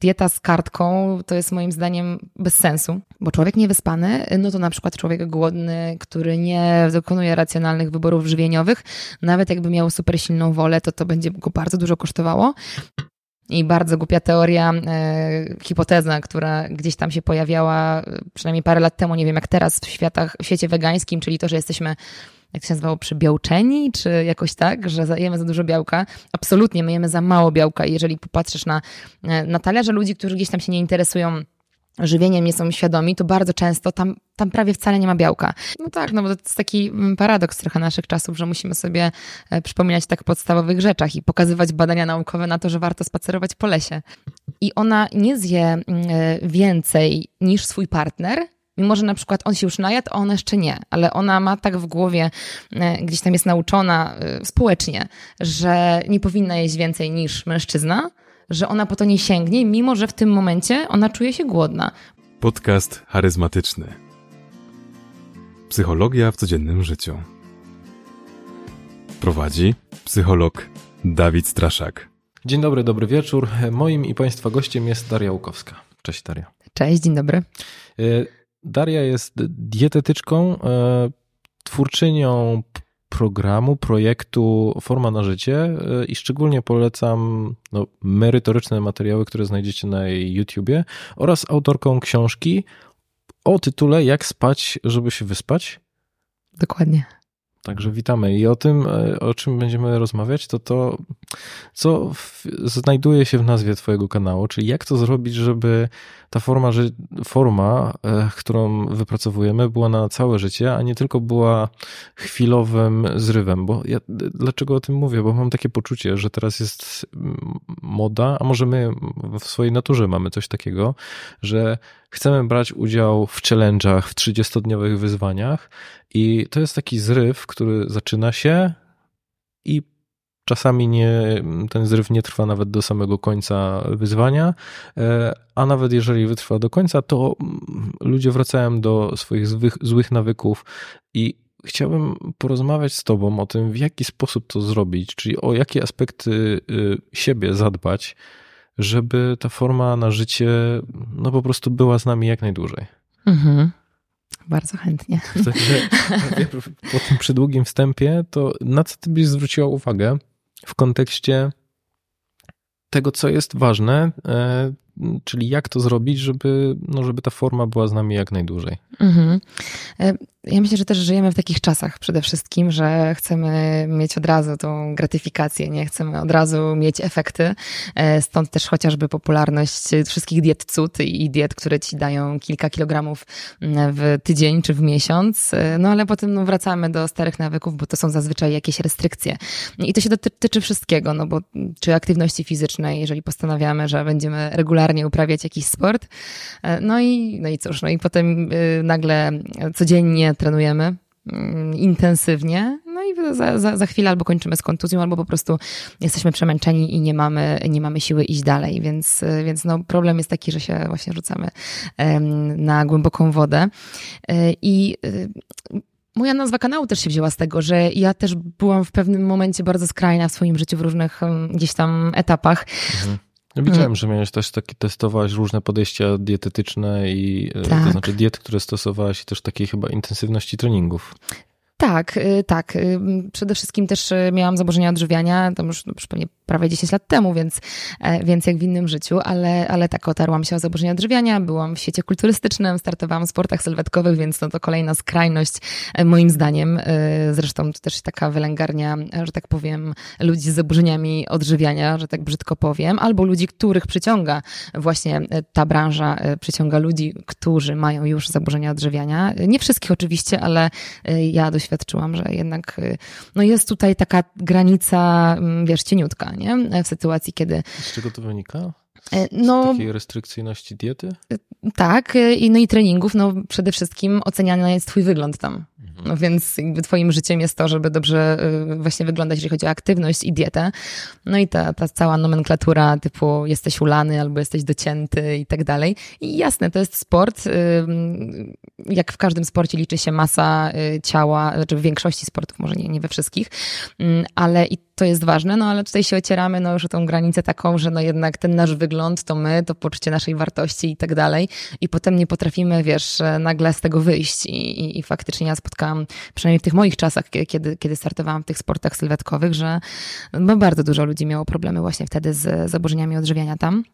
dieta z kartką to jest moim zdaniem bez sensu, bo człowiek niewyspany, no to na przykład człowiek głodny, który nie dokonuje racjonalnych wyborów żywieniowych, nawet jakby miał super silną wolę, to to będzie go bardzo dużo kosztowało. I bardzo głupia teoria, e, hipoteza, która gdzieś tam się pojawiała e, przynajmniej parę lat temu, nie wiem jak teraz w, światach, w świecie wegańskim, czyli to, że jesteśmy jak się nazywało, przybiałczeni, czy jakoś tak, że jemy za dużo białka. Absolutnie, my jemy za mało białka i jeżeli popatrzysz na, e, na talerze ludzi, którzy gdzieś tam się nie interesują żywieniem, nie są świadomi, to bardzo często tam, tam prawie wcale nie ma białka. No tak, no bo to jest taki mm, paradoks trochę naszych czasów, że musimy sobie e, przypominać tak podstawowych rzeczach i pokazywać badania naukowe na to, że warto spacerować po lesie. I ona nie zje mm, e, więcej niż swój partner, Mimo, że na przykład on się już najadł, a ona jeszcze nie, ale ona ma tak w głowie, e, gdzieś tam jest nauczona społecznie, że nie powinna jeść więcej niż mężczyzna, że ona po to nie sięgnie, mimo że w tym momencie ona czuje się głodna. Podcast charyzmatyczny. Psychologia w codziennym życiu. Prowadzi psycholog Dawid Straszak. Dzień dobry, dobry wieczór. Moim i Państwa gościem jest Daria Łukowska. Cześć Daria. Cześć, dzień dobry. Daria jest dietetyczką, e, twórczynią programu, projektu Forma na Życie e, i szczególnie polecam no, merytoryczne materiały, które znajdziecie na YouTubie oraz autorką książki o tytule Jak spać, żeby się wyspać. Dokładnie. Także witamy. I o tym, e, o czym będziemy rozmawiać, to to, co w, znajduje się w nazwie Twojego kanału, czyli jak to zrobić, żeby ta forma, forma, e, którą wypracowujemy, była na całe życie, a nie tylko była chwilowym zrywem. Bo ja, dlaczego o tym mówię? Bo mam takie poczucie, że teraz jest moda, a może my w swojej naturze mamy coś takiego, że chcemy brać udział w challenge'ach, w 30-dniowych wyzwaniach i to jest taki zryw, który zaczyna się i czasami nie, ten zryw nie trwa nawet do samego końca wyzwania, e, a nawet jeżeli wytrwa do końca, to ludzie wracają do swoich złych, złych nawyków i chciałbym porozmawiać z Tobą o tym, w jaki sposób to zrobić, czyli o jakie aspekty y, siebie zadbać, żeby ta forma na życie no po prostu była z nami jak najdłużej. Mhm. Bardzo chętnie. po tym przydługim wstępie, to na co ty byś zwróciła uwagę w kontekście tego, co jest ważne, e, czyli jak to zrobić, żeby, no, żeby ta forma była z nami jak najdłużej. Mhm. Ja myślę, że też żyjemy w takich czasach przede wszystkim, że chcemy mieć od razu tą gratyfikację, nie chcemy od razu mieć efekty. E, stąd też chociażby popularność wszystkich diet cud i diet, które ci dają kilka kilogramów mm, w tydzień czy w miesiąc. E, no ale potem no, wracamy do starych nawyków, bo to są zazwyczaj jakieś restrykcje. I to się dotyczy wszystkiego, no bo czy aktywności fizycznej, jeżeli postanawiamy, że będziemy regularnie uprawiać jakiś sport. E, no i, no i cóż, no i potem nagle codziennie trenujemy mm, intensywnie, no i za, za, za chwilę albo kończymy z kontuzją, albo po prostu jesteśmy przemęczeni i nie mamy, nie mamy siły iść dalej, więc, więc no problem jest taki, że się właśnie rzucamy na głęboką wodę e, i e, Moja nazwa kanału też się wzięła z tego, że ja też byłam w pewnym momencie bardzo skrajna w swoim życiu w różnych gdzieś tam etapach. Mhm. Ja widziałem, mm. że miałeś też takie, testowałaś różne podejścia dietetyczne i tak. to znaczy diety, które stosowałaś i też takiej chyba intensywności treningów. Tak, y, tak. Przede wszystkim też y, miałam zaburzenia odżywiania, to już, już pewnie prawie 10 lat temu, więc, e, więc jak w innym życiu, ale, ale tak otarłam się o zaburzenia odżywiania, byłam w świecie kulturystycznym, startowałam w sportach sylwetkowych, więc no to kolejna skrajność e, moim zdaniem. E, zresztą to też taka wylęgarnia, że tak powiem, ludzi z zaburzeniami odżywiania, że tak brzydko powiem, albo ludzi, których przyciąga właśnie ta branża, przyciąga ludzi, którzy mają już zaburzenia odżywiania. Nie wszystkich oczywiście, ale ja doświadczyłam, że jednak no jest tutaj taka granica, mm, wiesz, cieniutka, nie? W sytuacji, kiedy... Z czego to wynika? E, no, Z takiej restrykcyjności diety? Tak, i, no i treningów, no przede wszystkim oceniany jest twój wygląd tam. No więc jakby twoim życiem jest to, żeby dobrze właśnie wyglądać, jeżeli chodzi o aktywność i dietę. No i ta, ta cała nomenklatura typu jesteś ulany albo jesteś docięty i tak dalej. I jasne, to jest sport. Jak w każdym sporcie liczy się masa ciała, znaczy w większości sportów, może nie, nie we wszystkich, mm, ale i to jest ważne, no ale tutaj się ocieramy no już o tą granicę taką, że no jednak ten nasz wygląd to my, to poczucie naszej wartości i tak dalej i potem nie potrafimy, wiesz, nagle z tego wyjść i, i, i faktycznie ja spotkałam, przynajmniej w tych moich czasach, kiedy, kiedy startowałam w tych sportach sylwetkowych, że no, bardzo dużo ludzi miało problemy właśnie wtedy z zaburzeniami odżywiania tam.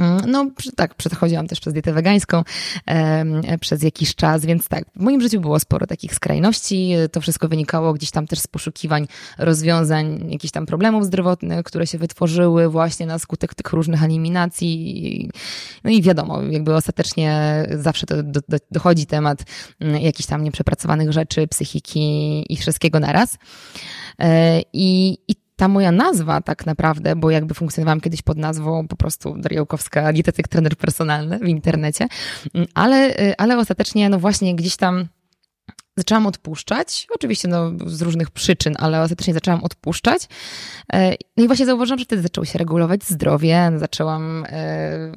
Mm, no tak, przechodziłam też przez dietę wegańską e, przez jakiś czas, więc tak, w moim życiu było sporo takich skrajności. To wszystko wynikało gdzieś tam też z poszukiwań rozwiązań jakichś tam problemów zdrowotnych, które się wytworzyły właśnie na skutek tych różnych eliminacji. No i wiadomo, jakby ostatecznie zawsze to do, do, dochodzi temat mm, jakichś tam nieprzepracowanych rzeczy, psychiki i wszystkiego naraz. E, I, i ta moja nazwa tak naprawdę, bo jakby funkcjonowałam kiedyś pod nazwą po prostu Dariołkowska dietetyk, trener personalny w internecie, mm, ale, y, ale ostatecznie no właśnie gdzieś tam zaczęłam odpuszczać, oczywiście no, z różnych przyczyn, ale ostatecznie zaczęłam odpuszczać. E, no i właśnie zauważyłam, że wtedy zaczęło się regulować zdrowie, zaczęłam e,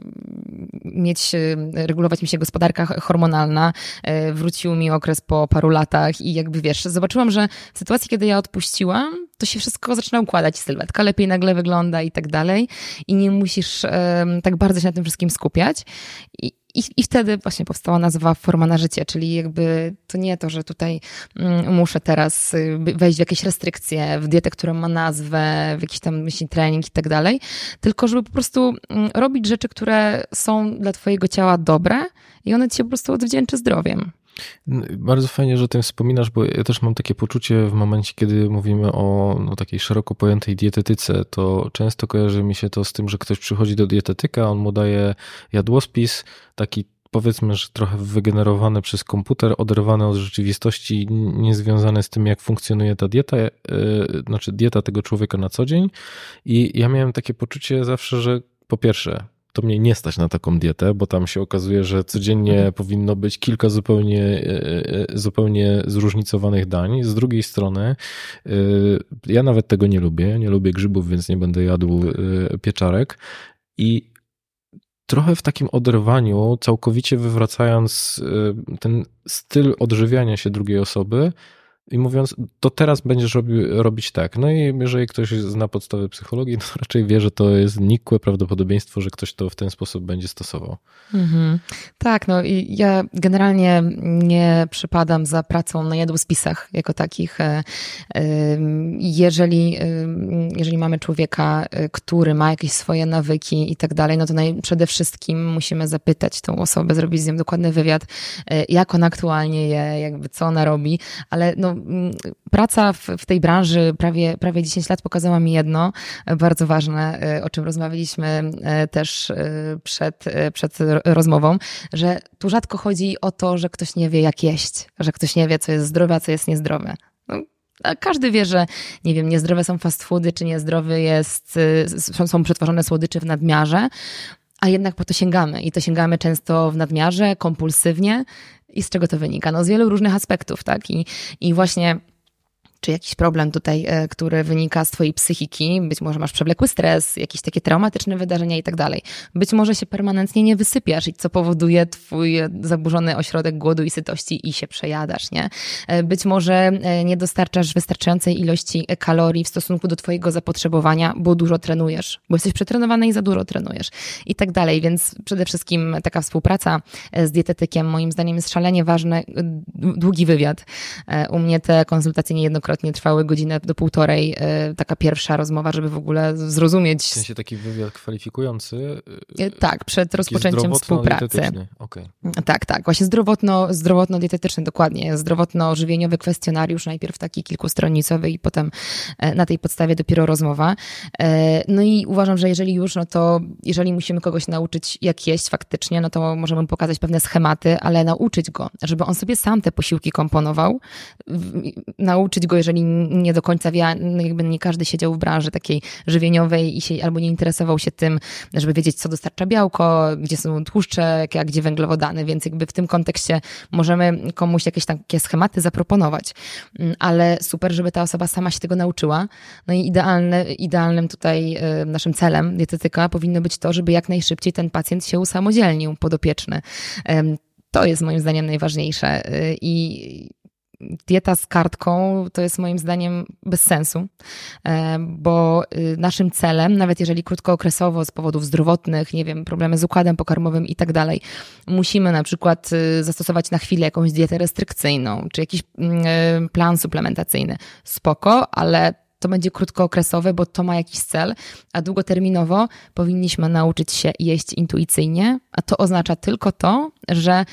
mieć, e, regulować mi się gospodarka hormonalna, wrócił mi okres po paru latach i jakby wiesz, zobaczyłam, że w sytuacji, kiedy ja odpuściłam, to się wszystko zaczyna układać, sylwetka lepiej nagle wygląda i tak dalej i nie musisz tak bardzo się na tym wszystkim skupiać. I, i, I wtedy właśnie powstała nazwa Forma na życie, czyli jakby to nie to, że tutaj mm, muszę teraz y, wejść w jakieś restrykcje, w dietę, która ma nazwę, w jakiś tam myśli trening i tak dalej, tylko żeby po prostu mm, robić rzeczy, które są dla twojego ciała dobre i one ci się po prostu odwdzięczy zdrowiem. Bardzo fajnie, że o tym wspominasz, bo ja też mam takie poczucie w momencie, kiedy mówimy o no, takiej szeroko pojętej dietetyce, to często kojarzy mi się to z tym, że ktoś przychodzi do dietetyka, on mu daje jadłospis, taki powiedzmy, że trochę wygenerowany przez komputer, oderwany od rzeczywistości, niezwiązany z tym, jak funkcjonuje ta dieta, yy, znaczy dieta tego człowieka na co dzień. I ja miałem takie poczucie zawsze, że po pierwsze, to mnie nie stać na taką dietę, bo tam się okazuje, że codziennie mhm. powinno być kilka zupełnie, e, e, zupełnie zróżnicowanych dań. Z drugiej strony, e, ja nawet tego nie lubię. Nie lubię grzybów, więc nie będę jadł pieczarek. I trochę w takim oderwaniu, całkowicie wywracając ten styl odżywiania się drugiej osoby, i mówiąc, to teraz będziesz robi, robić tak. No i jeżeli ktoś zna podstawy psychologii, to raczej wie, że to jest nikłe prawdopodobieństwo, że ktoś to w ten sposób będzie stosował. Mhm. Tak, no i ja generalnie nie przypadam za pracą na jadłospisach jako takich. E, jeżeli, jeżeli mamy człowieka, e, który ma jakieś swoje nawyki i tak dalej, no to naj, przede wszystkim musimy zapytać tą osobę, zrobić z nią dokładny wywiad, e, jak ona aktualnie je, jakby co ona robi, ale no praca w, w, tej branży prawie, prawie 10 lat pokazała mi jedno bardzo ważne, e, o czym rozmawialiśmy e, też e, przed, przed rozmową, że tu rzadko chodzi o to, że ktoś nie wie, jak jeść, że ktoś nie wie, co jest zdrowe, a co jest niezdrowe. No, każdy wie, że nie wiem, niezdrowe są fast foody, czy niezdrowy jest, są przetworzone słodycze w nadmiarze, a jednak po to sięgamy i to sięgamy często w nadmiarze, kompulsywnie. I z czego to wynika? No z wielu różnych aspektów, tak? I, i właśnie czy jakiś problem tutaj, e, który wynika z twojej psychiki, być może masz przewlekły stres, jakieś takie traumatyczne wydarzenia i tak dalej. Być może się permanentnie nie wysypiasz i co powoduje twój zaburzony ośrodek głodu i sytości i się przejadasz, nie? E, być może e, nie dostarczasz wystarczającej ilości kalorii w stosunku do twojego zapotrzebowania, bo dużo trenujesz, bo jesteś przetrenowany i za dużo trenujesz i tak dalej, więc przede wszystkim taka współpraca z dietetykiem moim zdaniem jest szalenie ważne. Długi wywiad. U mnie te konsultacje niejednokrotnie wielokrotnie trwały godzinę do półtorej, e, taka pierwsza rozmowa, żeby w ogóle zrozumieć. W sensie taki wywiad kwalifikujący? E, tak, przed rozpoczęciem współpracy. Okay. Tak, tak, właśnie zdrowotno, zdrowotno-dietetyczny, dokładnie. Zdrowotno-żywieniowy kwestionariusz, najpierw taki kilkustronicowy i potem e, na tej podstawie dopiero rozmowa. No i uważam, że jeżeli już, no to jeżeli musimy kogoś nauczyć, jak jeść faktycznie, no to możemy pokazać pewne schematy, ale nauczyć go, żeby on sobie sam te posiłki komponował, nauczyć go jeżeli nie do końca wie, jakby nie każdy siedział w branży takiej żywieniowej i się, albo nie interesował się tym, żeby wiedzieć, co dostarcza białko, gdzie są tłuszcze, jak, gdzie węglowodany, więc jakby w tym kontekście możemy komuś jakieś takie schematy zaproponować, mm, ale super, żeby ta osoba sama się tego nauczyła. No i idealne, idealnym tutaj y, naszym celem dietetyka powinno być to, żeby jak najszybciej ten pacjent się usamodzielnił, podopieczny. To jest moim zdaniem najważniejsze y, i dieta z kartką to jest moim zdaniem bez sensu, e, bo y, naszym celem, nawet jeżeli krótkookresowo z powodów zdrowotnych, nie wiem, problemy z układem pokarmowym i tak dalej, musimy na przykład y, zastosować na chwilę jakąś dietę restrykcyjną, czy jakiś mm, plan suplementacyjny. Spoko, ale to będzie krótkookresowe, bo to ma jakiś cel, a długoterminowo powinniśmy nauczyć się jeść intuicyjnie, a to oznacza tylko to, że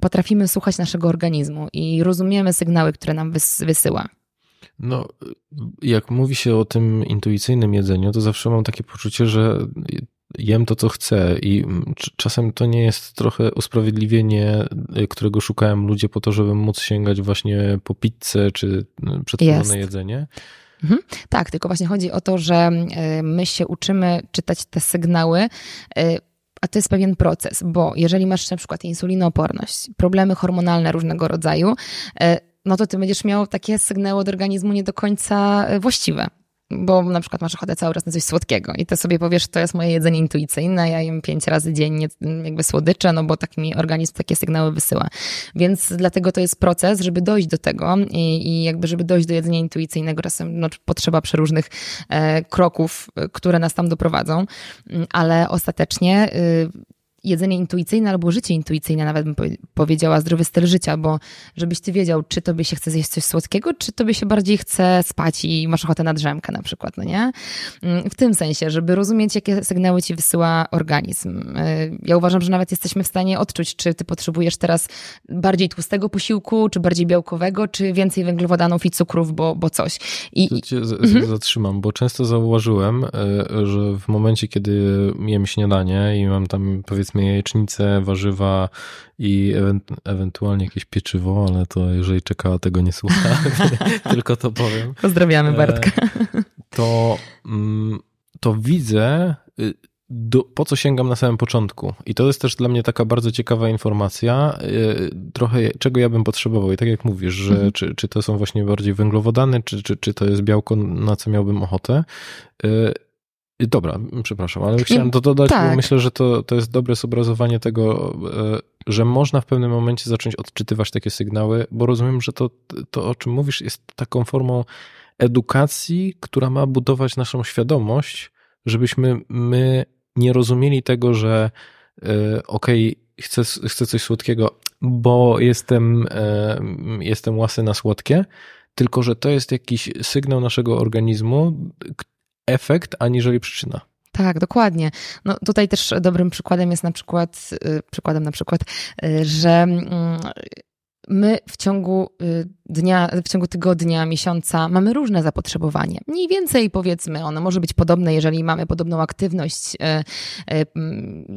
potrafimy słuchać naszego organizmu i rozumiemy sygnały, które nam wysyła. No, jak mówi się o tym intuicyjnym jedzeniu, to zawsze mam takie poczucie, że jem to, co chcę i czasem to nie jest trochę usprawiedliwienie, którego szukają ludzie po to, żeby móc sięgać właśnie po pizzę czy przetworzone jedzenie. Mhm. Tak, tylko właśnie chodzi o to, że my się uczymy czytać te sygnały a to jest pewien proces, bo jeżeli masz na przykład insulinooporność, problemy hormonalne różnego rodzaju, e, no to ty będziesz miał takie sygnały od organizmu nie do końca e, właściwe bo na przykład masz ochotę cały czas na coś słodkiego i to sobie powiesz, to jest moje jedzenie intuicyjne, ja jem pięć razy dziennie jakby słodycze, no bo tak mi organizm takie sygnały wysyła. Więc dlatego to jest proces, żeby dojść do tego i, i jakby żeby dojść do jedzenia intuicyjnego, czasem no, potrzeba przeróżnych e, kroków, e, które nas tam doprowadzą, mm, ale ostatecznie y, jedzenie intuicyjne albo życie intuicyjne, nawet bym powiedziała, zdrowy styl życia, bo żebyś ty wiedział, czy tobie się chce zjeść coś słodkiego, czy tobie się bardziej chce spać i masz ochotę na drzemkę na przykład, no nie? Mm, w tym sensie, żeby rozumieć, jakie sygnały ci wysyła organizm. Y, ja uważam, że nawet jesteśmy w stanie odczuć, czy ty potrzebujesz teraz bardziej tłustego posiłku, czy bardziej białkowego, czy więcej węglowodanów i cukrów, bo, bo coś. I, to cię mhm. zatrzymam, bo często zauważyłem, y, że w momencie, kiedy jem śniadanie i mam tam powiedzmy powiedzmy jajecznicę, warzywa i ewentualnie jakieś pieczywo, ale to jeżeli czekała, tego nie słucha, tylko to powiem. Pozdrawiamy e, Bartka. To, mm, to widzę, y, do, po co sięgam na samym początku. I to jest też dla mnie taka bardzo ciekawa informacja, y, trochę czego ja bym potrzebował. I tak jak mówisz, że mhm. czy, czy to są właśnie bardziej węglowodany, czy, czy, czy to jest białko, na co miałbym ochotę. Y, Dobra, przepraszam, ale chciałem to dodać, tak. bo myślę, że to, to jest dobre zobrazowanie tego, e, że można w pewnym momencie zacząć odczytywać takie sygnały, bo rozumiem, że to, to o czym mówisz, jest taką formą edukacji, która ma budować naszą świadomość, żebyśmy my nie rozumieli tego, że e, okej, okay, chcę, chcę coś słodkiego, bo jestem, e, jestem łasy na słodkie, tylko że to jest jakiś sygnał naszego organizmu, efekt, aniżeli przyczyna. Tak, dokładnie. No tutaj też dobrym przykładem jest na przykład, y, przykładem na przykład, y, że mm, my w ciągu y, dnia, w ciągu tygodnia, miesiąca mamy różne zapotrzebowanie. Mniej więcej powiedzmy, ono może być podobne, jeżeli mamy podobną aktywność,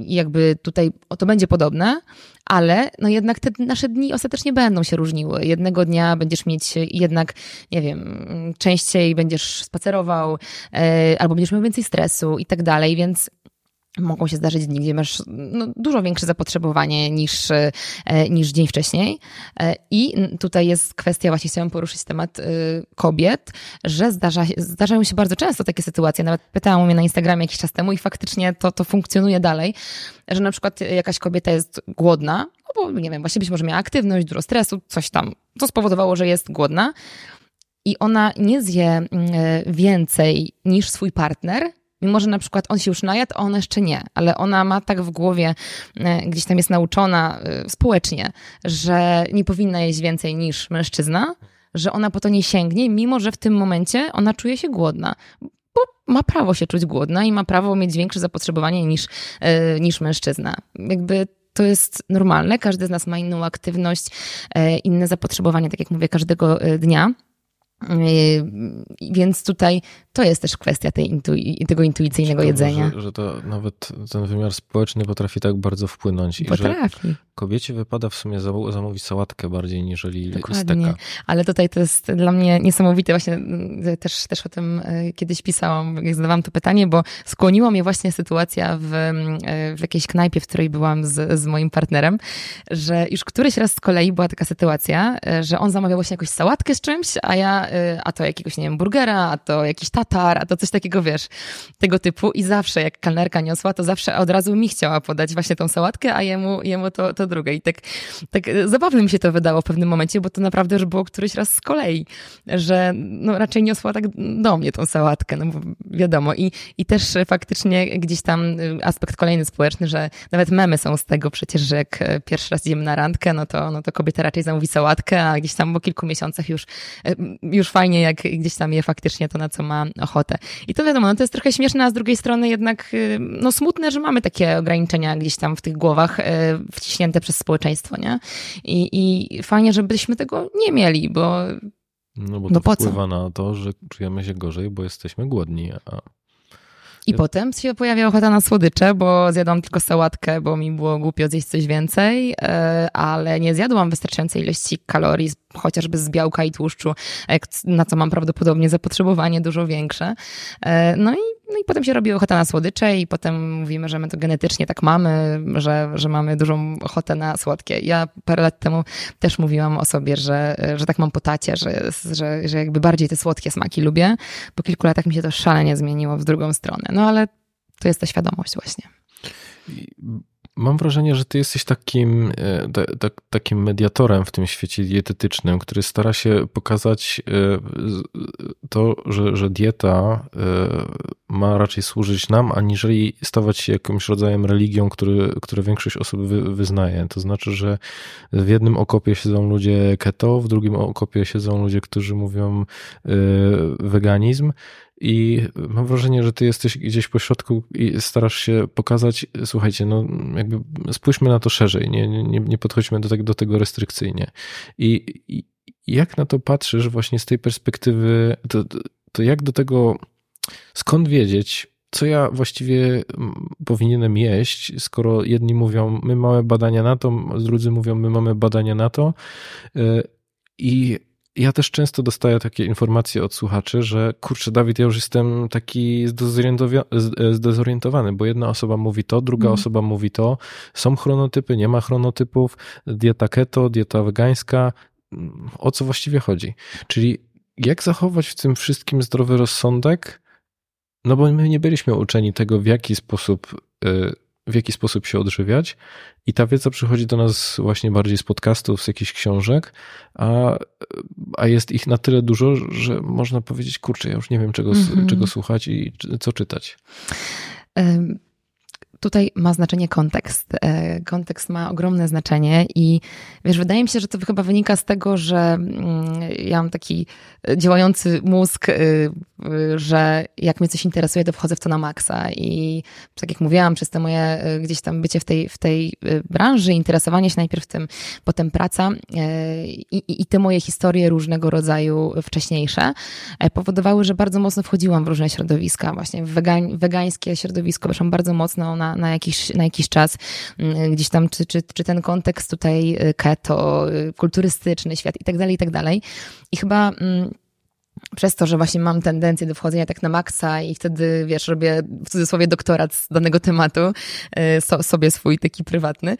jakby tutaj to będzie podobne, ale no jednak te nasze dni ostatecznie będą się różniły. Jednego dnia będziesz mieć jednak, nie wiem, częściej będziesz spacerował, albo będziesz miał więcej stresu i tak dalej, więc mogą się zdarzyć dni, gdzie masz no, dużo większe zapotrzebowanie niż, e, niż dzień wcześniej. E, I tutaj jest kwestia, właśnie chciałam poruszyć temat kobiet, że zdarza, zdarzają się bardzo często takie sytuacje. Nawet pytałam mnie na Instagramie jakiś czas temu i faktycznie to, to funkcjonuje dalej, że na przykład jakaś kobieta jest głodna, no bo nie wiem, właśnie być może miała aktywność, dużo stresu, coś tam, co spowodowało, że jest głodna i ona nie zje mm, więcej niż swój partner, mimo że na przykład on się już najadł, a ona jeszcze nie, ale ona ma tak w głowie, e, gdzieś tam jest nauczona e, społecznie, że nie powinna jeść więcej niż mężczyzna, że ona po to nie sięgnie, mimo że w tym momencie ona czuje się głodna bo ma prawo się czuć głodna i ma prawo mieć większe zapotrzebowanie niż, e, niż mężczyzna. Jakby to jest normalne, każdy z nas ma inną aktywność, e, inne zapotrzebowanie, tak jak mówię, każdego dnia. Więc tutaj to jest też kwestia tej intu tego intuicyjnego Ciekawe, jedzenia. Że, że, to nawet ten wymiar społeczny potrafi tak bardzo wpłynąć. Potrafi. I że kobiecie wypada w sumie zamówić sałatkę bardziej niżeli Dokładnie. steka. Ale tutaj to jest dla mnie niesamowite. Właśnie mm, też, też o tym e, kiedyś pisałam, jak zadawałam to pytanie, bo skłoniła mnie właśnie sytuacja w, mm, e, w jakiejś knajpie, w której byłam z, z moim partnerem, że już któryś raz z kolei była taka sytuacja, e, że on zamawiał właśnie jakąś sałatkę z czymś, a ja, a to jakiegoś, nie wiem, burgera, a to jakiś tatar, a to coś takiego, wiesz, tego typu. I zawsze, jak kelnerka niosła, to zawsze od razu mi chciała podać właśnie tą sałatkę, a jemu, jemu to, to drugie. I tak, tak zabawne mi się to wydało w pewnym momencie, bo to naprawdę już było któryś raz z kolei, że no raczej niosła tak do mnie tą sałatkę, no bo wiadomo. I, I też faktycznie gdzieś tam aspekt kolejny społeczny, że nawet memy są z tego przecież, że jak pierwszy raz idziemy na randkę, no to, no to kobieta raczej zamówi sałatkę, a gdzieś tam po kilku miesiącach już, już fajnie, jak gdzieś tam je faktycznie to, na co ma ochotę. I to wiadomo, no to jest trochę śmieszne, a z drugiej strony jednak no smutne, że mamy takie ograniczenia gdzieś tam w tych głowach wciśnięte przez społeczeństwo, nie? I, i fajnie, żebyśmy tego nie mieli, bo. No bo to no po wpływa co? na to, że czujemy się gorzej, bo jesteśmy głodni. A... I ja... potem się pojawia ochota na słodycze, bo zjadłam tylko sałatkę, bo mi było głupio zjeść coś więcej, e, ale nie zjadłam wystarczającej ilości kalorii, chociażby z białka i tłuszczu, na co mam prawdopodobnie zapotrzebowanie dużo większe. E, no i no i potem się robi ochota na słodycze i potem mówimy, że my to genetycznie tak mamy, że, że mamy dużą ochotę na słodkie. Ja parę lat temu też mówiłam o sobie, że, że tak mam po tacie, że, że, że jakby bardziej te słodkie smaki lubię. Po kilku latach mi się to szalenie zmieniło w drugą stronę. No ale to jest ta świadomość właśnie. Mam wrażenie, że ty jesteś takim, e, ta, takim mediatorem w tym świecie dietetycznym, który stara się pokazać e, to, że, że dieta e, ma raczej służyć nam, aniżeli stawać się jakimś rodzajem religią, który, które większość osób wy, wyznaje. To znaczy, że w jednym okopie siedzą ludzie keto, w drugim okopie siedzą ludzie, którzy mówią weganizm i mam wrażenie, że ty jesteś gdzieś po środku i starasz się pokazać, słuchajcie, no jakby spójrzmy na to szerzej, nie, nie, nie podchodźmy do tego, do tego restrykcyjnie. I, I, jak na to patrzysz właśnie z tej perspektywy, to, to jak do tego, skąd wiedzieć, co ja właściwie powinienem jeść, skoro jedni mówią, my mamy badania na to, drudzy mówią, my mamy badania na to. Y, I ja też często dostaję takie informacje od słuchaczy, że kurczę, Dawid, ja już jestem taki zdezorientowany, bo jedna osoba mówi to, druga mm. osoba mówi to. Są chronotypy, nie ma chronotypów, dieta keto, dieta wegańska. O co właściwie chodzi? Czyli jak zachować w tym wszystkim zdrowy rozsądek? No bo my nie byliśmy uczeni tego, w jaki sposób y, w jaki sposób się odżywiać. I ta wiedza przychodzi do nas właśnie bardziej z podcastów, z jakichś książek, a, a jest ich na tyle dużo, że można powiedzieć, kurczę, ja już nie wiem czego, mm -hmm. czego słuchać i co czytać. Um tutaj ma znaczenie kontekst. E, kontekst ma ogromne znaczenie i wiesz, wydaje mi się, że to chyba wynika z tego, że mm, ja mam taki działający mózg, y, y, że jak mnie coś interesuje, to wchodzę w to na maksa i tak jak mówiłam, przez te moje y, gdzieś tam bycie w tej, w tej branży, interesowanie się najpierw tym, potem praca i, i te moje historie różnego rodzaju wcześniejsze e, powodowały, że bardzo mocno wchodziłam w różne środowiska, właśnie w wegań, wegańskie środowisko, weszłam bardzo mocno na, na, jakiś, na jakiś czas, mm, gdzieś tam, czy, czy, czy ten kontekst tutaj keto, kulturystyczny świat i tak dalej, i tak dalej. I chyba mm, przez to, że właśnie mam tendencję do wchodzenia tak na maksa i wtedy, wiesz, robię w cudzysłowie doktorat z danego tematu, y, so, sobie swój taki prywatny,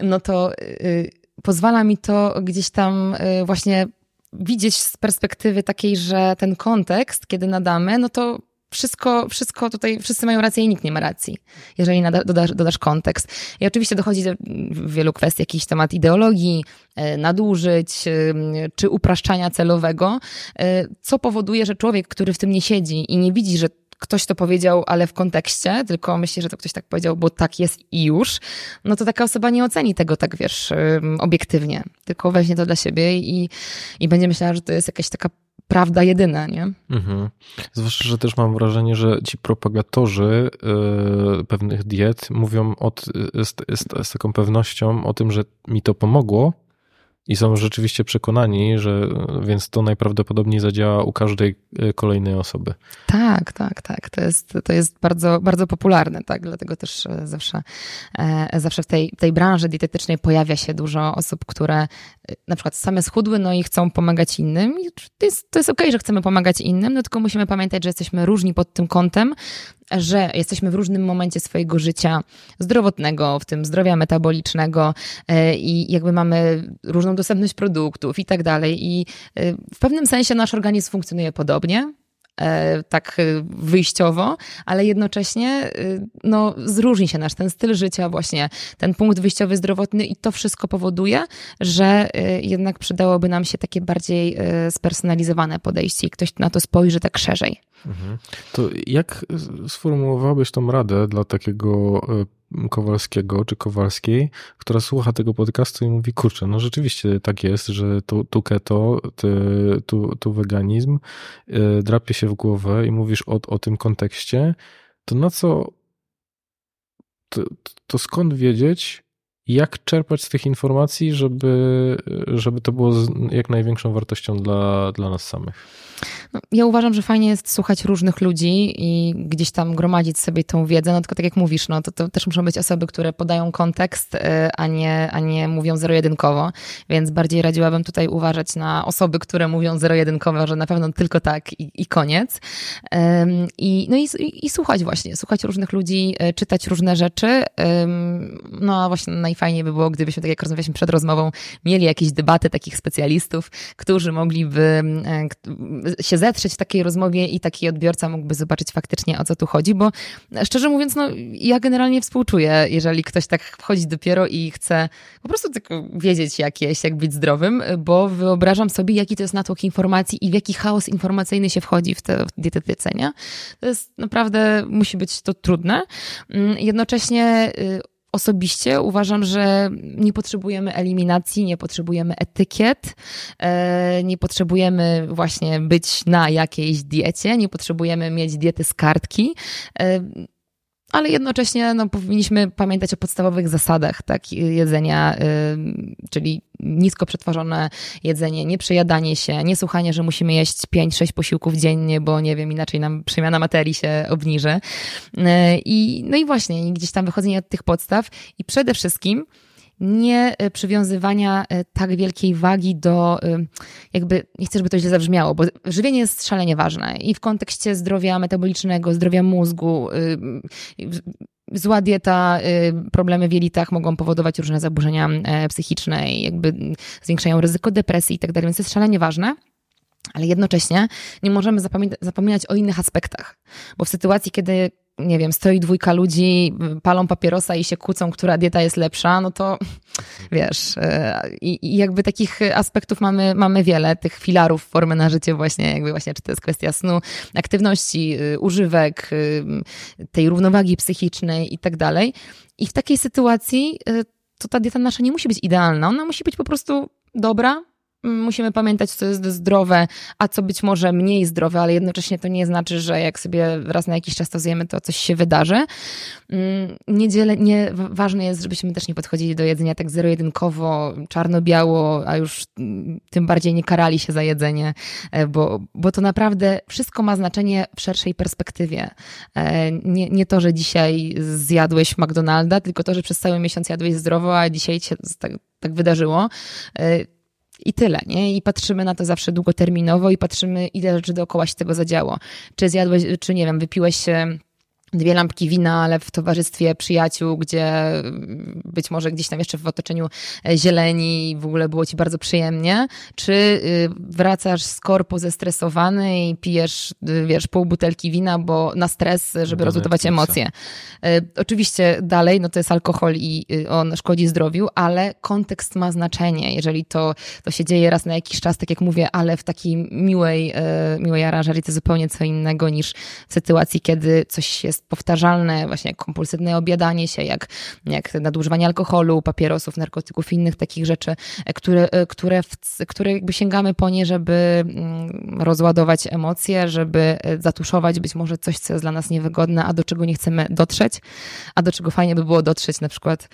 no to y, pozwala mi to gdzieś tam y, właśnie widzieć z perspektywy takiej, że ten kontekst, kiedy nadamy, no to wszystko, wszystko tutaj, wszyscy mają rację i nikt nie ma racji, jeżeli nada, dodasz, dodasz kontekst. I oczywiście dochodzi do wielu kwestii, jakiś temat ideologii, e, nadużyć, e, czy upraszczania celowego, e, co powoduje, że człowiek, który w tym nie siedzi i nie widzi, że ktoś to powiedział, ale w kontekście, tylko myśli, że to ktoś tak powiedział, bo tak jest i już, no to taka osoba nie oceni tego tak, wiesz, obiektywnie, tylko weźmie to dla siebie i, i będzie myślała, że to jest jakaś taka prawda jedyna, nie? Mhm. Zwłaszcza, że też mam wrażenie, że ci propagatorzy yy, pewnych diet mówią od, z, z, z, taką pewnością o tym, że mi to pomogło i są rzeczywiście przekonani, że więc to najprawdopodobniej zadziała u każdej e, kolejnej osoby. Tak, tak, tak. To jest, to jest bardzo, bardzo popularne, tak? Dlatego też e, zawsze, e, zawsze w tej, tej branży dietetycznej pojawia się dużo osób, które na przykład same schudły, no i chcą pomagać innym. I to jest, to jest okej, okay, że chcemy pomagać innym, no tylko musimy pamiętać, że jesteśmy różni pod tym kątem, że jesteśmy w różnym momencie swojego życia zdrowotnego, w tym zdrowia metabolicznego e, i jakby mamy różną dostępność produktów i tak dalej. I e, w pewnym sensie nasz organizm funkcjonuje podobnie, tak wyjściowo, ale jednocześnie no, zróżni się nasz ten styl życia, właśnie ten punkt wyjściowy zdrowotny i to wszystko powoduje, że jednak przydałoby nam się takie bardziej spersonalizowane podejście i ktoś na to spojrzy tak szerzej. Mhm. To jak sformułowałbyś tą radę dla takiego e, Kowalskiego czy Kowalskiej, która słucha tego podcastu i mówi, kurczę, no rzeczywiście tak jest, że tu, tu keto, tu, tu weganizm, e, drapie się w głowę i mówisz o, o tym kontekście, to na co, to, to skąd wiedzieć, jak czerpać z tych informacji, żeby, żeby to było jak największą wartością dla, dla nas samych? No, ja uważam, że fajnie jest słuchać różnych ludzi i gdzieś tam gromadzić sobie tą wiedzę, no tylko tak jak mówisz, no to, to też muszą być osoby, które podają kontekst, y, a nie, a nie mówią zero-jedynkowo, więc bardziej radziłabym tutaj uważać na osoby, które mówią zero-jedynkowo, że na pewno tylko tak i, i koniec. I, no i, i, i słuchać właśnie, słuchać różnych ludzi, y, czytać różne rzeczy. No a właśnie najfajniej by było, gdybyśmy, tak jak rozmawialiśmy przed rozmową, mieli jakieś debaty takich specjalistów, którzy mogliby y, się zetrzeć w takiej rozmowie i taki odbiorca mógłby zobaczyć faktycznie o co tu chodzi, bo szczerze mówiąc, no ja generalnie współczuję, jeżeli ktoś tak wchodzi dopiero i chce po prostu tylko wiedzieć jak jeść, jak być zdrowym, bo wyobrażam sobie, jaki to jest natłok informacji i w jaki chaos informacyjny się wchodzi w tę dietetyce, nie? To jest naprawdę, musi być to trudne. Mm, jednocześnie y, Osobiście uważam, że nie potrzebujemy eliminacji, nie potrzebujemy etykiet, e, nie potrzebujemy właśnie być na jakiejś diecie, nie potrzebujemy mieć diety z kartki. E, ale jednocześnie no, powinniśmy pamiętać o podstawowych zasadach tak, jedzenia, yy, czyli nisko przetworzone jedzenie, nie przejadanie się, nie słuchanie, że musimy jeść 5-6 posiłków dziennie, bo nie wiem, inaczej nam przemiana materii się obniży. Yy, I, no i właśnie, gdzieś tam wychodzenie od tych podstaw i przede wszystkim nie e, przywiązywania e, tak wielkiej wagi do, e, jakby, nie chcę, żeby to źle zabrzmiało, bo żywienie jest szalenie ważne i w kontekście zdrowia metabolicznego, zdrowia mózgu, zła dieta, problemy w jelitach mogą powodować różne zaburzenia psychiczne i jakby zwiększają ryzyko depresji i tak dalej, więc jest szalenie ważne. Ale jednocześnie nie możemy zapominać o innych aspektach, bo w sytuacji, kiedy nie wiem, stoi dwójka ludzi, palą papierosa i się kłócą, która dieta jest lepsza, no to wiesz, e, i, i, jakby takich aspektów mamy, mamy wiele, tych filarów formy na życie właśnie, jakby właśnie, czy to jest kwestia snu, aktywności, y, używek, y, tej równowagi psychicznej i tak dalej. I w takiej sytuacji y, to ta dieta nasza nie musi być idealna, ona musi być po prostu dobra, musimy pamiętać, co jest zdrowe, a co być może mniej zdrowe, ale jednocześnie to nie znaczy, że jak sobie raz na jakiś czas to zjemy, to coś się wydarzy. Mm, Niedzielę, nie, ważne jest, żebyśmy też nie podchodzili do jedzenia tak zero-jedynkowo, czarno-biało, a już mm, tym bardziej nie karali się za jedzenie, e, bo, bo to naprawdę wszystko ma znaczenie w szerszej perspektywie. E, nie, nie to, że dzisiaj zjadłeś McDonalda, tylko to, że przez cały miesiąc jadłeś zdrowo, a dzisiaj się tak, tak wydarzyło e, i tyle, nie? I patrzymy na to zawsze długoterminowo i patrzymy, ile rzeczy dookoła się tego zadziało. Czy zjadłeś, czy nie wiem, wypiłeś się dwie lampki wina, ale w towarzystwie przyjaciół, gdzie być może gdzieś tam jeszcze w otoczeniu e, zieleni w ogóle było ci bardzo przyjemnie, czy y, wracasz z korpo zestresowany i pijesz, y, wiesz, pół butelki wina, bo na stres, żeby rozlutować emocje. E, oczywiście dalej, no to jest alkohol i y, on szkodzi zdrowiu, ale kontekst ma znaczenie. Jeżeli to, to się dzieje raz na jakiś czas, tak jak mówię, ale w takiej miłej, e, miłej aranżarii to zupełnie co innego niż w sytuacji, kiedy coś jest powtarzalne, właśnie kompulsywne obiadanie się, jak, jak nadużywanie alkoholu, papierosów, narkotyków, innych takich rzeczy, które, które, w, które jakby sięgamy po nie, żeby mm, rozładować emocje, żeby zatuszować być może coś, co jest dla nas niewygodne, a do czego nie chcemy dotrzeć, a do czego fajnie by było dotrzeć na przykład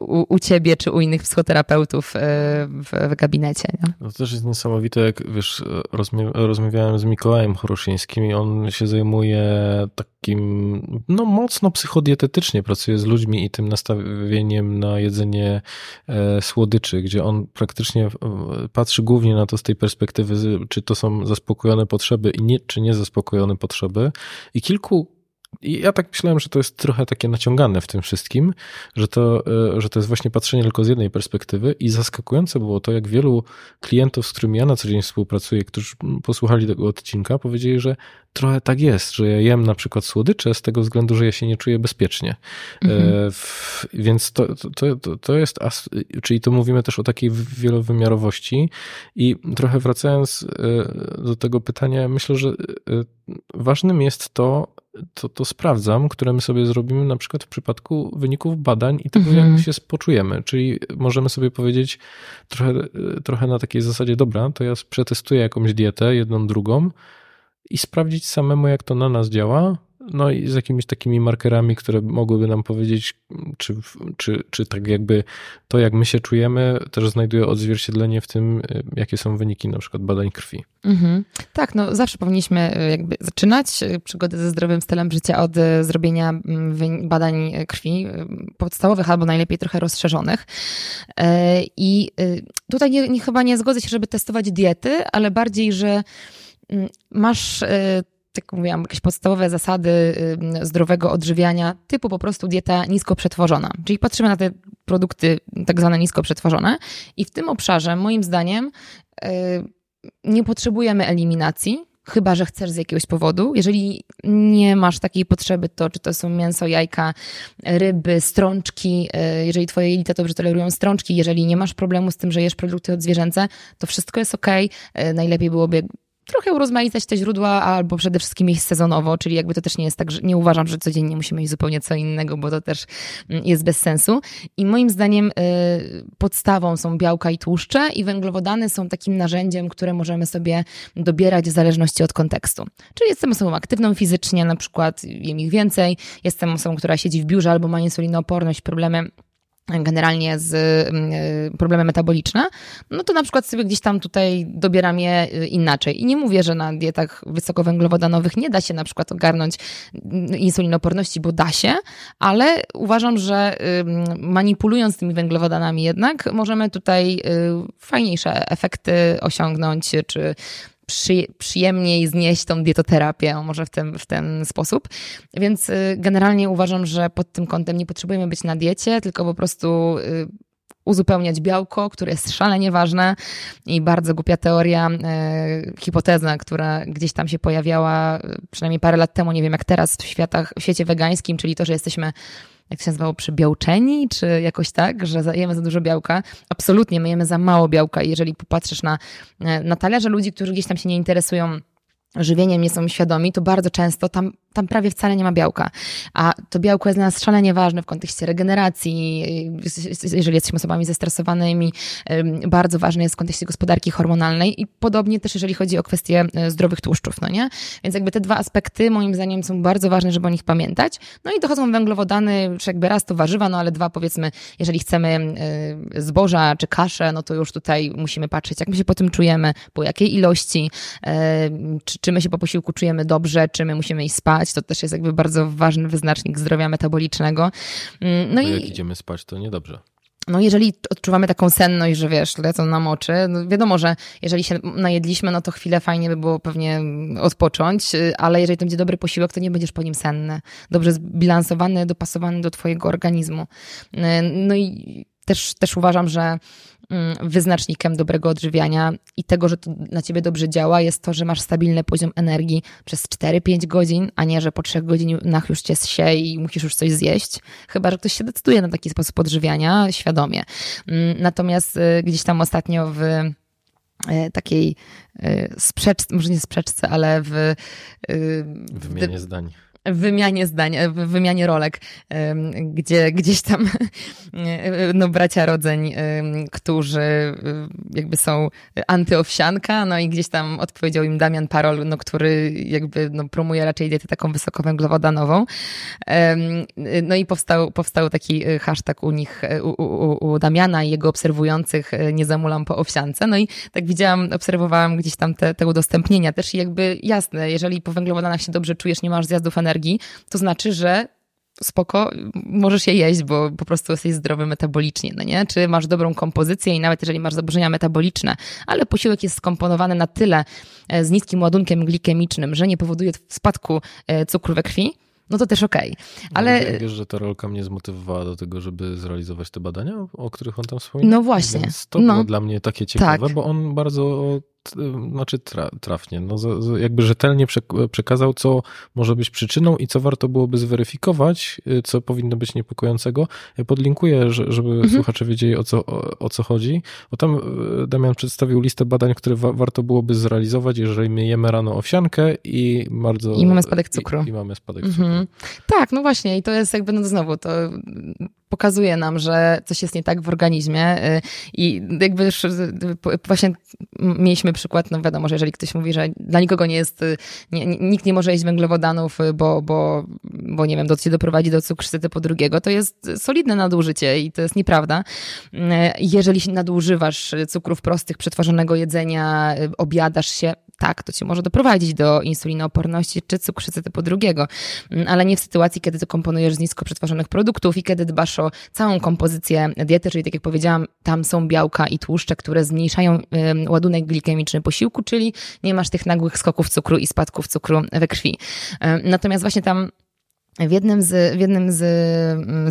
u, u ciebie czy u innych psychoterapeutów w, w gabinecie. Nie? To też jest niesamowite, jak wiesz, rozmawiałem z Mikołajem Choroszyńskim i on się zajmuje takim, no mocno psychodietetycznie pracuje z ludźmi i tym nastawieniem na jedzenie e, słodyczy, gdzie on praktycznie patrzy głównie na to z tej perspektywy, czy to są zaspokojone potrzeby i nie, czy nie zaspokojone potrzeby. I kilku i ja tak myślałem, że to jest trochę takie naciągane w tym wszystkim, że to, e, że to jest właśnie patrzenie tylko z jednej perspektywy i zaskakujące było to, jak wielu klientów, z którymi ja na co dzień współpracuję, którzy posłuchali tego odcinka, powiedzieli, że trochę tak jest, że ja jem na przykład słodycze z tego względu, że ja się nie czuję bezpiecznie. E, mhm. w, więc to, to, to, to jest, czyli to mówimy też o takiej wielowymiarowości i trochę wracając e, do tego pytania, myślę, że ważnym jest to, to, to sprawdzam, które my sobie zrobimy na przykład w przypadku wyników badań i tego, mhm. jak się poczujemy. Czyli możemy sobie powiedzieć trochę, trochę na takiej zasadzie, dobra, to ja przetestuję jakąś dietę, jedną, drugą i sprawdzić samemu, jak to na nas działa, no i z jakimiś takimi markerami, które mogłyby nam powiedzieć, czy, czy, czy tak jakby to, jak my się czujemy, też znajduje odzwierciedlenie w tym, y, jakie są wyniki na przykład badań krwi. Mhm. Tak, no zawsze powinniśmy y, jakby zaczynać y, przygodę ze zdrowym stylem życia od zrobienia mm, badań krwi podstawowych albo najlepiej trochę rozszerzonych. I tutaj nie, nie, chyba nie zgodzę się, żeby testować diety, ale bardziej, że mm, masz tak mówiłam, jakieś podstawowe zasady zdrowego odżywiania, typu po prostu dieta nisko przetworzona. Czyli patrzymy na te produkty tak zwane nisko przetworzone i w tym obszarze moim zdaniem y, nie potrzebujemy eliminacji, chyba że chcesz z jakiegoś powodu. Jeżeli nie masz takiej potrzeby, to czy to są mięso, jajka, ryby, strączki, y, jeżeli twoje jelita dobrze tolerują strączki, jeżeli nie masz problemu z tym, że jesz produkty odzwierzęce, to wszystko jest ok. Najlepiej byłoby trochę urozmaicać te źródła, albo przede wszystkim jeść sezonowo, czyli jakby to też nie jest tak, że nie uważam, że codziennie musimy jeść zupełnie co innego, bo to też mm, jest bez sensu. I moim zdaniem y, podstawą są białka i tłuszcze i węglowodany są takim narzędziem, które możemy sobie dobierać w zależności od kontekstu. Czyli jestem osobą aktywną fizycznie, na przykład jem ich więcej, jestem osobą, która siedzi w biurze albo ma insulinooporność, problemy generalnie z mm, y, problemy metaboliczne, no to na przykład sobie gdzieś tam tutaj dobieram je y, inaczej. I nie mówię, że na dietach wysokowęglowodanowych nie da się na przykład ogarnąć mm, insulinoporności, bo da się, ale uważam, że manipulując tymi węglowodanami jednak możemy tutaj y, fajniejsze efekty osiągnąć, czy przy, przyjemniej znieść tą dietoterapię, może w ten, w ten sposób. Więc y, generalnie uważam, że pod tym kątem nie potrzebujemy być na diecie, tylko po prostu y, uzupełniać białko, które jest szalenie ważne i bardzo głupia teoria, e, hipoteza, która gdzieś tam się pojawiała przynajmniej parę lat temu, nie wiem jak teraz w, światach, w świecie wegańskim, czyli to, że jesteśmy jak się nazywało, przybiałczeni, czy jakoś tak, że jemy za dużo białka. Absolutnie, my jemy za mało białka jeżeli popatrzysz na, na talerze ludzi, którzy gdzieś tam się nie interesują żywieniem, nie są świadomi, to bardzo często tam tam prawie wcale nie ma białka. A to białko jest dla nas szalenie ważne w kontekście regeneracji, jeżeli jesteśmy osobami zestresowanymi, bardzo ważne jest w kontekście gospodarki hormonalnej i podobnie też jeżeli chodzi o kwestie e, zdrowych tłuszczów, no nie? Więc jakby te dwa aspekty moim zdaniem są bardzo ważne, żeby o nich pamiętać. No i dochodzą węglowodany, czy jakby raz to warzywa, no ale dwa powiedzmy, jeżeli chcemy zboża czy kaszę, no to już tutaj musimy patrzeć, jak my się po tym czujemy, po jakiej ilości, czy, czy my się po posiłku czujemy dobrze, czy my musimy iść spać, spać, to też jest jakby bardzo ważny wyznacznik zdrowia metabolicznego. Mm, no i jak idziemy spać, to niedobrze. No jeżeli odczuwamy taką senność, że wiesz, lecą nam oczy, no wiadomo, że jeżeli się najedliśmy, no to chwilę fajnie by było pewnie odpocząć, ale jeżeli to będzie dobry posiłek, to nie będziesz po nim senny. Dobrze zbilansowany, dopasowany do twojego organizmu. No i też, też uważam, że Mm, wyznacznikiem dobrego odżywiania i tego, że to na ciebie dobrze działa, jest to, że masz stabilny poziom energii przez 4-5 godzin, a nie, że po 3 godzinach już cię się i musisz już coś zjeść. Chyba, że ktoś się decyduje na taki sposób odżywiania świadomie. Mm, natomiast y, gdzieś tam ostatnio w y, takiej y, sprzeczce, może nie sprzeczce, ale w... Wymianie zdań w wymianie zdań, w wymianie rolek, gdzie gdzieś tam no, bracia rodzeń, którzy jakby są antyowsianka, no i gdzieś tam odpowiedział im Damian Parol, no, który jakby no, promuje raczej dietę taką wysokowęglowodanową. No i powstał, powstał taki e, hashtag u nich, e, u, u, u Damiana i jego obserwujących e, nie zamulam po owsiance. No i tak widziałam, obserwowałam gdzieś tam te, te udostępnienia też i jakby jasne, jeżeli po węglowodanach się dobrze czujesz, nie masz zjazdów energii, to znaczy, że spoko, możesz je jeść, bo po prostu jesteś zdrowy metabolicznie, no nie? Czy masz dobrą kompozycję i nawet jeżeli masz zaburzenia metaboliczne, ale posiłek jest skomponowany na tyle z niskim ładunkiem glikemicznym, że nie powoduje spadku cukru we krwi, no to też okej. Okay. No, ale... Wiesz, że ta rolka mnie zmotywowała do tego, żeby zrealizować te badania, o których on tam wspominał? No właśnie. Więc to no. było dla mnie takie ciekawe, tak. bo on bardzo znaczy trafnie, no, jakby rzetelnie przekazał, co może być przyczyną i co warto byłoby zweryfikować, y, co powinno być niepokojącego. Ja podlinkuję, żeby mhm. słuchacze wiedzieli, o co, o, o, co chodzi, bo tam y, Damian przedstawił listę badań, które wa warto byłoby zrealizować, jeżeli my jemy rano owsiankę i bardzo... I mamy spadek cukru. I, i mamy spadek mhm. cukru. Tak, no właśnie i to jest jakby, no znowu, to pokazuje nam, że coś jest nie tak w organizmie y, i jakby już właśnie mieliśmy przykład, no wiadomo, że jeżeli ktoś mówi, że dla nikogo nie jest, y, nie, nikt nie może jeść węglowodanów, y, bo, bo, bo nie wiem, do, doprowadzi do cukrzycy typu drugiego, to jest solidne nadużycie i to jest nieprawda. Jeżeli nadużywasz cukrów prostych, przetworzonego jedzenia, objadasz się, tak, to ci może doprowadzić do insulinooporności czy cukrzycy typu drugiego, mm, ale nie w sytuacji, kiedy ty komponujesz z nisko przetworzonych produktów i kiedy dbasz o całą kompozycję diety, czyli tak jak powiedziałam, tam są białka i tłuszcze, które zmniejszają ładunek glikemiczny posiłku, czyli nie masz tych nagłych skoków cukru i spadków cukru we krwi. Natomiast właśnie tam w jednym z, w jednym z,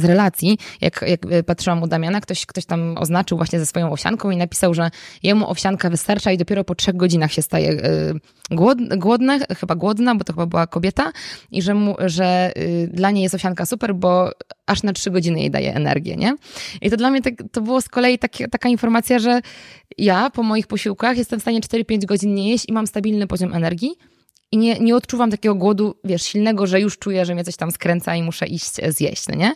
z relacji, jak, jak patrzyłam u Damiana, ktoś, ktoś tam oznaczył właśnie ze swoją owsianką i napisał, że jemu owsianka wystarcza i dopiero po trzech godzinach się staje y, głodna, głodna chyba głodna, bo to chyba była kobieta, i że, mu, że y, dla niej jest owsianka super, bo aż na trzy godziny jej daje energię, nie? I to dla mnie tak, to było z kolei tak, taka informacja, że ja po moich posiłkach jestem w stanie 4-5 godzin nie jeść i mam stabilny poziom energii, i nie, nie odczuwam takiego głodu, wiesz, silnego, że już czuję, że mnie coś tam skręca i muszę iść e, zjeść, no nie?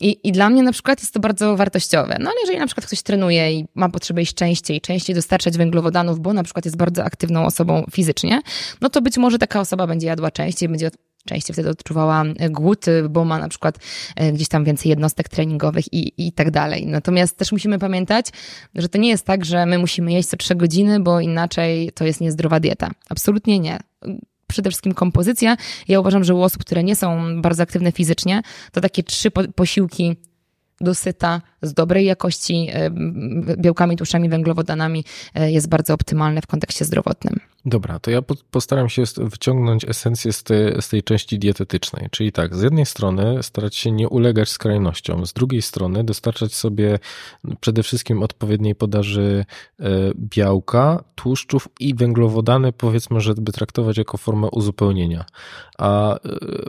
I, I dla mnie na przykład jest to bardzo wartościowe. No ale jeżeli na przykład ktoś trenuje i ma potrzebę iść częściej, częściej dostarczać węglowodanów, bo na przykład jest bardzo aktywną osobą fizycznie, no to być może taka osoba będzie jadła częściej, będzie częściej wtedy odczuwała e, głód, bo ma na przykład e, gdzieś tam więcej jednostek treningowych i, i tak dalej. Natomiast też musimy pamiętać, że to nie jest tak, że my musimy jeść co trzy godziny, bo inaczej to jest niezdrowa dieta. Absolutnie nie przede wszystkim kompozycja. Ja uważam, że u osób, które nie są bardzo aktywne fizycznie, to takie trzy posiłki dosyta, z dobrej jakości e, białkami, tłuszczami, węglowodanami jest bardzo optymalne w kontekście zdrowotnym. Dobra, to ja postaram się wyciągnąć esencję z, te, z tej części dietetycznej. Czyli tak, z jednej strony starać się nie ulegać skrajnościom, z drugiej strony dostarczać sobie przede wszystkim odpowiedniej podaży e, białka, tłuszczów i węglowodany, powiedzmy, żeby traktować jako formę uzupełnienia. A e,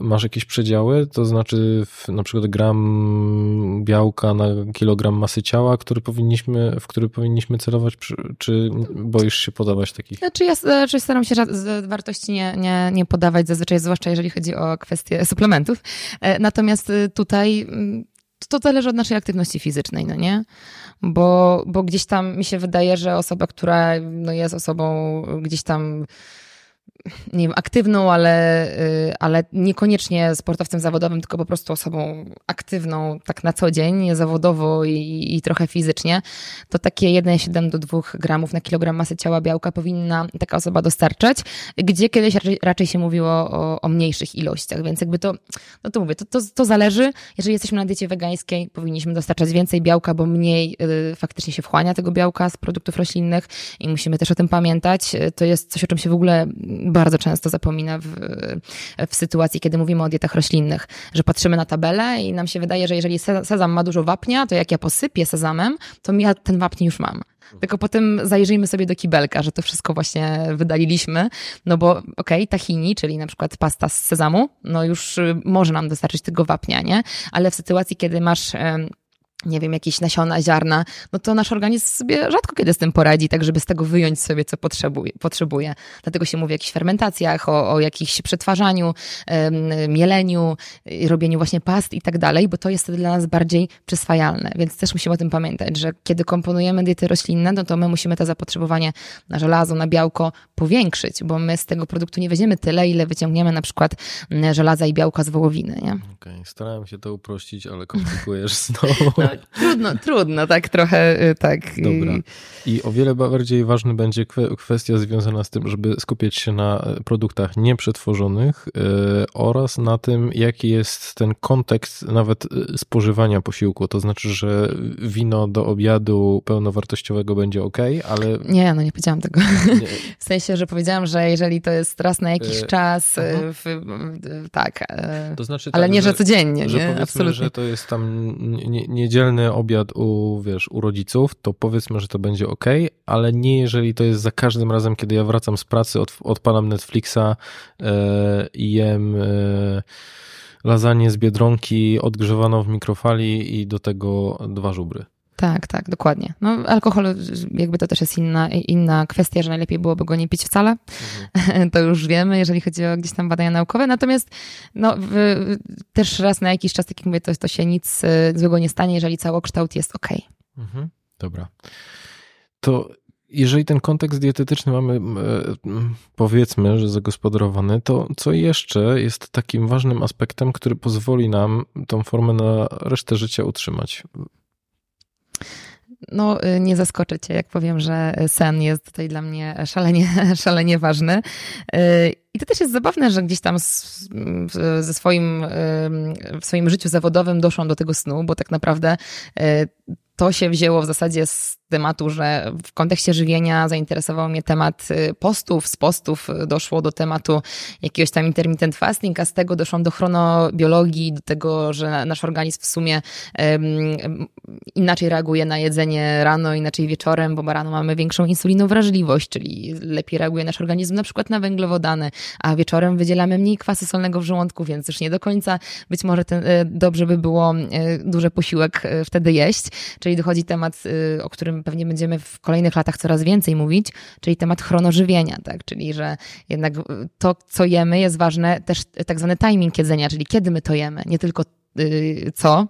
masz jakieś przedziały, to znaczy na przykład gram białka na kilogram masy ciała, który powinniśmy, w który powinniśmy celować, czy boisz się podawać takich? Znaczy ja raczej staram się wartości nie, nie, nie podawać zazwyczaj, zwłaszcza jeżeli chodzi o kwestie suplementów. E, natomiast y, tutaj mm, to zależy od naszej aktywności fizycznej, no nie? Bo, bo gdzieś tam mi się wydaje, że osoba, która no jest osobą gdzieś tam nie wiem, aktywną, ale, y, ale niekoniecznie sportowcem zawodowym, tylko po prostu osobą aktywną tak na co dzień, zawodowo i, i trochę fizycznie, to takie 1,7 do 2 gramów na kilogram masy ciała białka powinna taka osoba dostarczać, gdzie kiedyś raczej, raczej się mówiło o, o, mniejszych ilościach, więc jakby to, no to mówię, to, to, to zależy. Jeżeli jesteśmy na diecie wegańskiej, powinniśmy dostarczać więcej białka, bo mniej y, faktycznie się wchłania tego białka z produktów roślinnych i musimy też o tym pamiętać. To jest coś, o czym się w ogóle bardzo często zapomina w, w sytuacji, kiedy mówimy o dietach roślinnych, że patrzymy na tabelę i nam się wydaje, że jeżeli sezam ma dużo wapnia, to jak ja posypię sezamem, to ja ten wapń już mam. Tylko potem zajrzyjmy sobie do kibelka, że to wszystko właśnie wydaliliśmy, no bo okej, okay, tahini, czyli na przykład pasta z sezamu, no już może nam dostarczyć tego wapnia, nie? Ale w sytuacji, kiedy masz nie wiem, jakieś nasiona, ziarna, no to nasz organizm sobie rzadko kiedy z tym poradzi, tak żeby z tego wyjąć sobie, co potrzebuje. potrzebuje. Dlatego się mówi o jakichś fermentacjach, o, o jakichś przetwarzaniu, mieleniu, robieniu właśnie past i tak dalej, bo to jest wtedy dla nas bardziej przyswajalne. Więc też musimy o tym pamiętać, że kiedy komponujemy diety roślinne, no to my musimy to zapotrzebowanie na żelazo, na białko powiększyć, bo my z tego produktu nie weźmiemy tyle, ile wyciągniemy na przykład żelaza i białka z wołowiny. Nie? Okej, okay. starałem się to uprościć, ale komplikujesz znowu. No, trudno, trudno, tak trochę, y, tak. Dobra. I o wiele bardziej ważny będzie kwestia związana z tym, żeby skupiać się na e, produktach nieprzetworzonych yy, oraz na tym, jaki jest ten kontekst nawet e, spożywania posiłku. To znaczy, że wino do obiadu pełnowartościowego będzie ok, ale... Nie, no nie powiedziałam tego. Nie. W sensie, że powiedziałam, że jeżeli to jest raz na jakiś yy, czas, w, tak. To znaczy ale tak, nie, że, że codziennie. Że nie? Absolutnie. że to jest tam niedzielny obiad u, wiesz, u rodziców, to powiedzmy, że to będzie ok, ale nie jeżeli to jest za każdym razem, kiedy ja wracam z pracy, od, odpalam Netflixa e, i jem e, lasagne z Biedronki odgrzewaną w mikrofali i do tego dwa żubry. Tak, tak, dokładnie. No, alkohol, jakby to też jest inna, inna kwestia, że najlepiej byłoby go nie pić wcale. Mhm. To już wiemy, jeżeli chodzi o gdzieś tam badania naukowe. Natomiast no, w, też raz na jakiś czas, tak jak mówię, to, to się nic y, złego nie stanie, jeżeli całokształt jest ok. Mhm. Dobra. To jeżeli ten kontekst dietetyczny mamy, powiedzmy, że zagospodarowany, to co jeszcze jest takim ważnym aspektem, który pozwoli nam tą formę na resztę życia utrzymać? No, y, nie zaskoczę cię, jak powiem, że sen jest tutaj dla mnie szalenie, szalenie ważny. I to też jest zabawne, że gdzieś tam ze swoim, w swoim życiu zawodowym doszłam do tego snu, bo tak naprawdę y, to się wzięło w zasadzie z tematu, że w kontekście żywienia zainteresował mnie temat y, postów, z postów doszło do tematu jakiegoś tam intermittent fasting, a z tego doszłam do chronobiologii, do tego, że nasz organizm w sumie um, inaczej reaguje na jedzenie rano, inaczej wieczorem, bo rano mamy większą insulinowrażliwość, czyli lepiej reaguje nasz organizm na przykład na węglowodany, a wieczorem wydzielamy mniej kwasu solnego w żołądku, więc już nie do końca być może ten, y, dobrze by było y, duży posiłek wtedy jeść, czyli dochodzi temat, o którym pewnie będziemy w kolejnych latach coraz więcej mówić, czyli temat chronożywienia, tak? Czyli, że jednak to, co jemy jest ważne, też tak zwany timing jedzenia, czyli kiedy my to jemy, nie tylko co,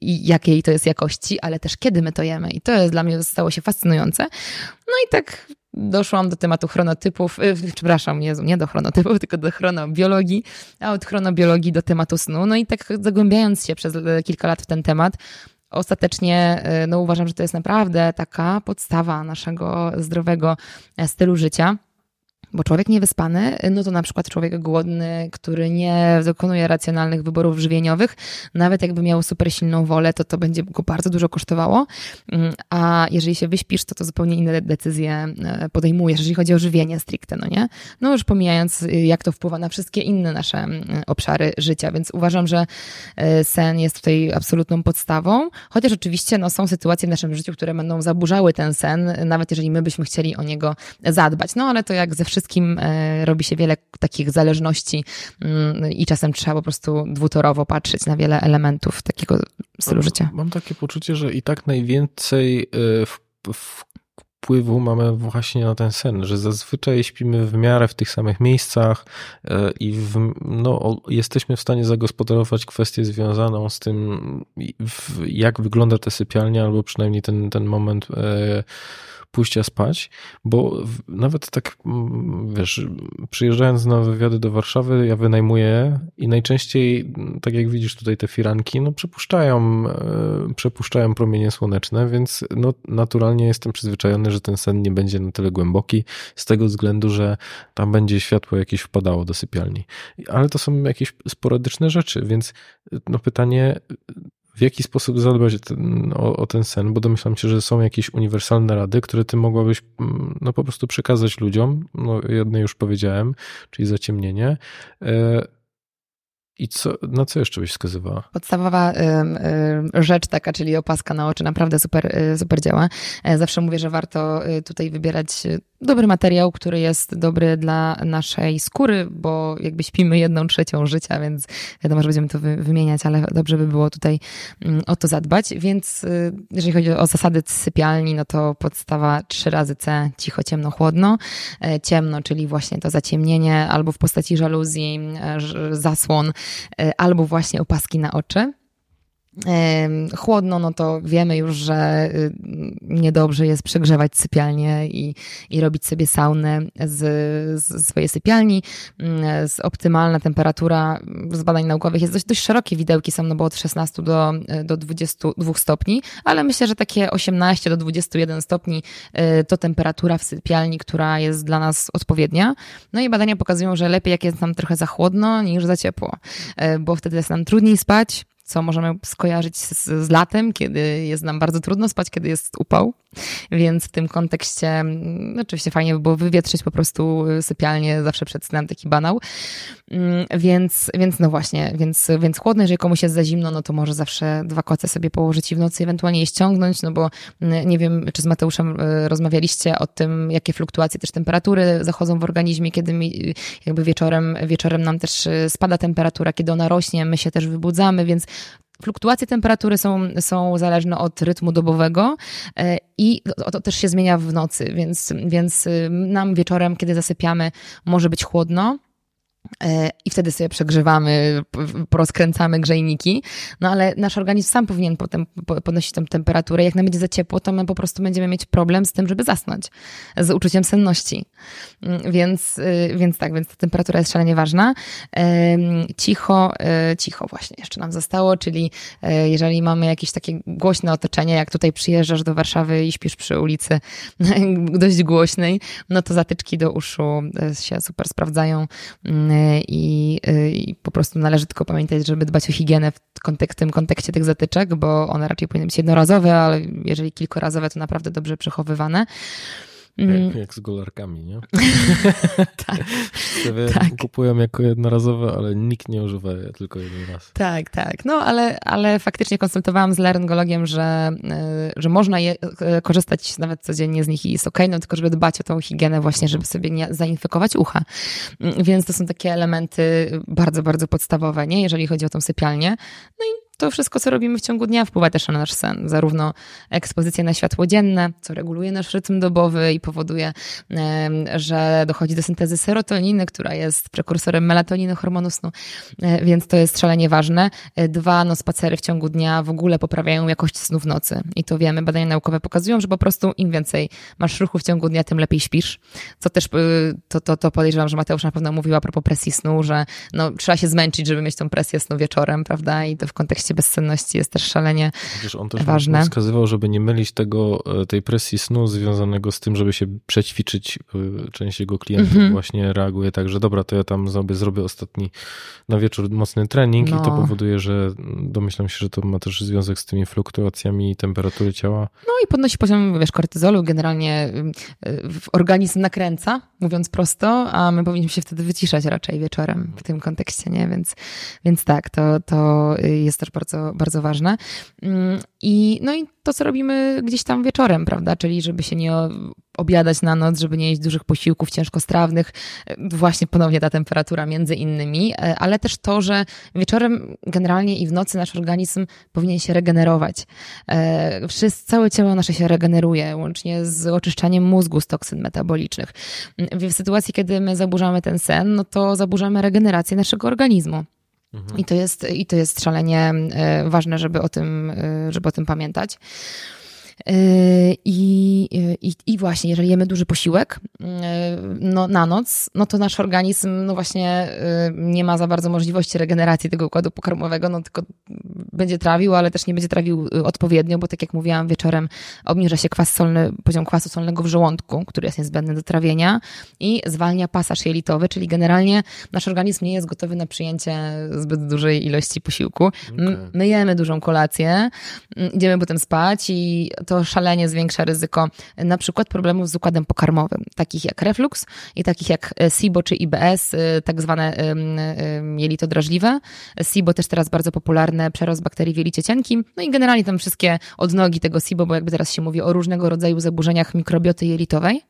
i jakiej to jest jakości, ale też kiedy my to jemy. I to jest dla mnie stało się fascynujące. No i tak doszłam do tematu chronotypów, yy, przepraszam, nie, nie do chronotypów, tylko do chronobiologii, a od chronobiologii do tematu snu. No i tak zagłębiając się przez kilka lat w ten temat, ostatecznie y, no, uważam, że to jest naprawdę taka podstawa naszego zdrowego e, stylu życia. Bo człowiek niewyspany, no to na przykład człowiek głodny, który nie dokonuje racjonalnych wyborów żywieniowych, nawet jakby miał super silną wolę, to to będzie go bardzo dużo kosztowało. Mm, a jeżeli się wyśpisz, to to zupełnie inne decyzje e, podejmujesz, jeżeli chodzi o żywienie stricte, no nie? No już pomijając, y, jak to wpływa na wszystkie inne nasze mm, obszary życia, więc uważam, że e, sen jest tutaj absolutną podstawą, chociaż oczywiście no, są sytuacje w naszym życiu, które będą zaburzały ten sen, nawet jeżeli my byśmy chcieli o niego zadbać. No ale to jak ze wszystkim wszystkim e, robi się wiele takich zależności mm, i czasem trzeba po prostu dwutorowo patrzeć na wiele elementów takiego stylu życia. Mam takie poczucie, że i tak najwięcej e, wpływu mamy właśnie na ten sen, że zazwyczaj śpimy w miarę w tych samych miejscach e, i w, no, jesteśmy w stanie zagospodarować kwestię związaną z tym, jak wygląda ta sypialnia, albo przynajmniej ten, ten moment pójścia spać, bo nawet tak, mm, wiesz, przyjeżdżając na wywiady do Warszawy, ja wynajmuję i najczęściej, tak jak widzisz tutaj te firanki, no przepuszczają, e, przepuszczają promienie słoneczne, więc no naturalnie jestem przyzwyczajony, że ten sen nie będzie na tyle głęboki, z tego względu, że tam będzie światło jakieś wpadało do sypialni. Ale to są jakieś sporadyczne rzeczy, więc no pytanie, w jaki sposób zadbać ten, o, o, ten sen, bo domyślam się, że są jakieś uniwersalne rady, które ty mogłabyś mm, no, po prostu przekazać ludziom. No, jedne już powiedziałem, czyli zaciemnienie. I co, na co jeszcze byś wskazywała? Podstawowa y, y, rzecz taka, czyli opaska na oczy, naprawdę super, y, super działa. E, zawsze mówię, że warto y, tutaj wybierać y, dobry materiał, który jest dobry dla naszej skóry, bo jakby śpimy jedną trzecią życia, więc wiadomo, że będziemy to wy, wymieniać, ale dobrze by było tutaj mm, o to zadbać. Więc y, jeżeli chodzi o zasady sypialni, no to podstawa trzy razy C, cicho, ciemno, chłodno. E, ciemno, czyli właśnie to zaciemnienie albo w postaci żaluzji, e, zasłon, albo właśnie opaski na oczy. Chłodno, no to wiemy już, że y, niedobrze jest przegrzewać sypialnię i, i robić sobie saunę z, z swojej sypialni. Mm, z optymalna temperatura z badań naukowych jest dość, dość szerokie widełki są, no bo od 16 do, do 22 stopni, ale myślę, że takie 18 do 21 stopni y, to temperatura w sypialni, która jest dla nas odpowiednia. No i badania pokazują, że lepiej jak jest nam trochę za chłodno niż za ciepło, y, bo wtedy jest nam trudniej spać, co możemy skojarzyć z, z, latem, kiedy jest nam bardzo trudno spać, kiedy jest upał. Więc w tym kontekście mm, oczywiście fajnie by było wywietrzyć po prostu sypialnię zawsze przed snem, taki banał. Mm, więc, więc no właśnie, więc, więc chłodno, jeżeli komuś jest za zimno, no to może zawsze dwa koce sobie położyć i w nocy ewentualnie je ściągnąć, no bo mm, nie wiem, czy z Mateuszem y, rozmawialiście o tym, jakie fluktuacje też temperatury zachodzą w organizmie, kiedy mi, jakby wieczorem, wieczorem nam też y, spada temperatura, kiedy ona rośnie, my się też wybudzamy, więc Fluktuacje temperatury są, są zależne od rytmu dobowego e, i to, to, też się zmienia w nocy, więc, więc y, nam wieczorem, kiedy zasypiamy, może być chłodno, i wtedy sobie przegrzewamy, porozkręcamy grzejniki, no ale nasz organizm sam powinien potem podnosić tą temperaturę. Jak nam będzie za ciepło, to my po prostu będziemy mieć problem z tym, żeby zasnąć, z uczuciem senności. Mm, więc, y, więc tak, więc ta temperatura jest szalenie ważna. Cicho, e, cicho właśnie jeszcze nam zostało, czyli e, jeżeli mamy jakieś takie głośne otoczenie, jak tutaj przyjeżdżasz do Warszawy i śpisz przy ulicy dość głośnej, no to zatyczki do uszu się super sprawdzają mm, i, i po prostu należy tylko pamiętać, żeby dbać o higienę w, kontek tym kontekście tych zatyczek, bo one raczej powinny być jednorazowe, ale jeżeli kilkorazowe, to naprawdę dobrze przechowywane. Jak, mm. jak z golarkami, nie? tak. tak. Kupują jako jednorazowe, ale nikt nie używa je tylko jeden raz. Tak, tak. No ale, ale faktycznie konsultowałam z laryngologiem, że, y, że można je, y, korzystać nawet codziennie z nich i jest ok, no tylko żeby dbać o tą higienę właśnie, żeby sobie nie zainfekować ucha. Mm, więc to są takie elementy bardzo, bardzo podstawowe, nie? Jeżeli chodzi o tą sypialnię. No i to wszystko, co robimy w ciągu dnia, wpływa też na nasz sen. Zarówno ekspozycja na światło dzienne, co reguluje nasz rytm dobowy i powoduje, że dochodzi do syntezy serotoniny, która jest prekursorem melatoniny, hormonu snu, e, więc to jest szalenie ważne. E, dwa, no spacery w ciągu dnia w ogóle poprawiają jakość snu w nocy. I to wiemy, badania naukowe pokazują, że po prostu im więcej masz ruchu w ciągu dnia, tym lepiej śpisz. Co też, y, to, to, to podejrzewam, że Mateusz na pewno mówił a propos presji snu, że no, trzeba się zmęczyć, żeby mieć tą presję snu wieczorem, prawda? I to w kontekście kontekście bezsenności jest też szalenie Przecież on też ważne. wskazywał, żeby nie mylić tego, e, tej presji snu związanego z tym, żeby się przećwiczyć. E, część jego klientów mm -hmm. właśnie reaguje tak, że dobra, to ja tam sobie zrobię ostatni na wieczór mocny trening no. i to no. powoduje, że domyślam się, że to ma też związek z tymi fluktuacjami temperatury ciała. No i podnosi poziom, wiesz, kortyzolu, generalnie e, organizm nakręca, mówiąc prosto, a my powinniśmy się wtedy wyciszać raczej wieczorem w tym kontekście, nie? Więc, więc tak, to, to jest też bardzo, bardzo ważne. Mm, I, no i to, co robimy gdzieś tam wieczorem, prawda? Czyli żeby się nie obiadać na noc, żeby nie jeść dużych posiłków ciężkostrawnych, właśnie ponownie ta temperatura między innymi, e, ale też to, że wieczorem generalnie i w nocy nasz organizm powinien się regenerować. E, Wszystko, całe ciało nasze się regeneruje, łącznie z oczyszczaniem mózgu z toksyn metabolicznych. W sytuacji, kiedy my zaburzamy ten sen, no to zaburzamy regenerację naszego organizmu. I to jest, i to jest szalenie e, ważne, żeby o tym, e, żeby o tym pamiętać. I, i, I właśnie, jeżeli jemy duży posiłek no, na noc, no to nasz organizm no właśnie nie ma za bardzo możliwości regeneracji tego układu pokarmowego, no tylko będzie trawił, ale też nie będzie trawił odpowiednio, bo tak jak mówiłam, wieczorem obniża się kwas solny, poziom kwasu solnego w żołądku, który jest niezbędny do trawienia i zwalnia pasaż jelitowy, czyli generalnie nasz organizm nie jest gotowy na przyjęcie zbyt dużej ilości posiłku. Okay. My jemy dużą kolację, idziemy potem spać i to szalenie zwiększa ryzyko na przykład problemów z układem pokarmowym, takich jak reflux i takich jak SIBO czy IBS, tak zwane jelito drażliwe. SIBO też teraz bardzo popularne, przerost bakterii w jelicie cienkim, no i generalnie tam wszystkie odnogi tego SIBO, bo jakby teraz się mówi o różnego rodzaju zaburzeniach mikrobioty jelitowej.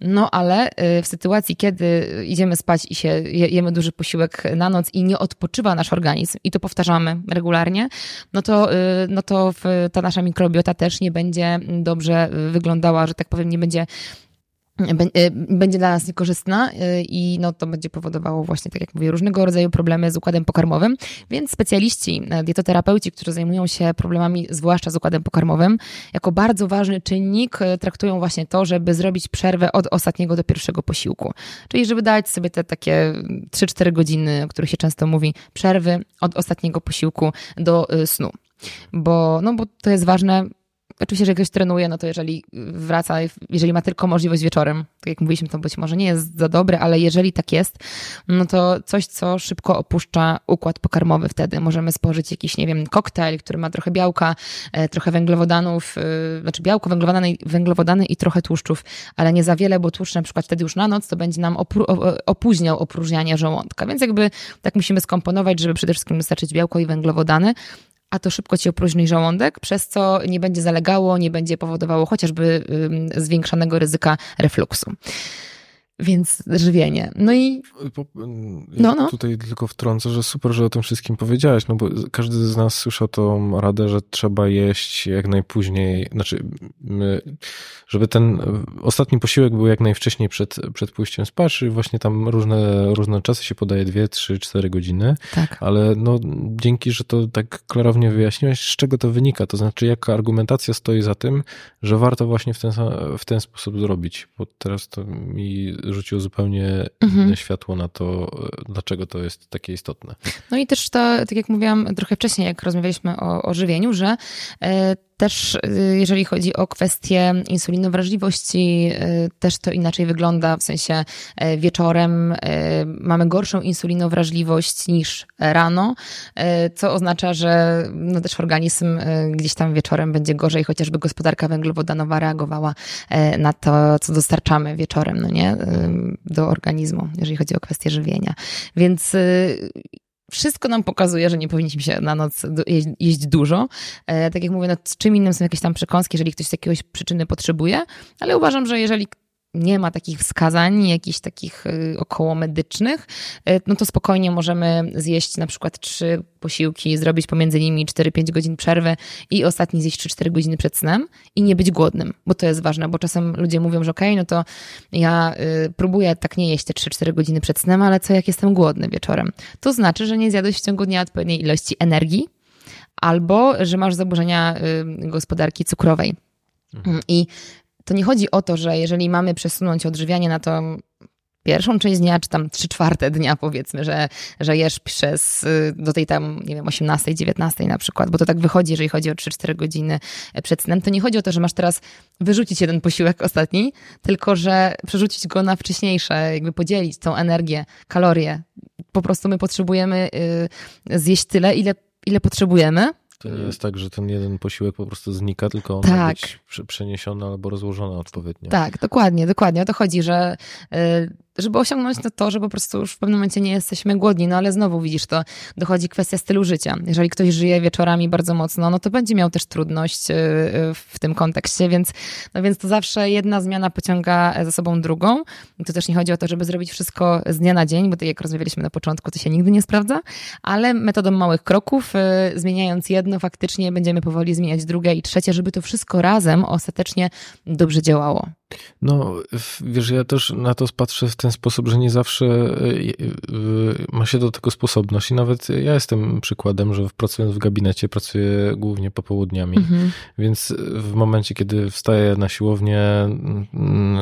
No ale w sytuacji, kiedy idziemy spać i się jemy duży posiłek na noc i nie odpoczywa nasz organizm i to powtarzamy regularnie, no to, no to ta nasza mikrobiota też nie będzie dobrze wyglądała, że tak powiem, nie będzie Y, będzie dla nas niekorzystna y, i no, to będzie powodowało właśnie, tak jak mówię, różnego rodzaju problemy z układem pokarmowym, więc specjaliści, y, dietoterapeuci, którzy zajmują się problemami zwłaszcza z układem pokarmowym, jako bardzo ważny czynnik traktują właśnie to, żeby zrobić przerwę od ostatniego do pierwszego posiłku. Czyli żeby dać sobie te takie 3-4 godziny, o których się często mówi, przerwy od ostatniego posiłku do snu. Bo, no, bo to jest ważne Oczywiście, że ktoś trenuje, no to jeżeli wraca, jeżeli ma tylko możliwość wieczorem, tak jak mówiliśmy, to być może nie jest za dobre, ale jeżeli tak jest, no to coś, co szybko opuszcza układ pokarmowy wtedy. Możemy spożyć jakiś, nie wiem, koktajl, który ma trochę białka, e, trochę węglowodanów, e, znaczy białko, węglowodany, węglowodany i trochę tłuszczów, ale nie za wiele, bo tłuszcz na przykład wtedy już na noc to będzie nam opóźniał opróżnianie żołądka. Więc jakby tak musimy skomponować, żeby przede wszystkim wystarczyć białko i węglowodany, a to szybko ci opróżni żołądek, przez co nie będzie zalegało, nie będzie powodowało chociażby zwiększonego ryzyka refluksu. Więc żywienie. No i. no, no. Tutaj tylko wtrącę, że super, że o tym wszystkim powiedziałaś, no bo każdy z nas słyszał tą radę, że trzeba jeść jak najpóźniej, znaczy, żeby ten ostatni posiłek był jak najwcześniej przed, przed pójściem spać, i właśnie tam różne, różne czasy się podaje, dwie, trzy, cztery godziny. Tak. Ale no, dzięki, że to tak klarownie wyjaśniłeś, z czego to wynika, to znaczy, jaka argumentacja stoi za tym, że warto właśnie w ten, w ten sposób zrobić, bo teraz to mi rzuciło zupełnie mhm. inne światło na to, dlaczego to jest takie istotne. No i też to, tak jak mówiłam trochę wcześniej, jak rozmawialiśmy o, o żywieniu, że e, też y, jeżeli chodzi o kwestię insulinowrażliwości, y, też to inaczej wygląda, w sensie e, wieczorem mamy gorszą insulinowrażliwość niż rano, co oznacza, że no też organizm gdzieś tam wieczorem będzie gorzej, chociażby gospodarka węglowodanowa reagowała na to, co dostarczamy wieczorem, no nie, do organizmu, jeżeli chodzi o kwestię żywienia. Więc wszystko nam pokazuje, że nie powinniśmy się na noc jeść dużo. E, tak jak mówię, no, czym innym są jakieś tam przekąski, jeżeli ktoś z przyczyny potrzebuje, ale uważam, że jeżeli nie ma takich wskazań, jakichś takich y, około medycznych, y, no to spokojnie możemy zjeść na przykład trzy posiłki, zrobić pomiędzy nimi 4-5 godzin przerwy i ostatni zjeść 3-4 godziny przed snem i nie być głodnym, bo to jest ważne, bo czasem ludzie mówią, że okej, okay, no to ja y, próbuję tak nie jeść te 3-4 godziny przed snem, ale co jak jestem głodny wieczorem? To znaczy, że nie zjadłeś w ciągu dnia odpowiedniej ilości energii albo, że masz zaburzenia gospodarki cukrowej. Mhm. I to nie chodzi o to, że jeżeli mamy przesunąć odżywianie na tą pierwszą część dnia, czy tam trzy czwarte dnia powiedzmy, że, że jesz przez y, do tej tam, nie wiem, 18, 19 na przykład, bo to tak wychodzi, jeżeli chodzi o 3-4 godziny przed snem, to nie chodzi o to, że masz teraz wyrzucić jeden posiłek ostatni, tylko że przerzucić go na wcześniejsze, jakby podzielić tą energię, kalorie. Po prostu my potrzebujemy y, zjeść tyle, ile, ile potrzebujemy, to nie jest tak, że ten jeden posiłek po prostu znika, tylko on tak. ma być przeniesiony albo rozłożony odpowiednio. Tak, dokładnie, dokładnie. O to chodzi, że y, żeby osiągnąć to, to, że po prostu już w pewnym momencie nie jesteśmy głodni, no ale znowu widzisz, to dochodzi kwestia stylu życia. Jeżeli ktoś żyje wieczorami bardzo mocno, no to będzie miał też trudność y, y, w tym kontekście, więc, no więc to zawsze jedna zmiana pociąga za sobą drugą. I to też nie chodzi o to, żeby zrobić wszystko z dnia na dzień, bo tak jak rozmawialiśmy na początku, to się nigdy nie sprawdza, ale metodą małych kroków, y, zmieniając jedno, faktycznie będziemy powoli zmieniać drugie i trzecie, żeby to wszystko razem ostatecznie dobrze działało. No, wiesz, ja też na to patrzę w ten sposób, że nie zawsze e, ma się do tego sposobność i nawet ja jestem przykładem, że pracując w gabinecie pracuję głównie popołudniami, mhm. więc w momencie, kiedy wstaję na siłownię mm,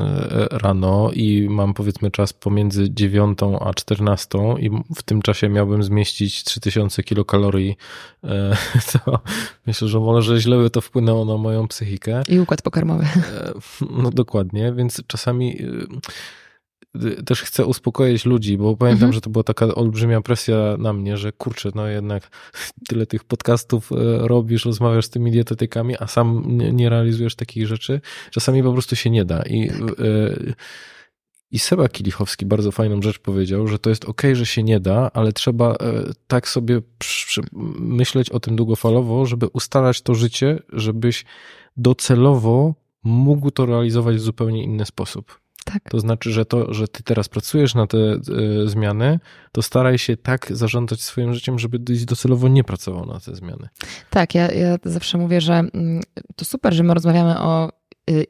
rano i mam powiedzmy czas pomiędzy 9 a 14 i w tym czasie miałbym zmieścić 3000 kilokalorii, e, to myślę, że może źle by to wpłynęło na moją psychikę. I układ pokarmowy. E, no dokładnie, więc czasami y, też chcę uspokoić ludzi, bo pamiętam, Mhm. że to była taka olbrzymia presja na mnie, że kurczę, no jednak tyle tych podcastów e, robisz, rozmawiasz z tymi dietetykami, a sam nie, realizujesz takich rzeczy. Czasami po prostu się nie da. I, Tak. i Seba Kilichowski bardzo fajną rzecz powiedział, że to jest ok, że się nie da, ale trzeba tak sobie myśleć o tym długofalowo, żeby ustalać to życie, żebyś docelowo mógł to realizować w zupełnie inny sposób. Tak. To znaczy, że to, że ty teraz pracujesz na te e, zmiany, to staraj się tak zarządzać swoim życiem, żeby docelowo nie pracował na te zmiany. Tak, ja, ja zawsze mówię, że mm, to super, że my rozmawiamy o y,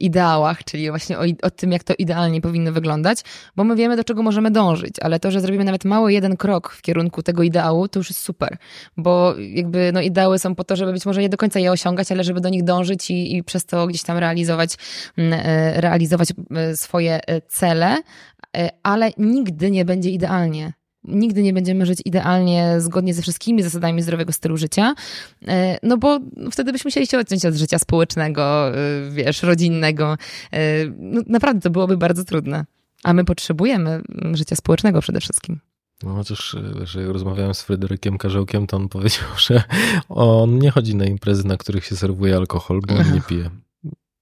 ideałach, czyli właśnie o, o tym, jak to idealnie powinno wyglądać, bo my wiemy, do czego możemy dążyć, ale to, że zrobimy nawet mały jeden krok w kierunku tego ideału, to już jest super, bo jakby no, ideały są po to, żeby być może nie do końca je osiągać, ale żeby do nich dążyć i, i przez to gdzieś tam realizować, mm, e, realizować swoje e, cele, e, ale nigdy nie będzie idealnie. Nigdy nie będziemy żyć idealnie, zgodnie ze wszystkimi zasadami zdrowego stylu życia, E, No bo wtedy byśmy musieli się odciąć od życia społecznego, y, wiesz, rodzinnego. E, No naprawdę to byłoby bardzo trudne. A my potrzebujemy mm, życia społecznego przede wszystkim. No chociaż, e, że rozmawiałem z Fryderykiem Karzełkiem, to on powiedział, że on nie chodzi na imprezy, na których się serwuje alkohol, bo on nie pije.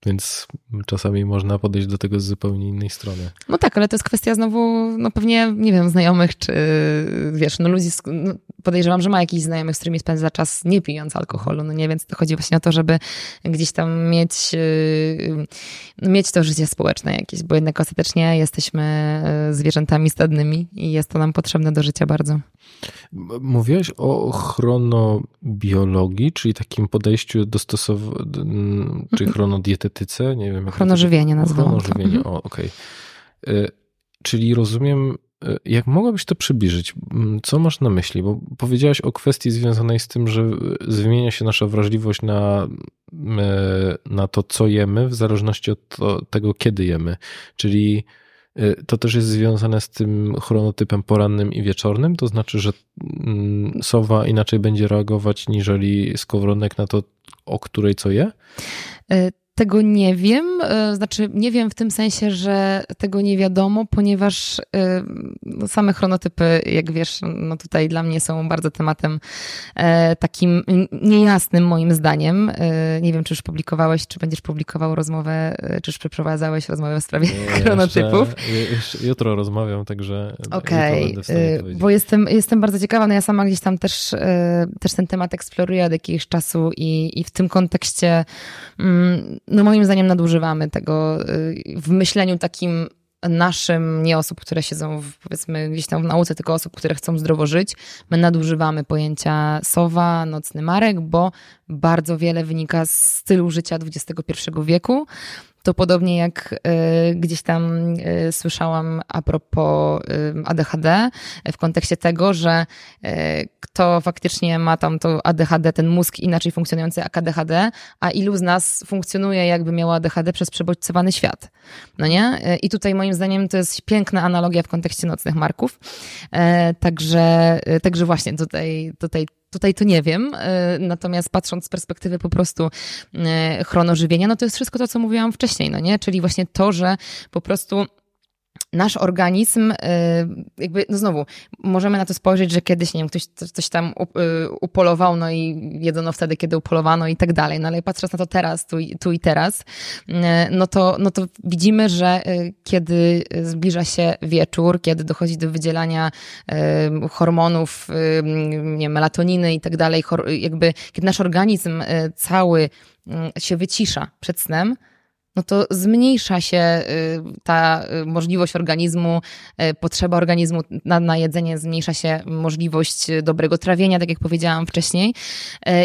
Więc czasami można podejść do tego z zupełnie innej strony. No tak, ale to jest kwestia znowu, no pewnie, nie wiem, znajomych, czy wiesz, no ludzi, no podejrzewam, że ma jakichś znajomych, z którymi spędza czas nie pijąc alkoholu, no nie, więc to chodzi właśnie o to, żeby gdzieś tam mieć, yy, mieć to życie społeczne jakieś, bo jednak ostatecznie jesteśmy yy, zwierzętami stadnymi i jest to nam potrzebne do życia bardzo. Mówiłeś o chronobiologii, czyli takim podejściu dostosowanym, czy chronodietetyce, nie wiem. to- Chronożywienie nazwałam to. Chronożywienie, Mhm. o, okej. Y, Czyli rozumiem, y, jak mogłabyś to przybliżyć? Co masz na myśli? Bo powiedziałaś o kwestii związanej z tym, że y, zmienia się nasza wrażliwość na, na to, co jemy, w zależności od to, tego, kiedy jemy. Czyli to też jest związane z tym chronotypem porannym i wieczornym, to znaczy, że mm, sowa inaczej będzie reagować niżeli skowronek na to, o której co je? Tego nie wiem, e, znaczy nie wiem w tym sensie, że tego nie wiadomo, ponieważ e, no, same chronotypy, jak wiesz, no tutaj dla mnie są bardzo tematem e, takim niejasnym moim zdaniem. Nie wiem, czy już publikowałeś, czy będziesz publikował rozmowę, czy już przeprowadzałeś rozmowę w sprawie chronotypów. Jeszcze, jeszcze jutro rozmawiam, także Okej, y, powiedzieć. bo jestem, jestem bardzo ciekawa, no ja sama gdzieś tam też, też ten temat eksploruję od jakiegoś czasu i, i w tym kontekście, mm, no moim zdaniem nadużywamy tego y, w myśleniu takim naszym, nie osób, które siedzą w, powiedzmy gdzieś tam w nauce, tylko osób, które chcą zdrowo żyć. My nadużywamy pojęcia sowa, nocny marek, bo bardzo wiele wynika z stylu życia XXI wieku. To podobnie jak y, gdzieś tam y, słyszałam a propos y, ADHD, w kontekście tego, że kto faktycznie ma tam to ADHD, ten mózg inaczej funkcjonujący jak ADHD, a ilu z nas funkcjonuje jakby miało ADHD przez przebodźcowany świat. No nie? I tutaj moim zdaniem to jest piękna analogia w kontekście nocnych marków. E, Także, także właśnie tutaj, tutaj Tutaj to nie wiem, y, natomiast patrząc z perspektywy po prostu y, chronożywienia, no to jest wszystko to, co mówiłam wcześniej, no nie? Czyli właśnie to, że po prostu nasz organizm, y, jakby, no znowu, możemy na to spojrzeć, że kiedyś, nie wiem, ktoś coś- tam y, upolował, no i jedzono wtedy, kiedy upolowano i tak dalej, no ale patrząc na to teraz, tu i, tu i teraz, y, no to, no to widzimy, że kiedy zbliża się wieczór, kiedy dochodzi do wydzielania hormonów, nie wiem, melatoniny i tak dalej, jakby, kiedy nasz organizm cały się wycisza przed snem, no to zmniejsza się y, ta y, możliwość organizmu, y, potrzeba organizmu na, na jedzenie, zmniejsza się możliwość dobrego trawienia, tak jak powiedziałam wcześniej.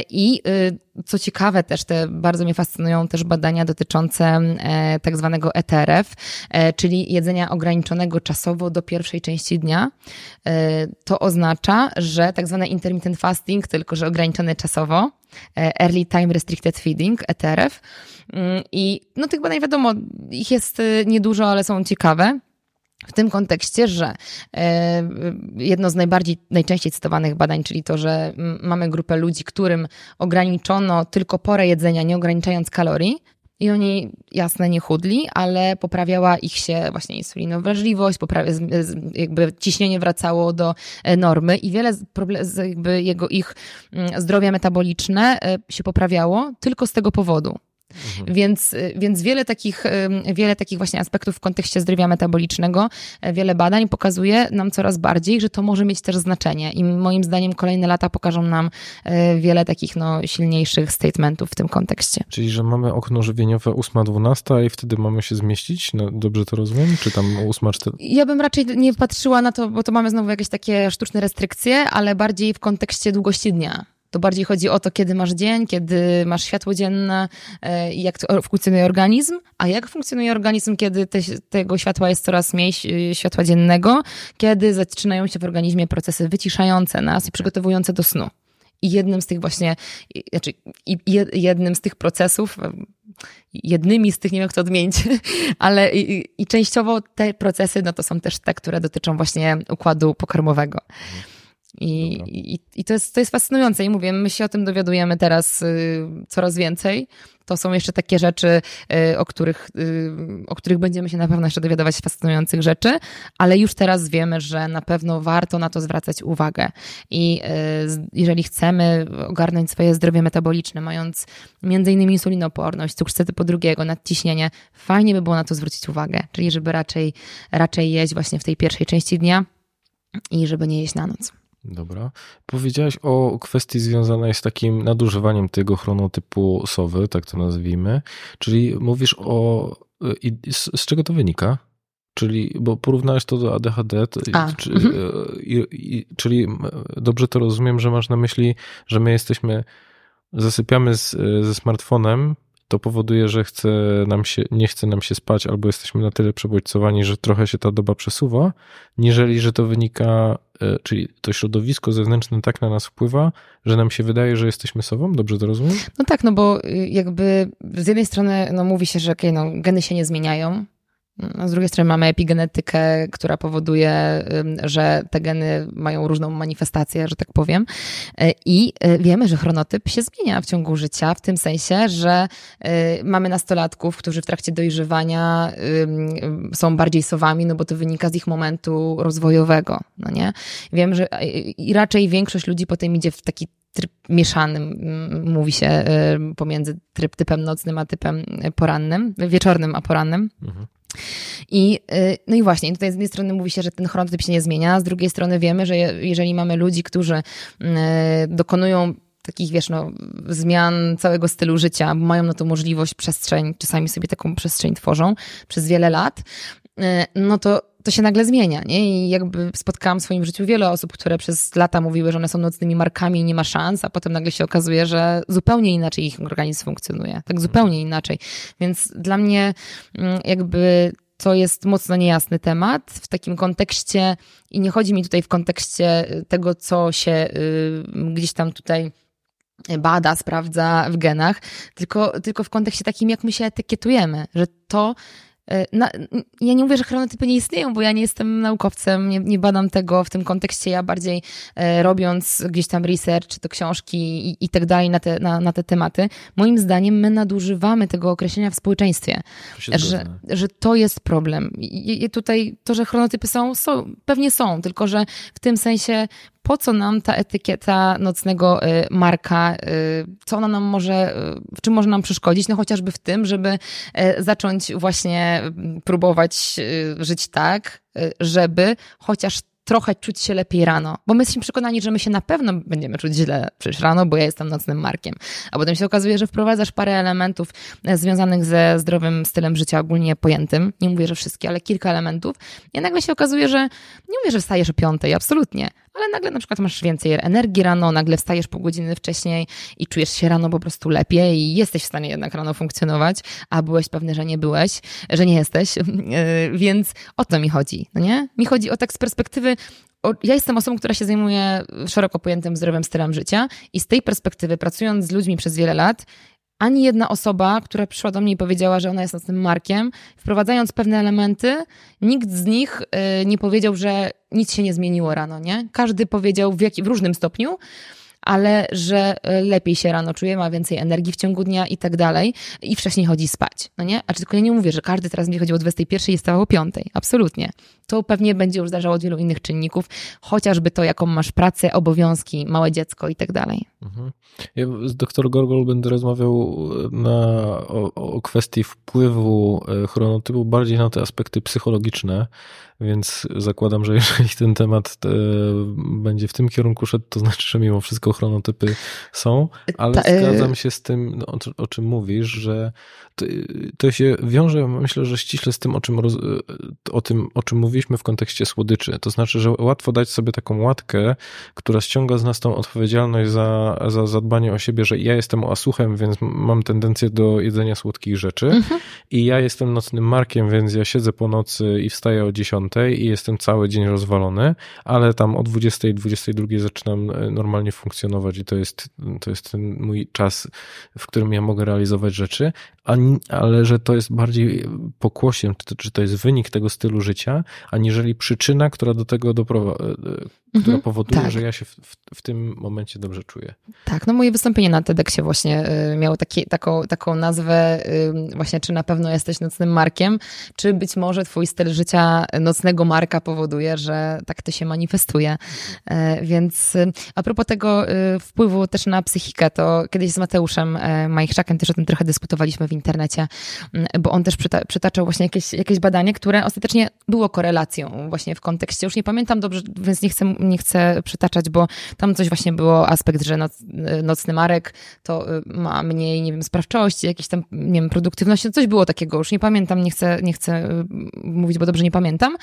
I co ciekawe też, te bardzo mnie fascynują też badania dotyczące tak zwanego ETRF, czyli jedzenia ograniczonego czasowo do pierwszej części dnia. To oznacza, że tak zwane intermittent fasting, tylko że ograniczone czasowo, Early Time Restricted Feeding, ETRF. Mm, I no tych badań wiadomo, ich jest y, niedużo, ale są ciekawe. W tym kontekście, że e, jedno z najbardziej, najczęściej cytowanych badań, czyli to, że mm, mamy grupę ludzi, którym ograniczono tylko porę jedzenia, nie ograniczając kalorii, i oni, jasne, nie chudli, ale poprawiała ich się właśnie insulinowrażliwość, poprawia, jakby ciśnienie wracało do e, normy i wiele problem, jakby jego ich mm, zdrowia metaboliczne e, się poprawiało tylko z tego powodu. Mhm. Więc, y, więc wiele, takich, wiele takich właśnie aspektów w kontekście zdrowia metabolicznego, e, wiele badań pokazuje nam coraz bardziej, że to może mieć też znaczenie. I moim zdaniem kolejne lata pokażą nam e, wiele takich no, silniejszych statementów w tym kontekście. Czyli, że mamy okno żywieniowe 8-12 i wtedy mamy się zmieścić? No, dobrze to rozumiem? Czy tam 8-4? Ja bym raczej nie patrzyła na to, bo to mamy znowu jakieś takie sztuczne restrykcje, ale bardziej w kontekście długości dnia. To bardziej chodzi o to, kiedy masz dzień, kiedy masz światło dzienne e, i jak funkcjonuje organizm, a jak funkcjonuje organizm, kiedy te, tego światła jest coraz mniej, światła dziennego, kiedy zaczynają się w organizmie procesy wyciszające nas i przygotowujące do snu. I jednym z tych właśnie, znaczy jednym z tych procesów, e, jednymi z tych, nie wiem jak to odmienić, ale i, i częściowo te procesy, no to są też te, które dotyczą właśnie układu pokarmowego. Mhm. I, i, i, to, jest, to jest fascynujące i mówię, my się o tym dowiadujemy teraz y, coraz więcej. To są jeszcze takie rzeczy, y, o których, y, o których będziemy się na pewno jeszcze dowiadywać fascynujących rzeczy, ale już teraz wiemy, że na pewno warto na to zwracać uwagę. I y, jeżeli chcemy ogarnąć swoje zdrowie metaboliczne, mając między innymi insulinoporność, cukrzycę typu drugiego, nadciśnienie, fajnie by było na to zwrócić uwagę. Czyli żeby raczej, raczej jeść właśnie w tej pierwszej części dnia i żeby nie jeść na noc. Dobra. Powiedziałaś o kwestii związanej z takim nadużywaniem tego chronotypu sowy, tak to nazwijmy. Czyli mówisz o. Z, z czego to wynika? Czyli, bo porównałeś to do ADHD, to, czy, mhm. i, i, czyli dobrze to rozumiem, że masz na myśli, że my jesteśmy, zasypiamy z, ze smartfonem to powoduje, że chce nam się, nie chce nam się spać, albo jesteśmy na tyle przebodźcowani, że trochę się ta doba przesuwa, niżeli, że to wynika, e, czyli to środowisko zewnętrzne tak na nas wpływa, że nam się wydaje, że jesteśmy sobą, dobrze to rozumiem? No tak, no bo y, jakby z jednej strony no mówi się, że okay, no, geny się nie zmieniają, z drugiej strony mamy epigenetykę, która powoduje, że te geny mają różną manifestację, że tak powiem. E, I e, wiemy, że chronotyp się zmienia w ciągu życia, w tym sensie, że e, mamy nastolatków, którzy w trakcie dojrzewania są bardziej sowami, no bo to wynika z ich momentu rozwojowego. No nie? Wiem, że i raczej większość ludzi potem idzie w taki tryb mieszanym, mówi się pomiędzy tryb typem nocnym a typem porannym, wieczornym a porannym. Mhm. I, y, no i właśnie, tutaj z jednej strony mówi się, że ten chronotyp się nie zmienia, z drugiej strony wiemy, że jeżeli mamy ludzi, którzy y, dokonują takich, wiesz, no, zmian całego stylu życia, mają na to możliwość, przestrzeń, czasami sobie taką przestrzeń tworzą przez wiele lat, y, no to to się nagle zmienia, nie? I jakby spotkałam w swoim życiu wiele osób, które przez lata mówiły, że one są nocnymi markami i nie ma szans, a potem nagle się okazuje, że zupełnie inaczej ich organizm funkcjonuje. Tak zupełnie inaczej. Więc dla mnie mm, jakby to jest mocno niejasny temat w takim kontekście i nie chodzi mi tutaj w kontekście tego, co się y, gdzieś tam tutaj bada, sprawdza w genach, tylko, tylko w kontekście takim, jak my się etykietujemy, że to na, ja nie mówię, że chronotypy nie istnieją, bo ja nie jestem naukowcem, nie, nie badam tego w tym kontekście. Ja bardziej e, robiąc gdzieś tam research, czy to książki i, i tak dalej na te, na, na te tematy, moim zdaniem my nadużywamy tego określenia w społeczeństwie, że, że to jest problem. I, I, tutaj to, że chronotypy są, są, pewnie są, tylko że w tym sensie po co nam ta etykieta nocnego y, marka, y, co ona nam może, y, w czym może nam przeszkodzić? No chociażby w tym, żeby zacząć właśnie próbować żyć tak, żeby chociaż trochę czuć się lepiej rano, bo my jesteśmy przekonani, że my się na pewno będziemy czuć źle przecież rano, bo ja jestem nocnym markiem. A potem się okazuje, że wprowadzasz parę elementów e, związanych ze zdrowym stylem życia ogólnie pojętym. Nie mówię, że wszystkie, ale kilka elementów. I nagle się okazuje, że nie mówię, że wstajesz o piątej, absolutnie, ale nagle na przykład masz więcej energii rano, nagle wstajesz pół godziny wcześniej i czujesz się rano po prostu lepiej i jesteś w stanie jednak rano funkcjonować, a byłeś pewny, że nie byłeś, że nie jesteś, e, więc o to mi chodzi, no nie? Mi chodzi o tak z perspektywy ja jestem osobą, która się zajmuje szeroko pojętym zdrowym stylem życia i z tej perspektywy, pracując z ludźmi przez wiele lat, ani jedna osoba, która przyszła do mnie i powiedziała, że ona jest nocnym markiem, wprowadzając pewne elementy, nikt z nich y, nie powiedział, że nic się nie zmieniło rano, nie? Każdy powiedział w, jak, w różnym stopniu, ale że e, lepiej się rano czuje, ma więcej energii w ciągu dnia i tak dalej i wcześniej chodzi spać, no nie? A czy tylko ja nie mówię, że każdy teraz będzie chodził o 21 i stawał o 5, absolutnie. To pewnie będzie już zależało od wielu innych czynników, chociażby to, jaką masz pracę, obowiązki, małe dziecko i tak dalej. Mhm. Ja z dr Gorgol będę rozmawiał na, o, o kwestii wpływu e, chronotypu bardziej na te aspekty psychologiczne, więc zakładam, że jeżeli ten temat e, będzie w tym kierunku szedł, to znaczy, że mimo wszystko chronotypy są, ale Ta, e, zgadzam się z tym, no, o, o, czym mówisz, że to, to, się wiąże, myślę, że ściśle z tym o, czym roz, o tym, o czym mówiliśmy w kontekście słodyczy. To znaczy, że łatwo dać sobie taką łatkę, która ściąga z nas tą odpowiedzialność za, za zadbanie o siebie, że ja jestem oasuchem, więc mam tendencję do jedzenia słodkich rzeczy mhm. i ja jestem nocnym markiem, więc ja siedzę po nocy i wstaję o 10 i jestem cały dzień rozwalony, ale tam o 20, 22 zaczynam e, normalnie funkcjonować i to jest, to jest ten mój czas, w którym ja mogę realizować rzeczy, ale że to jest bardziej pokłosiem, czy to jest wynik tego stylu życia, aniżeli przyczyna, która do tego doprowadza, e, e, która mhm, powoduje, tak. że ja się w, w, w, tym momencie dobrze czuję. Tak, no moje wystąpienie na TEDxie właśnie miało taki, taką, taką nazwę właśnie, czy na pewno jesteś nocnym markiem, czy być może twój styl życia nocnym mocnego marka powoduje, że tak to się manifestuje. E, więc y, a propos tego y, wpływu też na psychikę, to kiedyś z Mateuszem e, Majchrzakiem też o tym trochę dyskutowaliśmy w internecie, mm, bo on też przyta przytaczał właśnie jakieś, jakieś badanie, które ostatecznie było korelacją właśnie w kontekście, już nie pamiętam dobrze, więc nie chcę, nie chcę przytaczać, bo tam coś właśnie było, aspekt, że noc, y, nocny Marek to ma mniej, nie wiem, sprawczości, jakieś tam, nie wiem, produktywności, no coś było takiego, już nie pamiętam, nie chcę, nie chcę mówić, bo dobrze nie pamiętam,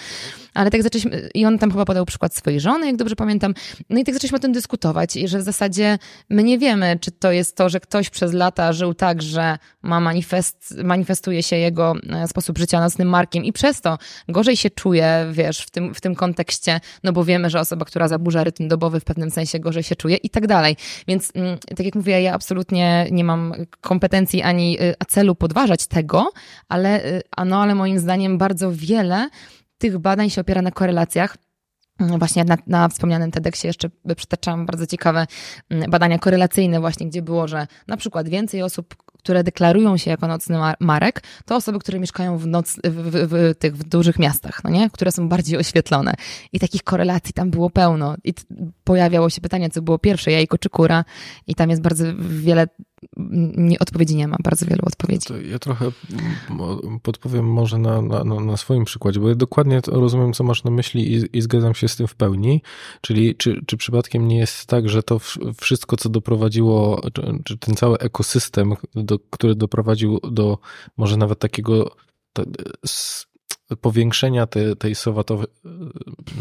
ale tak zaczęliśmy, i on tam chyba podał przykład swojej żony, jak dobrze pamiętam, no i tak zaczęliśmy o tym dyskutować i że w zasadzie my nie wiemy, czy to jest to, że ktoś przez lata żył tak, że ma manifest, manifestuje się jego sposób życia nocnym markiem i przez to gorzej się czuje, wiesz, w tym, w tym kontekście, no bo wiemy, że osoba, która zaburza rytm dobowy w pewnym sensie gorzej się czuje i tak dalej. Więc mm, tak jak mówię, ja absolutnie nie mam kompetencji ani y, celu podważać tego, ale, y, no, ale moim zdaniem bardzo wiele tych badań się opiera na korelacjach. Mm, właśnie na, na wspomnianym TEDxie jeszcze przytaczałam bardzo ciekawe mm, badania korelacyjne właśnie, gdzie było, że na przykład więcej osób, które deklarują się jako nocny marek, to osoby, które mieszkają w, noc, w, w, w, tych w dużych miastach, no nie? które są bardziej oświetlone. I takich korelacji tam było pełno. I pojawiało się pytanie, co było pierwsze, jajko czy kura. I tam jest bardzo wiele nie, odpowiedzi nie ma, bardzo wielu odpowiedzi. To ja trochę podpowiem może na, na, na swoim przykładzie, bo ja dokładnie rozumiem, co masz na myśli i, i zgadzam się z tym w pełni. Czyli czy, czy przypadkiem nie jest tak, że to wszystko, co doprowadziło, czy, czy ten cały ekosystem, do, który doprowadził do może nawet takiego powiększenia tej, tej sowatowej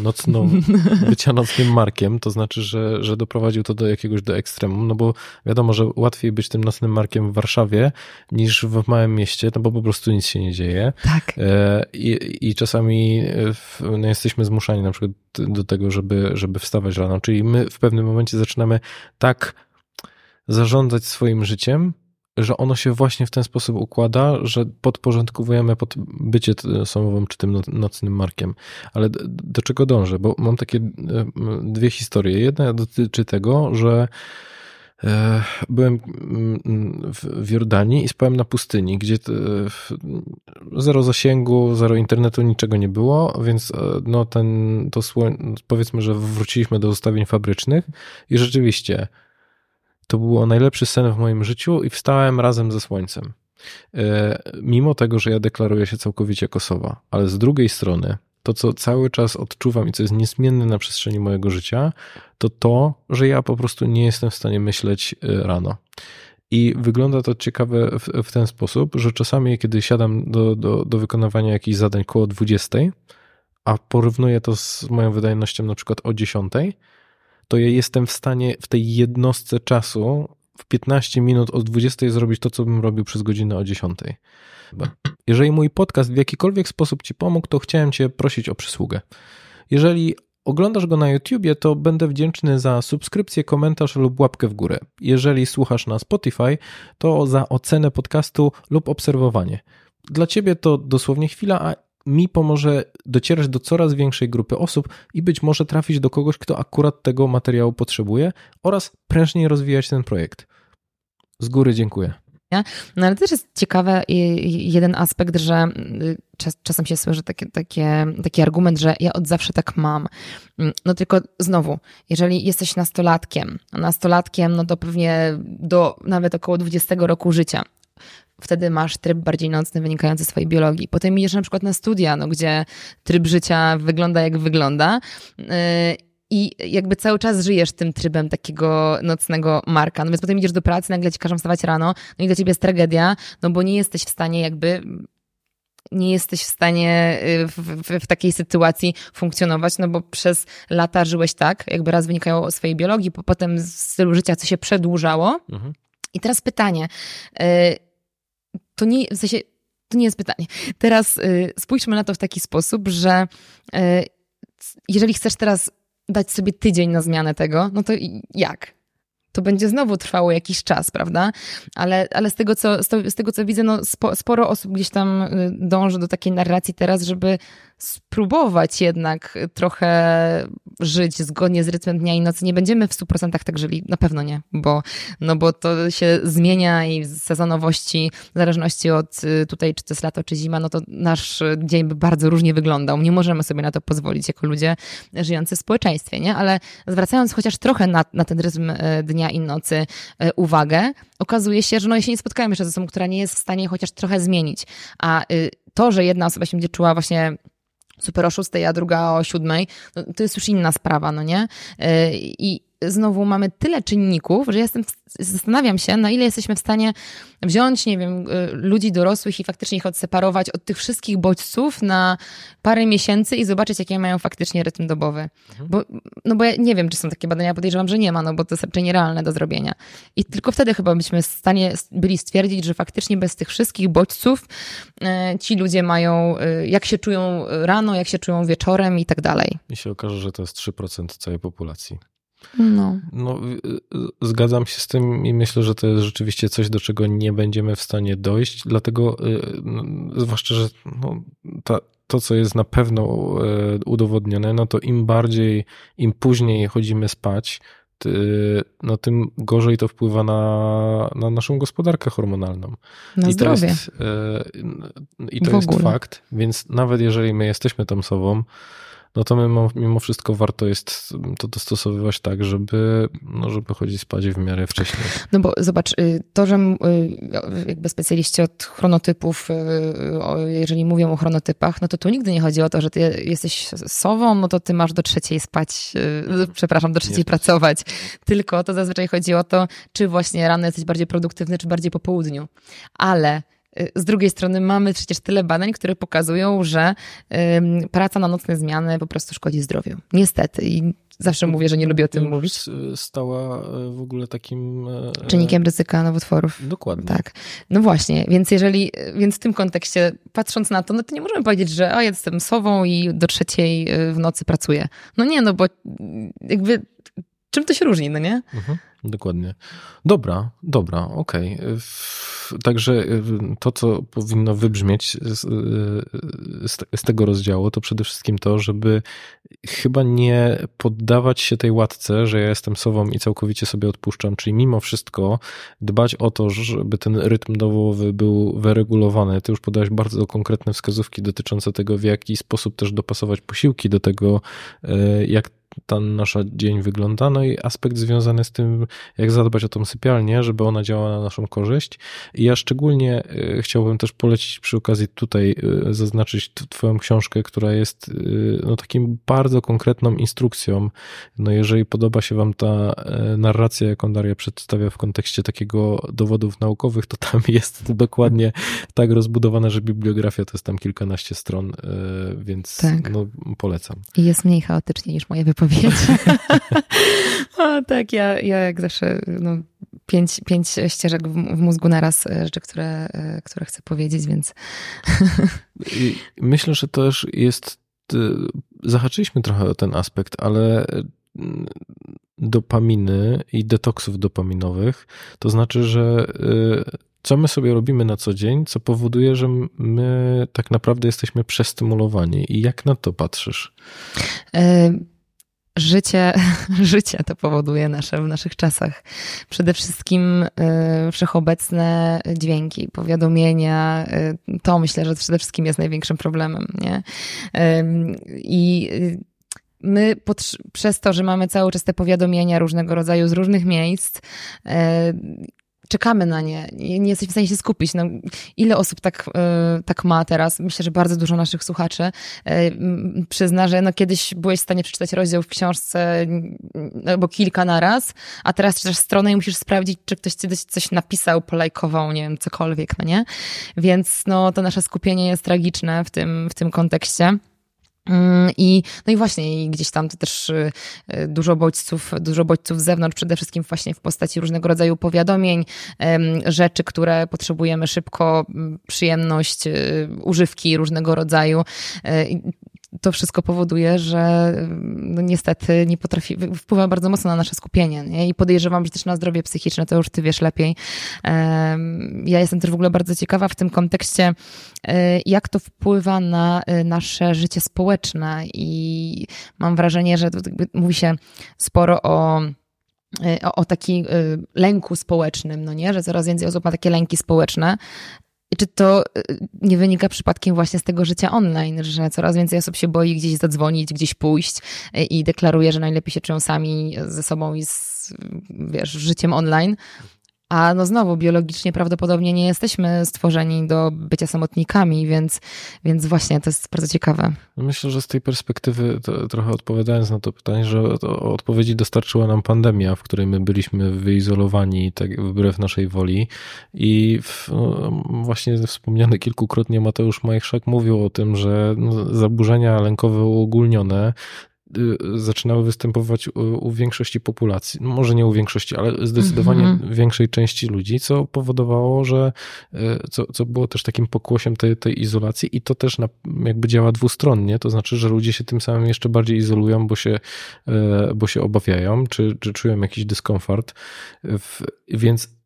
nocną, bycia nocnym markiem, to znaczy, że, że doprowadził to do jakiegoś do ekstremum, no bo wiadomo, że łatwiej być tym nocnym markiem w Warszawie niż w małym mieście, no bo po prostu nic się nie dzieje. Tak. E, I, i czasami no, jesteśmy zmuszani na przykład do tego, żeby, żeby wstawać rano, czyli my w pewnym momencie zaczynamy tak zarządzać swoim życiem, że ono się właśnie w ten sposób układa, że podporządkowujemy pod bycie samowym czy tym nocnym markiem. Ale do czego dążę? Bo mam takie e, dwie historie. Jedna dotyczy tego, że e, byłem w Jordanii i spałem na pustyni, gdzie zero zasięgu, zero internetu, niczego nie było, więc e, no ten, to słoń, powiedzmy, że wróciliśmy do ustawień fabrycznych i rzeczywiście to było najlepszy sen w moim życiu i wstałem razem ze słońcem. E, mimo tego, że ja deklaruję się całkowicie Kosowa, ale z drugiej strony, to co cały czas odczuwam i co jest niezmienne na przestrzeni mojego życia, to to, że ja po prostu nie jestem w stanie myśleć e, rano. I wygląda to ciekawe w, w ten sposób, że czasami, kiedy siadam do, do, do wykonywania jakichś zadań koło 20, a porównuję to z moją wydajnością na przykład o 10, to ja jestem w stanie w tej jednostce czasu w 15 minut od 20 zrobić to, co bym robił przez godzinę o 10. Jeżeli mój podcast w jakikolwiek sposób Ci pomógł, to chciałem Cię prosić o przysługę. Jeżeli oglądasz go na YouTubie, to będę wdzięczny za subskrypcję, komentarz lub łapkę w górę. Jeżeli słuchasz na Spotify, to za ocenę podcastu lub obserwowanie. Dla Ciebie to dosłownie chwila, a mi pomoże docierać do coraz większej grupy osób i być może trafić do kogoś, kto akurat tego materiału potrzebuje oraz prężniej rozwijać ten projekt. Z góry dziękuję. No ale też jest ciekawy jeden aspekt, że y, czas, czasem się słyszy taki, takie, taki argument, że ja od zawsze tak mam. Mm, no tylko znowu, jeżeli jesteś nastolatkiem, nastolatkiem, no to pewnie do nawet około 20 roku życia, wtedy masz tryb bardziej nocny wynikający z swojej biologii. Potem idziesz na przykład na studia, no, gdzie tryb życia wygląda jak wygląda. Yy, i jakby cały czas żyjesz tym trybem takiego nocnego marka. No więc potem idziesz do pracy, nagle ci każą wstawać rano, no i dla ciebie jest tragedia, no bo nie jesteś w stanie jakby nie jesteś w stanie y, w, w, w, takiej sytuacji funkcjonować, no bo przez lata żyłeś tak, jakby raz wynikało swojej biologii, potem z stylu życia, co się przedłużało. Mhm. I teraz pytanie. Y, to nie, w sensie, to nie jest pytanie. Teraz y, spójrzmy na to w taki sposób, że jeżeli chcesz teraz dać sobie tydzień na zmianę tego, no to jak? To będzie znowu trwało jakiś czas, prawda? Ale, ale z, tego, co, z tego, co widzę, no spo, sporo osób gdzieś tam y, dąży do takiej narracji teraz, żeby spróbować jednak trochę żyć zgodnie z rytmem dnia i nocy. Nie będziemy w 100% tak żyli, na pewno nie, bo, no bo to się zmienia i z sezonowości, w zależności od y, tutaj, czy to jest lato, czy zima, no to nasz dzień by bardzo różnie wyglądał. Nie możemy sobie na to pozwolić jako ludzie żyjący w społeczeństwie, nie? Ale zwracając chociaż trochę na, na ten rytm y, dnia i nocy y, uwagę, okazuje się, że no ja się nie spotkałem jeszcze z osobą, która nie jest w stanie chociaż trochę zmienić. A to, że jedna osoba się będzie czuła właśnie super o 6, a druga o 7, no, to jest już inna sprawa, no nie? I znowu mamy tyle czynników, że jestem, zastanawiam się, na ile jesteśmy w stanie wziąć, nie wiem, y, ludzi dorosłych i faktycznie ich odseparować od tych wszystkich bodźców na parę miesięcy i zobaczyć, jakie mają faktycznie rytm dobowy. Mhm. Bo, no bo ja nie wiem, czy są takie badania, podejrzewam, że nie ma, no bo to jest raczej nierealne do zrobienia. I tylko wtedy chyba byśmy w stanie byli stwierdzić, że faktycznie bez tych wszystkich bodźców e, ci ludzie mają, e, jak się czują rano, jak się czują wieczorem i tak dalej. I się okaże, że to jest 3% całej populacji. No. no. Y, zgadzam się z tym i myślę, że to jest rzeczywiście coś, do czego nie będziemy w stanie dojść, dlatego y, no, zwłaszcza, że no, ta, to, co jest na pewno y, udowodnione, no to im bardziej, im później chodzimy spać, no tym gorzej to wpływa na, na naszą gospodarkę hormonalną. Na I zdrowie. to jest, i to jest fakt, więc nawet jeżeli my jesteśmy tą sobą, no to my mimo wszystko warto jest to dostosowywać tak, żeby, no żeby chodzić spać w miarę wcześniej. No bo zobacz, y, to, że y, jakby specjaliści od chronotypów, y, jeżeli mówią o chronotypach, no to tu nigdy nie chodzi o to, że ty jesteś sową, no to ty masz do trzeciej spać, przepraszam, do trzeciej nie pracować. Tylko to zazwyczaj chodzi o to, czy właśnie rano jesteś bardziej produktywny, czy bardziej po południu. Ale z drugiej strony mamy przecież tyle badań, które pokazują, że praca na nocne zmiany po prostu szkodzi zdrowiu. Niestety. I zawsze mówię, że nie lubię o tym mówić. Stała e, w ogóle takim... Czynnikiem ryzyka nowotworów. Dokładnie. Tak. No właśnie, więc jeżeli, więc w tym kontekście, patrząc na to, no to nie możemy powiedzieć, że a, jestem sową i do trzeciej w nocy pracuję. No nie, no bo jakby czym to się różni, no nie? Mhm. Dokładnie. Dobra, dobra, okej. Okay. Także y, to, co powinno wybrzmieć z, y, z, z, tego rozdziału, to przede wszystkim to, żeby chyba nie poddawać się tej łatce, że ja jestem sobą i całkowicie sobie odpuszczam, czyli mimo wszystko dbać o to, żeby ten rytm dowowy był wyregulowany. Ty już podałeś bardzo konkretne wskazówki dotyczące tego, w jaki sposób też dopasować posiłki do tego, y, jak ten nasz dzień wygląda, no i aspekt związany z tym, jak zadbać o tą sypialnię, żeby ona działała na naszą korzyść. I ja szczególnie e, chciałbym też polecić przy okazji tutaj e, zaznaczyć twoją książkę, która jest e, no, takim bardzo konkretną instrukcją. No jeżeli podoba się wam ta narracja, jaką Daria przedstawia w kontekście takiego dowodów naukowych, to tam jest dokładnie tak rozbudowane, że bibliografia to jest tam kilkanaście stron, więc tak. no, polecam. I jest mniej chaotycznie niż moje wypowiedzi powiedzieć. o, tak, ja, ja jak zawsze no, pięć, pięć ścieżek w, w mózgu naraz e, rzeczy, które, e, które chcę powiedzieć, więc... Myślę, że to też jest... E, zahaczyliśmy trochę o ten aspekt, ale dopaminy i detoksów dopaminowych, to znaczy, że co my sobie robimy na co dzień, co powoduje, że my tak naprawdę jesteśmy przestymulowani. I jak na to patrzysz? Życie, życie to powoduje nasze w naszych czasach. Przede wszystkim y, wszechobecne dźwięki, powiadomienia. Y, to myślę, że przede wszystkim jest największym problemem. Nie? Y, I my przez to, że mamy cały czas te powiadomienia różnego rodzaju z różnych miejsc, czekamy na nie, nie, nie jesteśmy w stanie się skupić. No, ile osób tak, y, tak ma teraz? Myślę, że bardzo dużo naszych słuchaczy y, przyzna, że no, kiedyś byłeś w stanie przeczytać rozdział w książce albo kilka na raz, a teraz czytasz stronę i musisz sprawdzić, czy ktoś ci coś napisał, polajkował, nie wiem, cokolwiek, no nie? Więc no, to nasze skupienie jest tragiczne w tym, w tym kontekście. Mm, I, no i właśnie, i gdzieś tam to też y, y, dużo bodźców, dużo bodźców z zewnątrz, przede wszystkim właśnie w postaci różnego rodzaju powiadomień, rzeczy, które potrzebujemy szybko, przyjemność, y, używki różnego rodzaju to wszystko powoduje, że no niestety nie potrafi, wpływa bardzo mocno na nasze skupienie nie? i podejrzewam, że też na zdrowie psychiczne, to już ty wiesz lepiej. Ja jestem też w ogóle bardzo ciekawa w tym kontekście, e, jak to wpływa na e, nasze życie społeczne i mam wrażenie, że mówi się sporo o e, o, o lęku społecznym, no nie, że coraz więcej osób ma takie lęki społeczne, czy to y, nie wynika przypadkiem właśnie z tego życia online, że coraz więcej osób się boi gdzieś zadzwonić, gdzieś pójść y, i deklaruje, że najlepiej się czują sami ze sobą i z wiesz, życiem online, a no znowu, biologicznie prawdopodobnie nie jesteśmy stworzeni do bycia samotnikami, więc, więc właśnie to jest bardzo ciekawe. Myślę, że z tej perspektywy, trochę odpowiadając na to pytanie, że odpowiedzi dostarczyła nam pandemia, w której my byliśmy wyizolowani tak wbrew naszej woli. I w, no, właśnie wspomniany kilkukrotnie Mateusz Majchrzak mówił o tym, że no, zaburzenia lękowe uogólnione zaczynały występować u, u, większości populacji. No może nie u większości, ale zdecydowanie mm -hmm. większej części ludzi, co powodowało, że y, co, co było też takim pokłosiem tej, tej izolacji i to też na, jakby działa dwustronnie, to znaczy, że ludzie się tym samym jeszcze bardziej izolują, bo się, y, bo się obawiają, czy, czy czują jakiś dyskomfort. Więc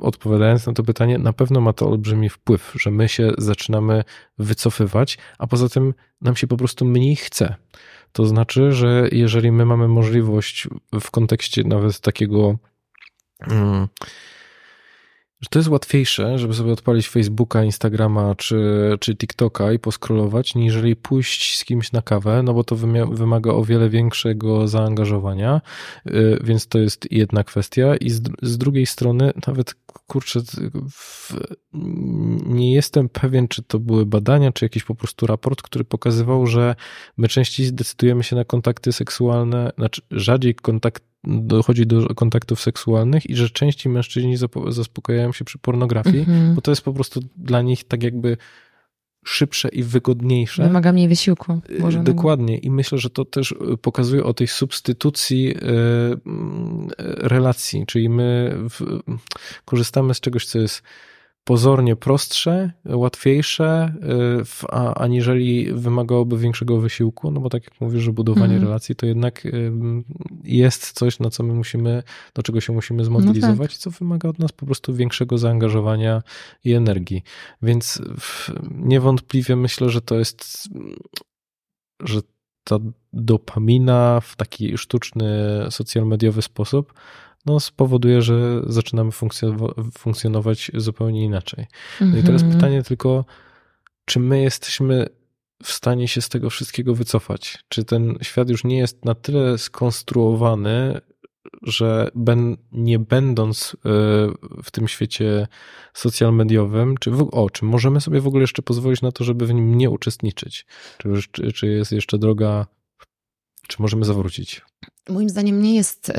odpowiadając na to pytanie, na pewno ma to olbrzymi wpływ, że my się zaczynamy wycofywać, a poza tym nam się po prostu mniej chce. To znaczy, że jeżeli my mamy możliwość w kontekście nawet takiego. Hmm, że to jest łatwiejsze, żeby sobie odpalić Facebooka, Instagrama czy, czy TikToka i poskrolować, niż jeżeli pójść z kimś na kawę, no bo to wymaga o wiele większego zaangażowania, y, więc to jest jedna kwestia. I z, z drugiej strony, nawet kurczę, w, nie jestem pewien, czy to były badania, czy jakiś po prostu raport, który pokazywał, że my częściej zdecydujemy się na kontakty seksualne, znaczy rzadziej kontakt dochodzi do kontaktów seksualnych i że częściej mężczyźni zaspokajają się przy pornografii, -hmm. bo to jest po prostu dla nich tak jakby szybsze i wygodniejsze. Wymaga mniej wysiłku. Może Dokładnie. I myślę, że to też y, pokazuje o tej substytucji y, mm, relacji, czyli my w, korzystamy z czegoś, co jest pozornie prostsze, łatwiejsze, y, aniżeli wymagałoby większego wysiłku, no bo tak jak mówisz, że budowanie mm. relacji to jednak y, jest coś, na co my musimy, do czego się musimy zmobilizować, no tak. co wymaga od nas po prostu większego zaangażowania i energii. Więc niewątpliwie myślę, że to jest, że ta dopamina w taki sztuczny, social mediowy sposób no, spowoduje, że zaczynamy funkcjonować zupełnie inaczej. No i teraz mhm. pytanie tylko, czy my jesteśmy w stanie się z tego wszystkiego wycofać? Czy ten świat już nie jest na tyle skonstruowany, że ben, nie będąc e, w tym świecie social mediowym, czy, w, o, czy możemy sobie w ogóle jeszcze pozwolić na to, żeby w nim nie uczestniczyć? Czy, czy, czy jest jeszcze droga, czy możemy zawrócić? Moim zdaniem nie jest y,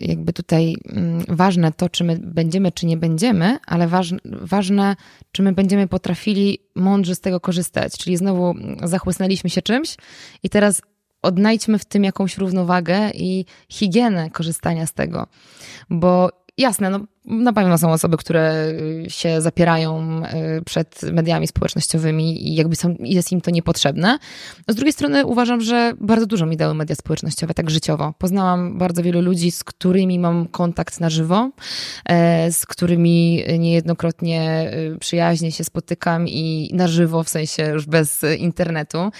jakby tutaj mm, ważne to, czy my będziemy, czy nie będziemy, ale ważne, czy my będziemy potrafili mądrze z tego korzystać. Czyli znowu zachłysnęliśmy się czymś i teraz odnajdźmy w tym jakąś równowagę i higienę korzystania z tego. Bo jasne, no na pewno są osoby, które y, się zapierają y, przed mediami społecznościowymi i jakby są, jest im to niepotrzebne. Z drugiej strony uważam, że bardzo dużo mi dały media społecznościowe, tak życiowo. Poznałam bardzo wielu ludzi, z którymi mam kontakt na żywo, e, z którymi niejednokrotnie y, przyjaźnie się spotykam i na żywo, w sensie już bez internetu.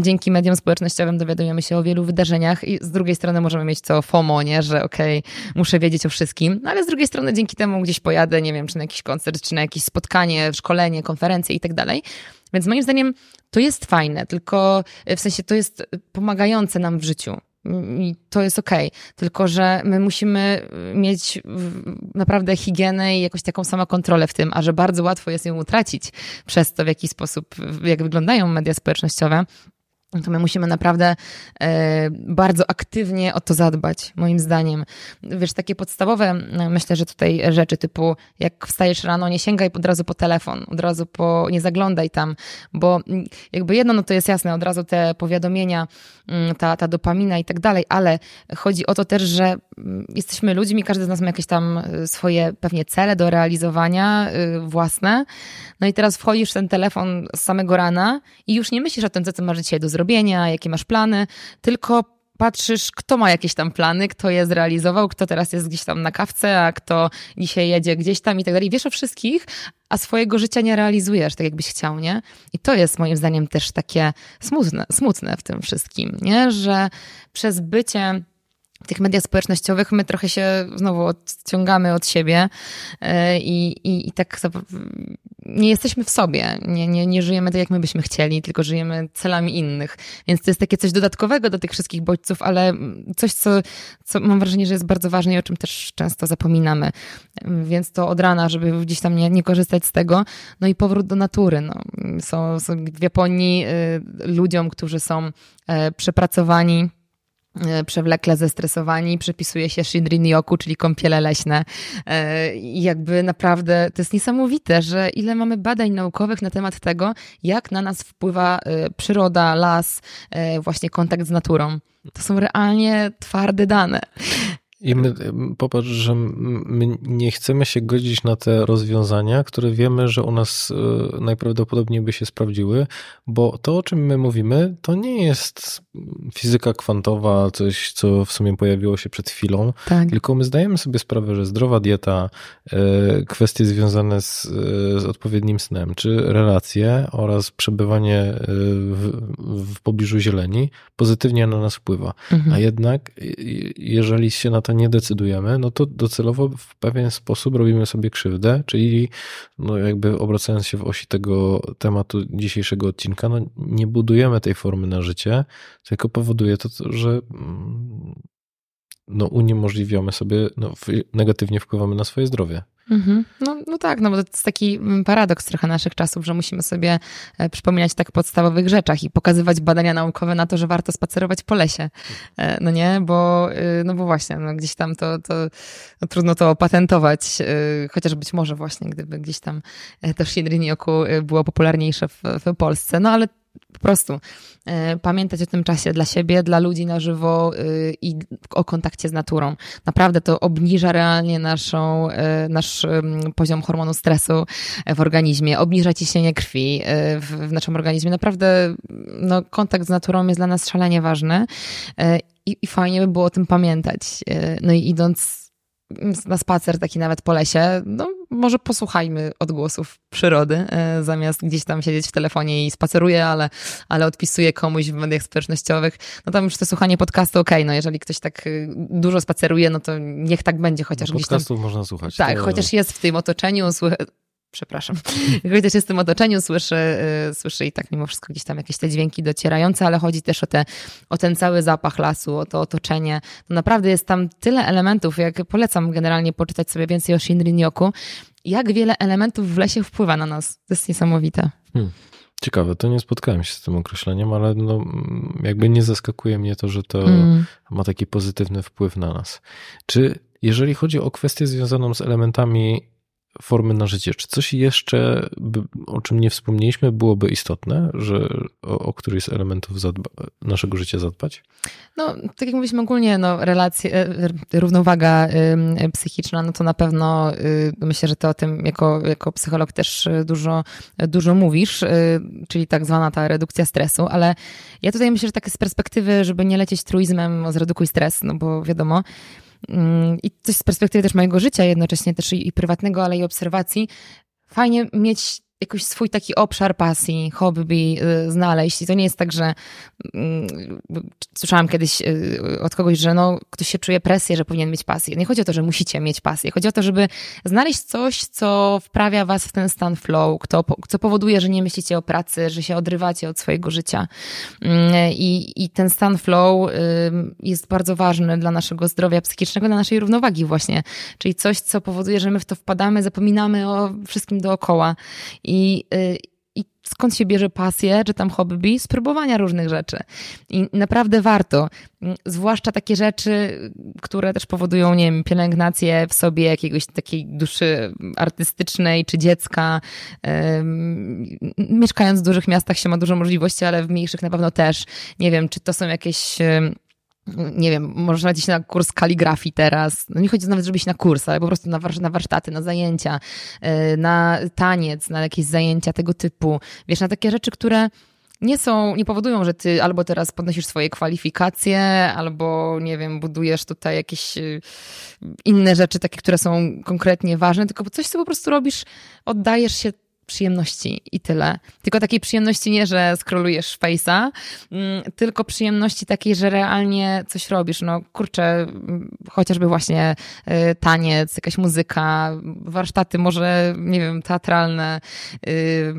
Dzięki mediom społecznościowym dowiadujemy się o wielu wydarzeniach i z drugiej strony możemy mieć to FOMO, nie? że okej, okay, muszę wiedzieć o wszystkim, no ale z drugiej strony dzięki temu gdzieś pojadę, nie wiem, czy na jakiś koncert, czy na jakieś spotkanie, szkolenie, konferencję i tak dalej. Więc moim zdaniem to jest fajne, tylko w sensie to jest pomagające nam w życiu. I to jest okej, okay. tylko że my musimy mieć naprawdę higienę i jakąś taką samą kontrolę w tym, a że bardzo łatwo jest ją utracić przez to, w jaki sposób, jak wyglądają media społecznościowe, to my musimy naprawdę e, bardzo aktywnie o to zadbać, moim zdaniem. Wiesz, takie podstawowe, myślę, że tutaj rzeczy typu, jak wstajesz rano, nie sięgaj od razu po telefon, od razu po, nie zaglądaj tam, bo jakby jedno, no to jest jasne, od razu te powiadomienia, mm, ta, ta dopamina i tak dalej, ale chodzi o to też, że mm, jesteśmy ludźmi, każdy z nas ma jakieś tam e, swoje pewnie cele do realizowania e, własne, no i teraz wchodzisz w ten telefon z samego rana i już nie myślisz o tym, co masz dzisiaj do zrobienia, zrobienia, jakie masz plany, tylko patrzysz, kto ma jakieś tam plany, kto je zrealizował, kto teraz jest gdzieś tam na kawce, a kto dzisiaj jedzie gdzieś tam i tak dalej. Wiesz o wszystkich, a swojego życia nie realizujesz tak, jakbyś chciał, nie? I to jest moim zdaniem też takie smutne, smutne w tym wszystkim, nie? Że przez bycie w tych mediach społecznościowych my trochę się znowu odciągamy od siebie e, i, i, i tak nie jesteśmy w sobie, nie, nie, nie żyjemy tak, jak my byśmy chcieli, tylko żyjemy celami innych. Więc to jest takie coś dodatkowego do tych wszystkich bodźców, ale coś, co, co mam wrażenie, że jest bardzo ważne i o czym też często zapominamy. Więc to od rana, żeby gdzieś tam nie, nie korzystać z tego. No i powrót do natury. No. Są, są w Japonii y, ludziom, którzy są y, przepracowani, przewlekle zestresowani, przypisuje się Shinrin Yoku, czyli kąpiele leśne. E, I jakby naprawdę to jest niesamowite, że ile mamy badań naukowych na temat tego, jak na nas wpływa e, przyroda, las, właśnie kontakt z naturą. To są realnie twarde dane. I my, popatrz, że my nie chcemy się godzić na te rozwiązania, które wiemy, że u nas e, najprawdopodobniej by się sprawdziły, bo to, o czym my mówimy, to nie jest fizyka kwantowa, coś, co w sumie pojawiło się przed chwilą, tak. tylko my zdajemy sobie sprawę, że zdrowa dieta, e, kwestie związane z, e, z odpowiednim snem, czy relacje oraz przebywanie w, w pobliżu zieleni pozytywnie na nas wpływa. Mhm. A jednak, jeżeli się na to nie decydujemy, no to docelowo w pewien sposób robimy sobie krzywdę, czyli no jakby obracając się w osi tego tematu dzisiejszego odcinka, no nie budujemy tej formy na życie, tylko powoduje to, że mm, no uniemożliwiamy sobie, no negatywnie wpływamy na swoje zdrowie. Mhm. No, no tak, no bo to jest taki mm, paradoks trochę naszych czasów, że musimy sobie e, przypominać tak podstawowych rzeczach i pokazywać badania naukowe na to, że warto spacerować po lesie. E, no nie, bo, y, no bo właśnie, no gdzieś tam to, to no trudno to opatentować, y, chociaż być może właśnie, gdyby gdzieś tam e, to Shinrin-yoku y, było popularniejsze w, w Polsce, no ale po prostu e, pamiętać o tym czasie dla siebie, dla ludzi na żywo e, i o kontakcie z naturą. Naprawdę to obniża realnie naszą, e, nasz poziom hormonu stresu w organizmie, obniża ciśnienie krwi w, w naszym organizmie. Naprawdę no, kontakt z naturą jest dla nas szalenie ważny i, i fajnie by było o tym pamiętać. No i idąc na spacer taki nawet po lesie, no może posłuchajmy odgłosów przyrody, e, zamiast gdzieś tam siedzieć w telefonie i spaceruję, ale, ale odpisuję komuś w mediach społecznościowych. No tam już to słuchanie podcastu, okej, okay, no jeżeli ktoś tak y, dużo spaceruje, no to niech tak będzie, chociaż no, gdzieś tam... Podcastów można słuchać. Tak, chociaż jest w tym otoczeniu, przepraszam, chociaż jest w tym otoczeniu, słyszy, słyszy i tak mimo wszystko gdzieś tam jakieś te dźwięki docierające, ale chodzi też o, te, o ten cały zapach lasu, o to otoczenie. To naprawdę jest tam tyle elementów, jak polecam generalnie poczytać sobie więcej o Shinrin-yoku, jak wiele elementów w lesie wpływa na nas. To jest niesamowite. Hmm. Ciekawe, to nie spotkałem się z tym określeniem, ale no, jakby nie zaskakuje mnie to, że to mm. ma taki pozytywny wpływ na nas. Czy jeżeli chodzi o kwestię związaną z elementami formy na życie. Czy coś jeszcze, o czym nie wspomnieliśmy, byłoby istotne, że o, o któryś z elementów zadba, naszego życia zadbać? No, tak jak mówiliśmy ogólnie, no, relacje, e, równowaga psychiczna, no to na pewno myślę, że ty o tym jako, jako psycholog też dużo, dużo mówisz, czyli tak zwana ta redukcja stresu, ale ja tutaj myślę, że tak z perspektywy, żeby nie lecieć truizmem, zredukuj stres, no bo wiadomo, I coś z perspektywy też mojego życia, jednocześnie też i, i prywatnego, ale i obserwacji. Fajnie mieć jakiś swój taki obszar pasji, hobby y, znaleźć. I to nie jest tak, że mm, słyszałam kiedyś y, od kogoś, że no, ktoś się czuje presję, że powinien mieć pasję. Nie chodzi o to, że musicie mieć pasję. Chodzi o to, żeby znaleźć coś, co wprawia was w ten stan flow, kto, co powoduje, że nie myślicie o pracy, że się odrywacie od swojego życia. Mm, I, i ten stan flow jest bardzo ważny dla naszego zdrowia psychicznego, dla naszej równowagi właśnie. Czyli coś, co powoduje, że my w to wpadamy, zapominamy o wszystkim dookoła. Y, i skąd się bierze pasję, czy tam hobby? Spróbowania różnych rzeczy. I naprawdę warto, mm, zwłaszcza takie rzeczy, które też powodują, nie wiem, pielęgnację w sobie jakiegoś takiej duszy artystycznej czy dziecka. Mieszkając w dużych miastach się ma dużo możliwości, ale w mniejszych na pewno też. Nie wiem, czy to są jakieś nie wiem, można iść na kurs kaligrafii teraz. No nie chodzi nawet, żeby iść na kurs, ale po prostu na, na warsztaty, na zajęcia, y, na taniec, na jakieś zajęcia tego typu. Wiesz, na takie rzeczy, które nie są, nie powodują, że ty albo teraz podnosisz swoje kwalifikacje, albo nie wiem, budujesz tutaj jakieś y, inne rzeczy, takie, które są konkretnie ważne, tylko coś, co po prostu robisz, oddajesz się przyjemności i tyle. Tylko takiej przyjemności nie, że scrollujesz face'a, mm, tylko przyjemności takiej, że realnie coś robisz. No kurczę, mm, chociażby właśnie y, taniec, jakaś muzyka, warsztaty może, nie wiem, teatralne, y,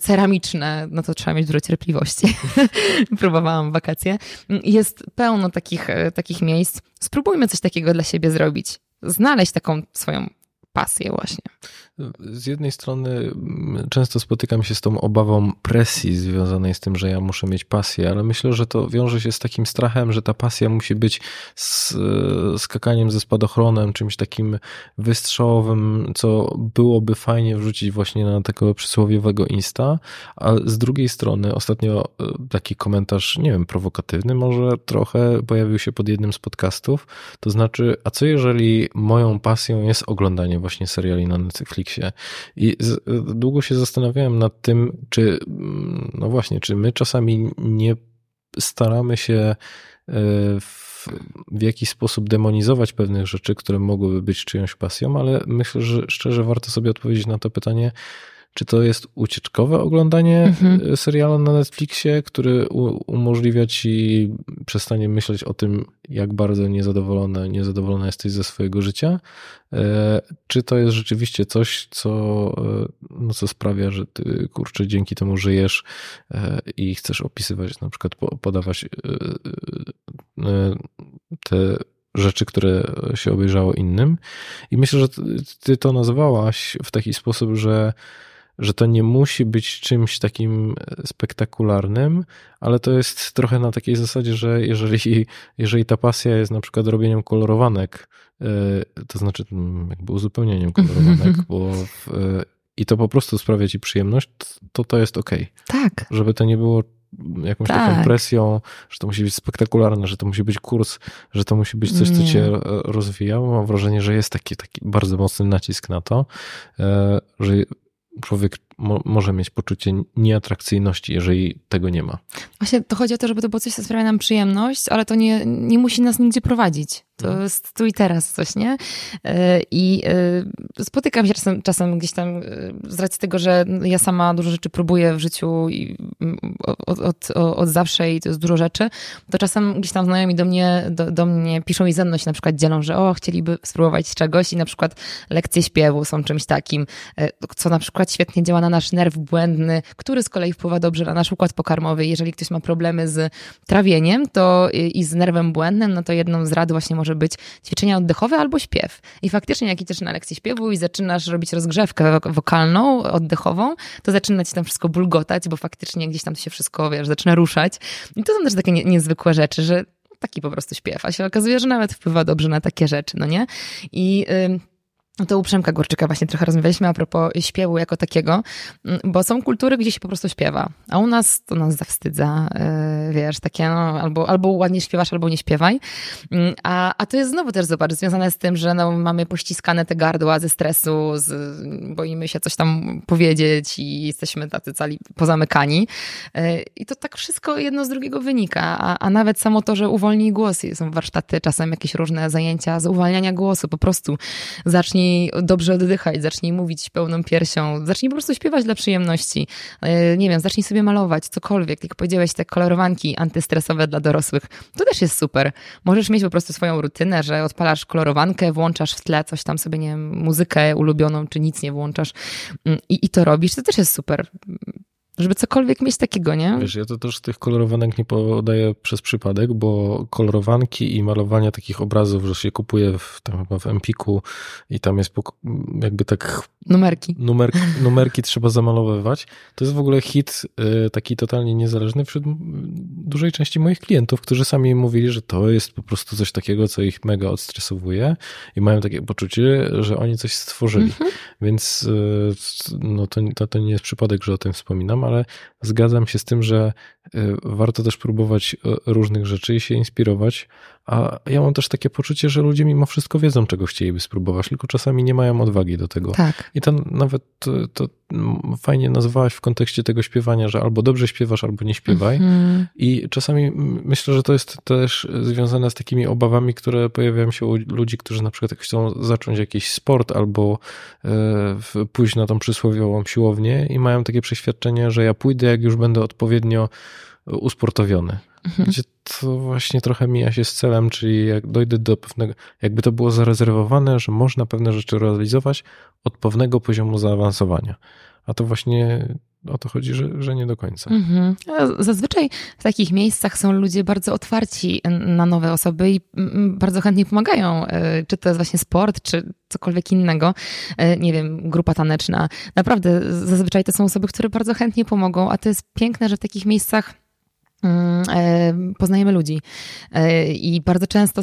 ceramiczne, no to trzeba mieć dużo cierpliwości. Próbowałam wakacje. Jest pełno takich, y, takich miejsc. Spróbujmy coś takiego dla siebie zrobić. Znaleźć taką swoją pasję właśnie. Z jednej strony mm, często spotykam się z tą obawą presji związanej z tym, że ja muszę mieć pasję, ale myślę, że to wiąże się z takim strachem, że ta pasja musi być z e, skakaniem ze spadochronem, czymś takim wystrzałowym, co byłoby fajnie wrzucić właśnie na tego przysłowiowego Insta, a z drugiej strony ostatnio e, taki komentarz, nie wiem, prowokatywny może trochę pojawił się pod jednym z podcastów, to znaczy, a co jeżeli moją pasją jest oglądanie właśnie seriali na Netflixie. I z, długo się zastanawiałem nad tym, czy, mm, no właśnie, czy my czasami nie staramy się e, w, w jakiś sposób demonizować pewnych rzeczy, które mogłyby być czyjąś pasją, ale myślę, że szczerze warto sobie odpowiedzieć na to pytanie, czy to jest ucieczkowe oglądanie mhm. E, serialu na Netflixie, który umożliwia ci przestanie myśleć o tym, jak bardzo niezadowolona, niezadowolona jesteś ze swojego życia? E, czy to jest rzeczywiście coś, co, e, no co sprawia, że ty kurczę dzięki temu żyjesz i chcesz opisywać, na przykład podawać te rzeczy, które się obejrzało innym. I myślę, że ty to nazwałaś w taki sposób, że że to nie musi być czymś takim spektakularnym, ale to jest trochę na takiej zasadzie, że jeżeli, jeżeli ta pasja jest na przykład robieniem kolorowanek, e, to znaczy mm, jakby uzupełnieniem kolorowanek, bo w, e, i to po prostu sprawia ci przyjemność, to to jest ok. Tak. Żeby to nie było jakąś tak. taką presją, że to musi być spektakularne, że to musi być kurs, że to musi być coś, co cię rozwija. Mam wrażenie, że jest taki, taki bardzo mocny nacisk na to, e, że człowiek mo może mieć poczucie nieatrakcyjności, jeżeli tego nie ma. Właśnie to chodzi o to, żeby to było coś, co sprawia nam przyjemność, ale to nie, nie musi nas nigdzie prowadzić. To mhm. jest tu i teraz coś, nie? E, I e, spotykam się czasem, czasem gdzieś tam e, z racji tego, że ja sama dużo rzeczy próbuję w życiu i od, od, od zawsze i to jest dużo rzeczy, to czasem gdzieś tam znajomi do mnie, do, do mnie piszą i ze mną się na przykład dzielą, że o, chcieliby spróbować czegoś i na przykład lekcje śpiewu są czymś takim, co na przykład świetnie działa na nasz nerw błędny, który z kolei wpływa dobrze na nasz układ pokarmowy. Jeżeli ktoś ma problemy z trawieniem to i z nerwem błędnym, no to jedną z rad właśnie może być ćwiczenia oddechowe albo śpiew. I faktycznie, jak idziesz na lekcję śpiewu i zaczynasz robić rozgrzewkę wokalną, oddechową, to zaczyna ci tam wszystko bulgotać, bo faktycznie gdzieś tam się wszystko, wiesz, zaczyna ruszać. I to są też takie nie, niezwykłe rzeczy, że taki po prostu śpiew, a się okazuje, że nawet wpływa dobrze na takie rzeczy, no nie? I... Yy, to u Przemka Górczyka właśnie trochę rozmawialiśmy a propos śpiewu jako takiego, mm, bo są kultury, gdzie się po prostu śpiewa, a u nas to nas zawstydza, yy, wiesz, takie no, albo, albo ładnie śpiewasz, albo nie śpiewaj. Mm, a, a to jest znowu też, zobacz, związane z tym, że no, mamy pościskane te gardła ze stresu, z, boimy się coś tam powiedzieć i jesteśmy tacy cali pozamykani. Yy, I to tak wszystko jedno z drugiego wynika, a, a nawet samo to, że uwolnij głos, są warsztaty, czasem jakieś różne zajęcia z uwalniania głosu, po prostu zacznij zacznij dobrze oddychać, zacznij mówić pełną piersią, zacznij po prostu śpiewać dla przyjemności. E, nie wiem, zacznij sobie malować, cokolwiek. Jak powiedziałeś, te kolorowanki antystresowe dla dorosłych, to też jest super. Możesz mieć po prostu swoją rutynę, że odpalasz kolorowankę, włączasz w tle coś tam sobie, nie wiem, muzykę ulubioną, czy nic nie włączasz mm, i, i to robisz, to też jest super żeby cokolwiek mieć takiego, nie? Wiesz, ja to też tych kolorowanek nie podaję przez przypadek, bo kolorowanki i malowania takich obrazów, że się kupuje w, tam chyba w Empiku i tam jest jakby tak... Numerki. Numer, numerki trzeba zamalowywać. To jest w ogóle hit y, taki totalnie niezależny wśród dużej części moich klientów, którzy sami mówili, że to jest po prostu coś takiego, co ich mega odstresowuje i mają takie poczucie, że oni coś stworzyli. Mhm. Więc y, no to, to, to nie jest przypadek, że o tym wspominam, ale zgadzam się z tym, że y, warto też próbować y, różnych rzeczy i się inspirować. A ja mam też takie poczucie, że ludzie mimo wszystko wiedzą, czego chcieliby spróbować, tylko czasami nie mają odwagi do tego. Tak. I to nawet to, fajnie nazwałaś w kontekście tego śpiewania, że albo dobrze śpiewasz, albo nie śpiewaj. Mhm. I czasami myślę, że to jest też związane z takimi obawami, które pojawiają się u ludzi, którzy na przykład chcą zacząć jakiś sport albo e, pójść na tą przysłowiową siłownię i mają takie przeświadczenie, że ja pójdę, jak już będę odpowiednio usportowiony. Mhm. Gdzie to właśnie trochę mija się z celem, czyli jak dojdę do pewnego, jakby to było zarezerwowane, że można pewne rzeczy realizować od pewnego poziomu zaawansowania. A to właśnie o to chodzi, że, że nie do końca. Mhm. Zazwyczaj w takich miejscach są ludzie bardzo otwarci na nowe osoby i bardzo chętnie pomagają, e, czy to jest właśnie sport, czy cokolwiek innego, e, nie wiem, grupa taneczna. Naprawdę, zazwyczaj to są osoby, które bardzo chętnie pomogą, a to jest piękne, że w takich miejscach mm, poznajemy ludzi. I bardzo często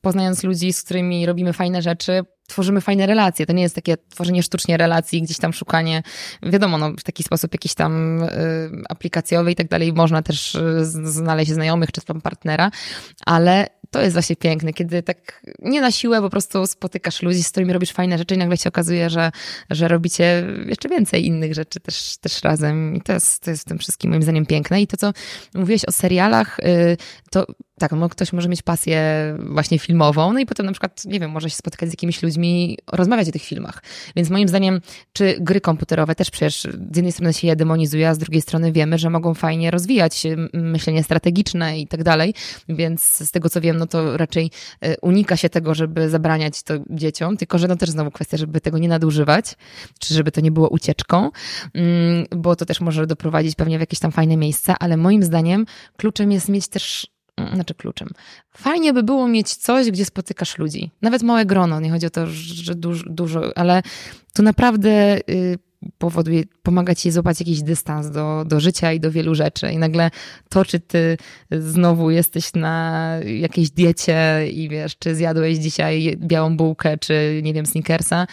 poznając ludzi, z którymi robimy fajne rzeczy, tworzymy fajne relacje. To nie jest takie tworzenie sztucznie relacji, gdzieś tam szukanie, wiadomo, no, w taki sposób jakiś tam y, aplikacjowy i tak dalej. Można też znaleźć znajomych czy tam partnera, ale to jest właśnie piękne, kiedy tak nie na siłę po prostu spotykasz ludzi, z którymi robisz fajne rzeczy i nagle się okazuje, że, że robicie jeszcze więcej innych rzeczy też, też razem. I to jest, to jest w tym wszystkim moim zdaniem piękne. I to, co mówiłeś o serialach, y, to tak, no ktoś może mieć pasję właśnie filmową, no i potem na przykład, nie wiem, może się spotykać z jakimiś ludźmi, rozmawiać o tych filmach. Więc moim zdaniem, czy gry komputerowe też przecież z jednej strony się je demonizuje, a z drugiej strony wiemy, że mogą fajnie rozwijać myślenie strategiczne i tak dalej. Więc z tego co wiem, no to raczej e, unika się tego, żeby zabraniać to dzieciom, tylko że no też znowu kwestia, żeby tego nie nadużywać, czy żeby to nie było ucieczką, mm, bo to też może doprowadzić pewnie w jakieś tam fajne miejsca, ale moim zdaniem kluczem jest mieć też znaczy kluczem. Fajnie by było mieć coś, gdzie spotykasz ludzi. Nawet małe grono, nie chodzi o to, że dużo, dużo ale tu naprawdę y, powoduje, pomaga ci złapać jakiś dystans do, do życia i do wielu rzeczy. I nagle to, czy ty znowu jesteś na jakiejś diecie i wiesz, czy zjadłeś dzisiaj białą bułkę, czy nie wiem, snickersa,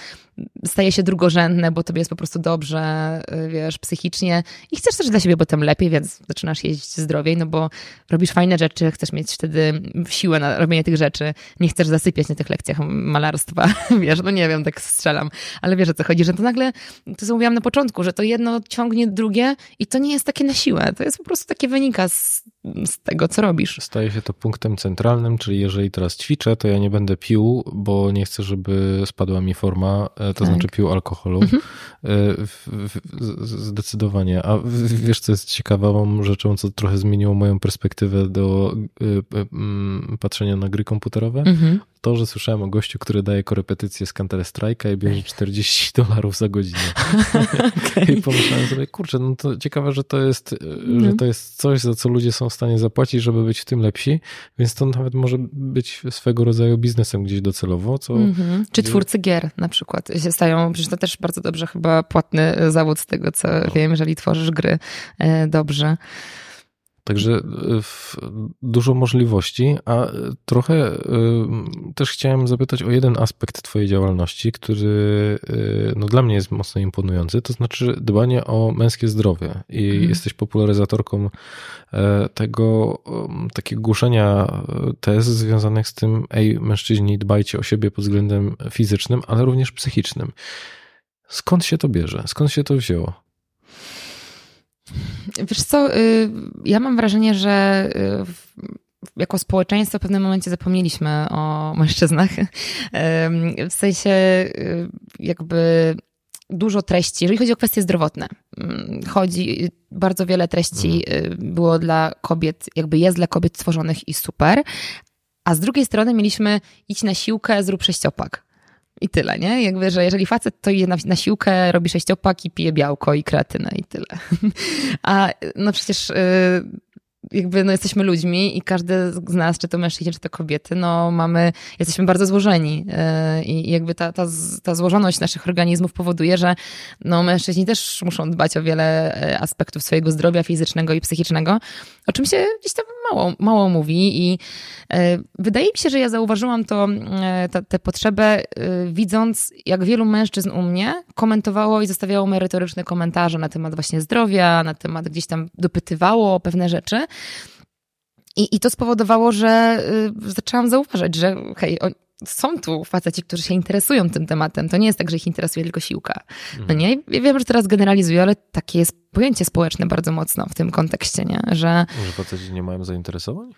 staje się drugorzędne, bo tobie jest po prostu dobrze, y, wiesz, psychicznie i chcesz też dla siebie potem lepiej, więc zaczynasz jeść zdrowiej, no bo robisz fajne rzeczy, chcesz mieć wtedy siłę na robienie tych rzeczy, nie chcesz zasypiać na tych lekcjach malarstwa, wiesz, no nie wiem, tak strzelam, ale wiesz o co chodzi, że to nagle, to co mówiłam na początku, że to jedno ciągnie drugie i to nie jest takie na siłę, to jest po prostu takie wynika z, z tego, co robisz. Staje się to punktem centralnym, czyli jeżeli teraz ćwiczę, to ja nie będę pił, bo nie chcę, żeby spadła mi forma E, to tak. znaczy pił alkoholu. Mhm. E, zdecydowanie. A wiesz, co jest ciekawą rzeczą, co trochę zmieniło moją perspektywę do e, patrzenia na gry komputerowe? Mhm to, że słyszałem o gościu, który daje korepetycję z Counter Strike'a i bierze 40 dolarów za godzinę. okay. I pomyślałem sobie, kurczę, no to ciekawe, że to jest, mm. że to jest coś, za co ludzie są w stanie zapłacić, żeby być w tym lepsi, więc to nawet może być swego rodzaju biznesem gdzieś docelowo. Co... Mm -hmm. Czy twórcy gier na przykład się stają, przecież to też bardzo dobrze chyba płatny zawód z tego, co no. wiem, jeżeli tworzysz gry e, dobrze. Także y, dużo możliwości, a trochę y, też chciałem zapytać o jeden aspekt Twojej działalności, który no, dla mnie jest mocno imponujący, to znaczy dbanie o męskie zdrowie. I mhm. jesteś popularyzatorką e, tego takiego głoszenia tez związanych z tym, ej, mężczyźni, dbajcie o siebie pod względem fizycznym, ale również psychicznym. Skąd się to bierze? Skąd się to wzięło? Wiesz co, y, ja mam wrażenie, że y, jako społeczeństwo w pewnym momencie zapomnieliśmy o mężczyznach. W sensie y, jakby dużo treści, jeżeli chodzi o kwestie zdrowotne. Mm, chodzi, bardzo wiele treści mhm. było dla kobiet, jakby jest dla kobiet stworzonych i super. A z drugiej strony mieliśmy iść na siłkę, zrób sześciopak. I tyle, nie? Jakby, że jeżeli facet to je na, na siłkę, robi sześciopak i pije białko i kreatynę i tyle. A no przecież y, jakby no jesteśmy ludźmi i każdy z nas, czy to mężczyźni, czy to kobiety, no mamy, jesteśmy bardzo złożeni y, i jakby ta, ta, ta złożoność naszych organizmów powoduje, że no mężczyźni też muszą dbać o wiele y, aspektów swojego zdrowia fizycznego i psychicznego, o czym się gdzieś tam mało, mało mówi i e, wydaje mi się, że ja zauważyłam to, e, tę potrzebę, e, widząc, jak wielu mężczyzn u mnie komentowało i zostawiało merytoryczne komentarze na temat właśnie zdrowia, na temat gdzieś tam dopytywało o pewne rzeczy. I, I to spowodowało, że zaczęłam zauważać, że hej, są tu faceci, którzy się interesują tym tematem. To nie jest tak, że ich interesuje tylko siłka. No nie? Ja wiem, że teraz generalizuję, ale takie jest pojęcie społeczne bardzo mocno w tym kontekście, nie? Że, że faceci nie mają zainteresowań?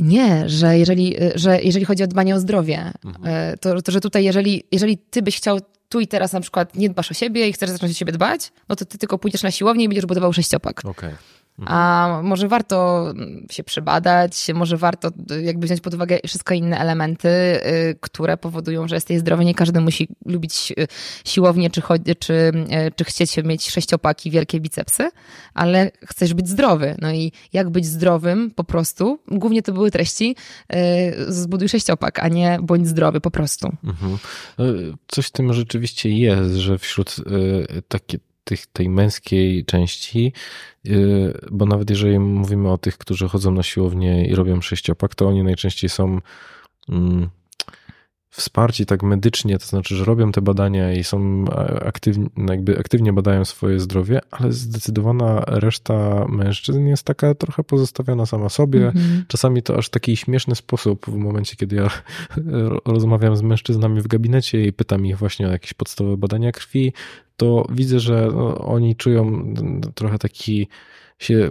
Nie, że jeżeli, że jeżeli chodzi o dbanie o zdrowie, mhm. E, to, to że tutaj jeżeli, jeżeli ty byś chciał tu i teraz na przykład nie dbasz o siebie i chcesz zacząć o siebie dbać, no to ty tylko pójdziesz na siłownię i będziesz budował sześciopak. Okay. A może warto się przebadać, może warto jakby wziąć pod uwagę wszystko inne elementy, y, które powodują, że jesteś zdrowy. Nie każdy musi lubić y, siłownię, czy, czy, y, czy chcieć mieć sześciopaki, wielkie bicepsy, ale chcesz być zdrowy. No i jak być zdrowym po prostu? Głównie to były treści zbuduj sześciopak, a nie bądź zdrowy po prostu. Mhm. Coś w tym rzeczywiście jest, że wśród takie tych, tej męskiej części, y, bo nawet jeżeli mówimy o tych, którzy chodzą na siłownię i robią sześciopak, to oni najczęściej są mm, wsparci tak medycznie, to znaczy, że robią te badania i są aktywni, jakby aktywnie badają swoje zdrowie, ale zdecydowana reszta mężczyzn jest taka trochę pozostawiona sama sobie. Mm-hmm. Czasami to aż taki śmieszny sposób, w momencie, kiedy ja rozmawiam z mężczyznami w gabinecie i pytam ich właśnie o jakieś podstawowe badania krwi, to widzę, że no, oni czują trochę taki się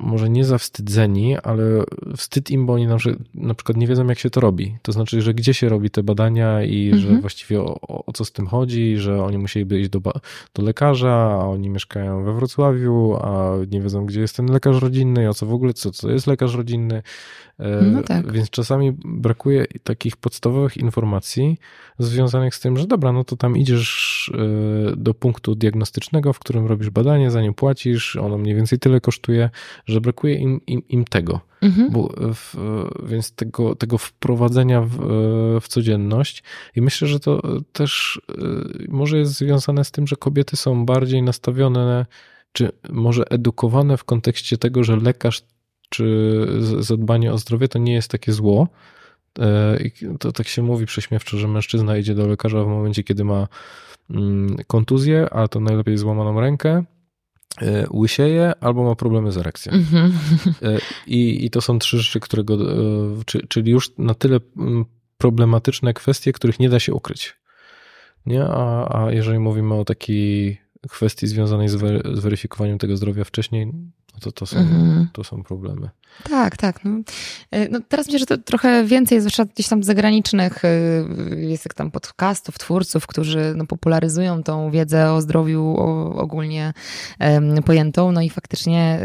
może nie zawstydzeni, ale wstyd im, bo oni na przykład nie wiedzą, jak się to robi. To znaczy, że gdzie się robi te badania i mhm. że właściwie o, o, co z tym chodzi, że oni musieliby iść do, do lekarza, a oni mieszkają we Wrocławiu, a nie wiedzą, gdzie jest ten lekarz rodzinny i o co w ogóle, co to jest lekarz rodzinny. E, no tak. Więc czasami brakuje takich podstawowych informacji związanych z tym, że dobra, no to tam idziesz e, do punktu diagnostycznego, w którym robisz badanie, za nie płacisz, ono mniej więcej tyle kosztuje, że brakuje im, im, im tego. Mhm. Bo w, więc tego, tego wprowadzenia w, w codzienność. I myślę, że to też e, może jest związane z tym, że kobiety są bardziej nastawione, czy może edukowane w kontekście tego, że lekarz czy zadbanie o zdrowie to nie jest takie zło. E, to tak się mówi prześmiewczo, że mężczyzna idzie do lekarza w momencie, kiedy ma mm, kontuzję, a to najlepiej złamaną rękę, e, łysieje albo ma problemy z erekcją. Mm-hmm. I, I to są trzy rzeczy, którego, czyli już na tyle mm, problematyczne kwestie, których nie da się ukryć. Nie? A, a jeżeli mówimy o takiej kwestii związanej z, weryfikowaniem tego zdrowia wcześniej, to to są, mhm. to są problemy. Tak, tak. No. E, no teraz myślę, że to trochę więcej, zwłaszcza gdzieś tam zagranicznych, e, jest jak tam podcastów, twórców, którzy no, popularyzują tą wiedzę o zdrowiu ogólnie pojętą. No i faktycznie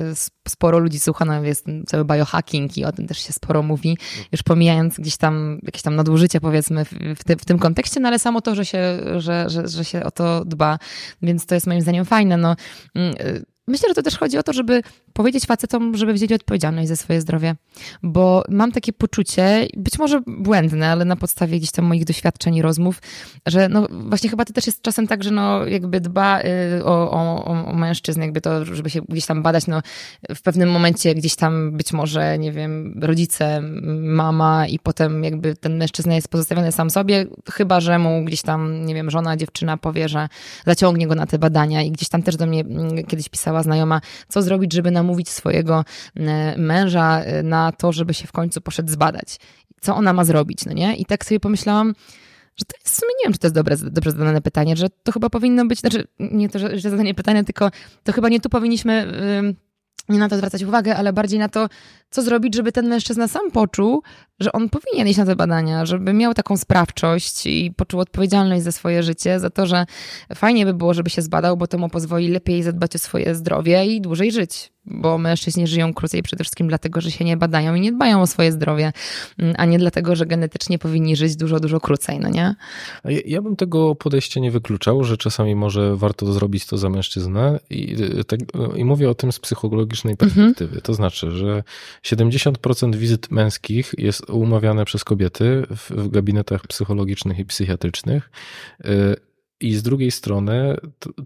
sporo ludzi słucha, no jest cały biohacking i o tym też się sporo mówi, już pomijając gdzieś tam jakieś tam nadużycia powiedzmy w, tym, w tym kontekście, no ale samo to, że się, że, że, że się o to dba, więc to jest moim zdaniem fajne. No, mm, Myślę, że to też chodzi o to, żeby powiedzieć facetom, żeby wzięli odpowiedzialność za swoje zdrowie, bo mam takie poczucie, być może błędne, ale na podstawie gdzieś tam moich doświadczeń i rozmów, że no właśnie chyba to też jest czasem tak, że no jakby dba y, o, o, o mężczyzn, jakby to, żeby się gdzieś tam badać, no w pewnym momencie gdzieś tam być może, nie wiem, rodzice, mama i potem jakby ten mężczyzna jest pozostawiony sam sobie, chyba, że mu gdzieś tam, nie wiem, żona, dziewczyna powie, że zaciągnie go na te badania i gdzieś tam też do mnie kiedyś pisała znajoma, co zrobić, żeby namówić swojego męża e, na to, żeby się w końcu poszedł zbadać. Co ona ma zrobić, no nie? I tak sobie pomyślałam, że to jest w sumie, nie wiem, czy to jest dobre, dobrze zadane pytanie, że to chyba powinno być, znaczy nie to, że, zadanie pytania, tylko to chyba nie tu powinniśmy nie na to zwracać uwagę, ale bardziej na to, co zrobić, żeby ten mężczyzna sam poczuł, że on powinien iść na te badania, żeby miał taką sprawczość i poczuł odpowiedzialność za swoje życie, za to, że fajnie by było, żeby się zbadał, bo to mu pozwoli lepiej zadbać o swoje zdrowie i dłużej żyć. Bo mężczyźni żyją krócej przede wszystkim dlatego, że się nie badają i nie dbają o swoje zdrowie, mm, a nie dlatego, że genetycznie powinni żyć dużo, dużo krócej, no nie? Ja, ja bym tego podejścia nie wykluczał, że czasami może warto zrobić to za mężczyznę i, tak, i mówię o tym z psychologicznej perspektywy. Mhm. To znaczy, że 70% wizyt męskich jest umawiane przez kobiety w, w gabinetach psychologicznych i psychiatrycznych. Y, I z drugiej strony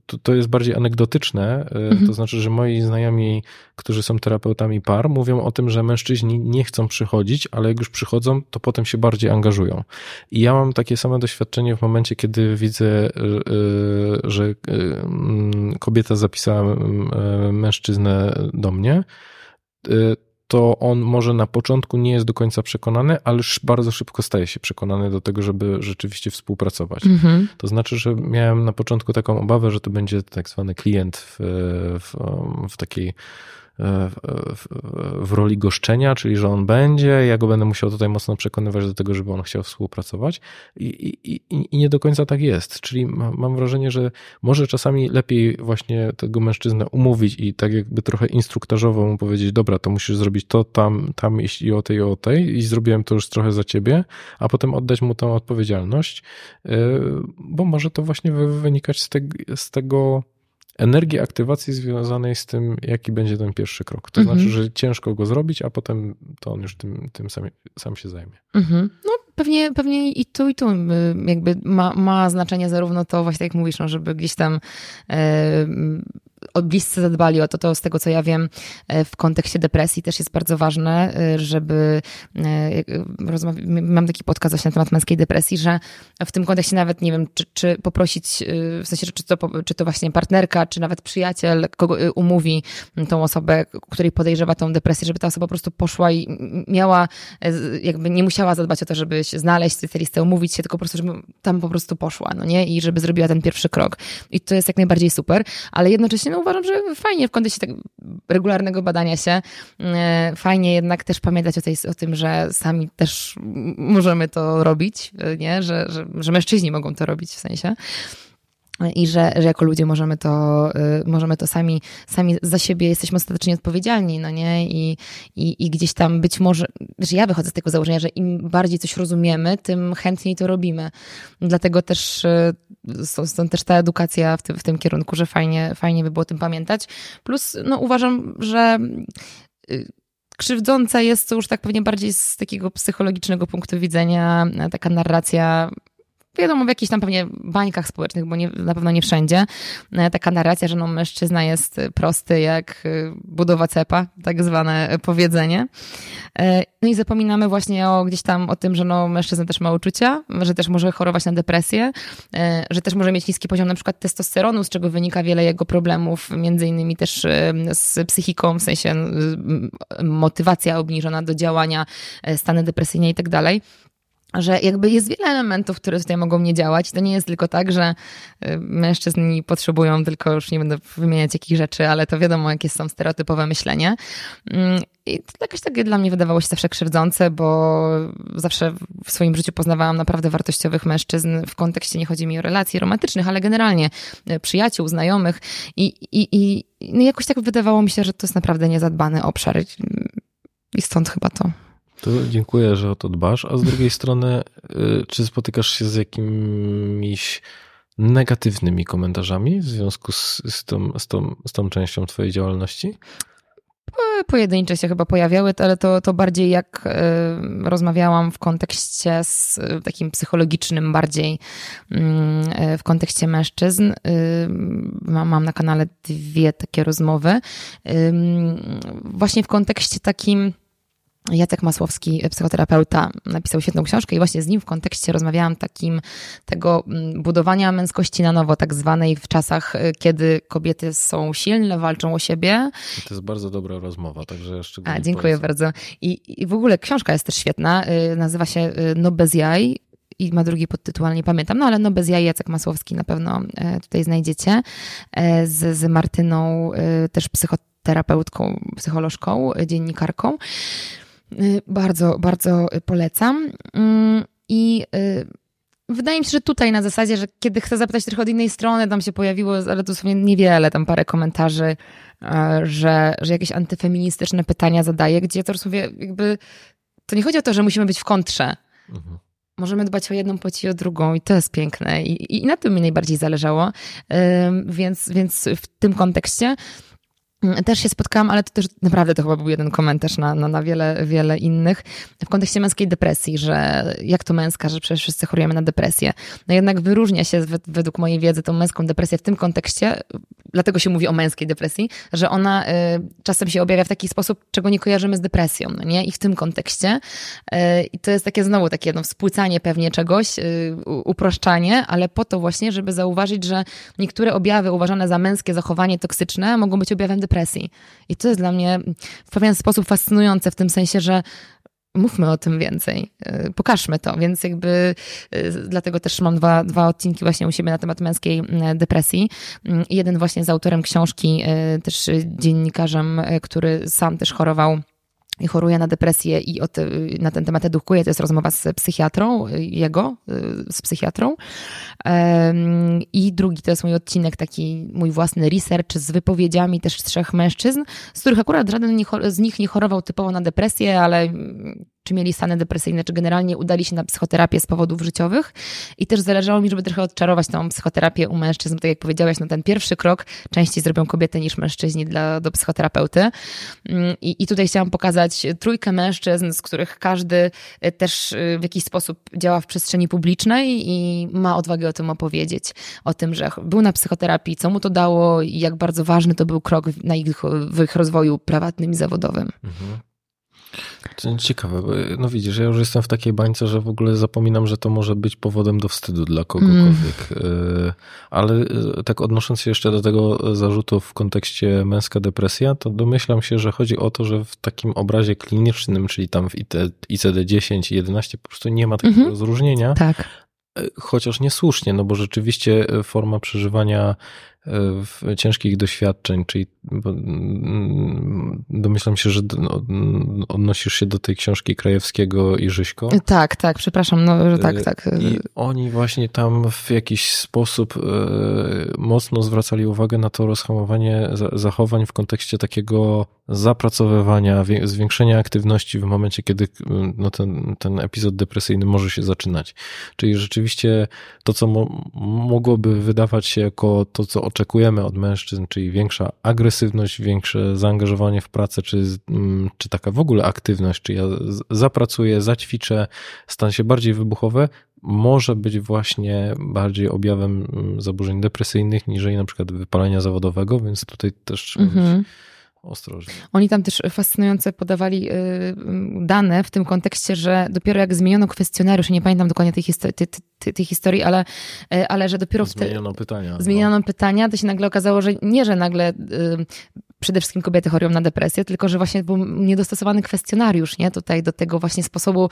to, to jest bardziej anegdotyczne, y, mhm. to znaczy, że moi znajomi, którzy są terapeutami par, mówią o tym, że mężczyźni nie chcą przychodzić, ale jak już przychodzą, to potem się bardziej angażują. I ja mam takie same doświadczenie w momencie, kiedy widzę, y, że mm, kobieta zapisała mężczyznę do mnie to on może na początku nie jest do końca przekonany, ale bardzo szybko staje się przekonany do tego, żeby rzeczywiście współpracować. Mhm. To znaczy, że miałem na początku taką obawę, że to będzie tak zwany klient w, w, w takiej w, w, roli goszczenia, czyli że on będzie, ja go będę musiał tutaj mocno przekonywać do tego, żeby on chciał współpracować. I, i, i nie do końca tak jest. Czyli mam wrażenie, że może czasami lepiej właśnie tego mężczyznę umówić i tak jakby trochę instruktażowo mu powiedzieć, dobra, to musisz zrobić to, tam, tam i o tej, i o tej. I zrobiłem to już trochę za ciebie, a potem oddać mu tę odpowiedzialność, y, bo może to właśnie wynikać z, te, z tego energii aktywacji związanej z tym, jaki będzie ten pierwszy krok. To mhm. znaczy, że ciężko go zrobić, a potem to on już tym, tym sam, sam się zajmie. Mhm. No pewnie, pewnie i tu, i tu jakby ma, ma znaczenie zarówno to, właśnie tak jak mówisz, no, żeby gdzieś tam e, bliscy zadbali o to, to z tego co ja wiem e, w kontekście depresji też jest bardzo ważne, e, żeby e, mam taki podcast właśnie na temat męskiej depresji, że w tym kontekście nawet nie wiem, czy, czy poprosić, w sensie, czy to, czy to właśnie partnerka, czy nawet przyjaciel kogo umówi tą osobę, której podejrzewa tą depresję, żeby ta osoba po prostu poszła i miała, jakby nie musiała zadbać o to, żeby się znaleźć specjalistę, umówić się, tylko po prostu, żeby tam po prostu poszła, no nie? I żeby zrobiła ten pierwszy krok. I to jest jak najbardziej super, ale jednocześnie no, uważam, że fajnie w kontekście tak regularnego badania się, e, fajnie jednak też pamiętać o, tej, o tym, że sami też możemy to robić, e, nie? Że, że, że mężczyźni mogą to robić w sensie i że, że jako ludzie możemy to, y, możemy to sami, sami za siebie jesteśmy ostatecznie odpowiedzialni, no nie? I, i, I gdzieś tam być może, że ja wychodzę z tego założenia, że im bardziej coś rozumiemy, tym chętniej to robimy. Dlatego też y, stąd też ta edukacja w tym, w tym kierunku, że fajnie, fajnie by było o tym pamiętać. Plus, no uważam, że y, krzywdząca jest to już tak pewnie bardziej z takiego psychologicznego punktu widzenia taka narracja wiadomo, w jakichś tam pewnie bańkach społecznych, bo nie, na pewno nie wszędzie, e, taka narracja, że no, mężczyzna jest prosty jak e, budowa cepa, tak zwane powiedzenie. E, no i zapominamy właśnie o gdzieś tam o tym, że no, mężczyzna też ma uczucia, że też może chorować na depresję, że też może mieć niski poziom na przykład testosteronu, z czego wynika wiele jego problemów, między innymi też z psychiką, w sensie motywacja obniżona do działania, stany depresyjne i tak dalej że jakby jest wiele elementów, które tutaj mogą nie działać. To nie jest tylko tak, że y, mężczyźni potrzebują, tylko już nie będę wymieniać jakich rzeczy, ale to wiadomo, jakie są stereotypowe myślenie. Mm, I to jakoś takie dla mnie wydawało się zawsze krzywdzące, bo zawsze w swoim życiu poznawałam naprawdę wartościowych mężczyzn w kontekście, nie chodzi mi o relacji romantycznych, ale generalnie y, przyjaciół, znajomych i, i, i no jakoś tak wydawało mi się, że to jest naprawdę niezadbany obszar i stąd chyba to. To dziękuję, że o to dbasz. A z drugiej strony, y, czy spotykasz się z jakimiś negatywnymi komentarzami w związku z, z, tą, z, tą, z tą częścią Twojej działalności? pojedyncze się chyba pojawiały, ale to, to bardziej jak y, rozmawiałam w kontekście z, y, takim psychologicznym, bardziej y, w kontekście mężczyzn. Mam, mam na kanale dwie takie rozmowy. Właśnie w kontekście takim Jacek Masłowski, psychoterapeuta, napisał świetną książkę i właśnie z nim w kontekście rozmawiałam takim tego mm, budowania męskości na nowo, tak zwanej w czasach, y, kiedy kobiety są silne, walczą o siebie. To jest bardzo dobra rozmowa, także szczególnie A, Dziękuję polecam. bardzo. I, I w ogóle książka jest też świetna, y, nazywa się y, No bez jaj i ma drugi podtytuł, ale nie pamiętam, no ale no bez jaj Jacek Masłowski na pewno tutaj znajdziecie z, z Martyną, też psychoterapeutką, psycholożką, dziennikarką. Y, bardzo, bardzo polecam. Mm, I y, wydaje mi się, że tutaj na zasadzie, że kiedy chcę zapytać trochę od innej strony, tam się pojawiło, ale dosłownie niewiele, tam parę komentarzy, e, że, że jakieś antyfeministyczne pytania zadaję, gdzie to sobie jakby, to nie chodzi o to, że musimy być w kontrze. Mhm. Możemy dbać o jedną płeć i o drugą i to jest piękne i, i na tym mi najbardziej zależało. Więc, więc w tym kontekście też się spotkałam, ale to też naprawdę to chyba był jeden komentarz na, na, na wiele, wiele innych w kontekście męskiej depresji, że jak to męska, że przecież wszyscy chorujemy na depresję. No jednak wyróżnia się według mojej wiedzy tą męską depresję w tym kontekście, dlatego się mówi o męskiej depresji, że ona y, czasem się objawia w taki sposób, czego nie kojarzymy z depresją, no nie? I w tym kontekście. Y, I to jest takie znowu takie no, współcanie pewnie czegoś, y, uproszczanie, ale po to właśnie, żeby zauważyć, że niektóre objawy uważane za męskie zachowanie toksyczne mogą być objawem depresji. I to jest dla mnie w pewien sposób fascynujące w tym sensie, że mówmy o tym więcej, y, pokażmy to. Więc jakby y, dlatego też mam dwa, dwa odcinki właśnie u siebie na temat męskiej y, depresji. Jeden właśnie z autorem książki, też dziennikarzem, który sam też chorował choruje na depresję i te, na ten temat edukuje. To jest rozmowa z psychiatrą, jego, z psychiatrą. I drugi to jest mój odcinek, taki mój własny research z wypowiedziami też trzech mężczyzn, z których akurat żaden z nich nie chorował typowo na depresję, ale czy mieli stany depresyjne, czy generalnie udali się na psychoterapię z powodów życiowych. I też zależało mi, żeby trochę odczarować tą psychoterapię u mężczyzn. Tak jak powiedziałaś, no ten pierwszy krok częściej zrobią kobiety niż mężczyźni dla, do psychoterapeuty. Mm, I, I tutaj chciałam pokazać trójkę mężczyzn, z których każdy y, też y, w jakiś sposób działa w przestrzeni publicznej i ma odwagę o tym opowiedzieć. O tym, że był na psychoterapii, co mu to dało i jak bardzo ważny to był krok na ich, w ich rozwoju prywatnym i zawodowym. Mhm. To ciekawe, bo no widzisz, ja już jestem w takiej bańce, że w ogóle zapominam, że to może być powodem do wstydu dla kogokolwiek. Mm. Ale e, tak odnosząc się jeszcze do tego zarzutu w kontekście męska depresja, to domyślam się, że chodzi o to, że w takim obrazie klinicznym, czyli tam w ICD-10 i 11 po prostu nie ma takiego mm -hmm. rozróżnienia. Tak. E, chociaż niesłusznie, no bo rzeczywiście forma przeżywania ciężkich doświadczeń, czyli mm, domyślam się, że no, odnosisz się do tej książki Krajewskiego i Żyśko. Tak, tak, przepraszam, no, że tak, e, tak. I oni właśnie tam w jakiś sposób e, mocno zwracali uwagę na to rozhamowanie zachowań w kontekście takiego zapracowywania, zwiększenia aktywności w momencie, kiedy no, ten, ten epizod depresyjny może się zaczynać. Czyli rzeczywiście to, co mo mogłoby wydawać się jako to, co oczekujemy od mężczyzn, czyli większa agresywność, większe zaangażowanie w pracę, czy, mm, czy taka w ogóle aktywność, czy ja zapracuję, zaćwiczę, stan się bardziej wybuchowe, może być właśnie bardziej objawem mm, zaburzeń depresyjnych, niż na przykład wypalenia zawodowego, więc tutaj też mhm. Ostrożnie. Oni tam też fascynujące podawali y, dane w tym kontekście, że dopiero jak zmieniono kwestionariusz, nie pamiętam dokładnie tej, histori tej, tej, tej historii, ale, y, ale że dopiero zmieniono pytania. No. Zmieniono no. pytania, to się nagle okazało, że nie, że nagle y, przede wszystkim kobiety chorują na depresję, tylko że właśnie był niedostosowany kwestionariusz, nie? Tutaj do tego właśnie sposobu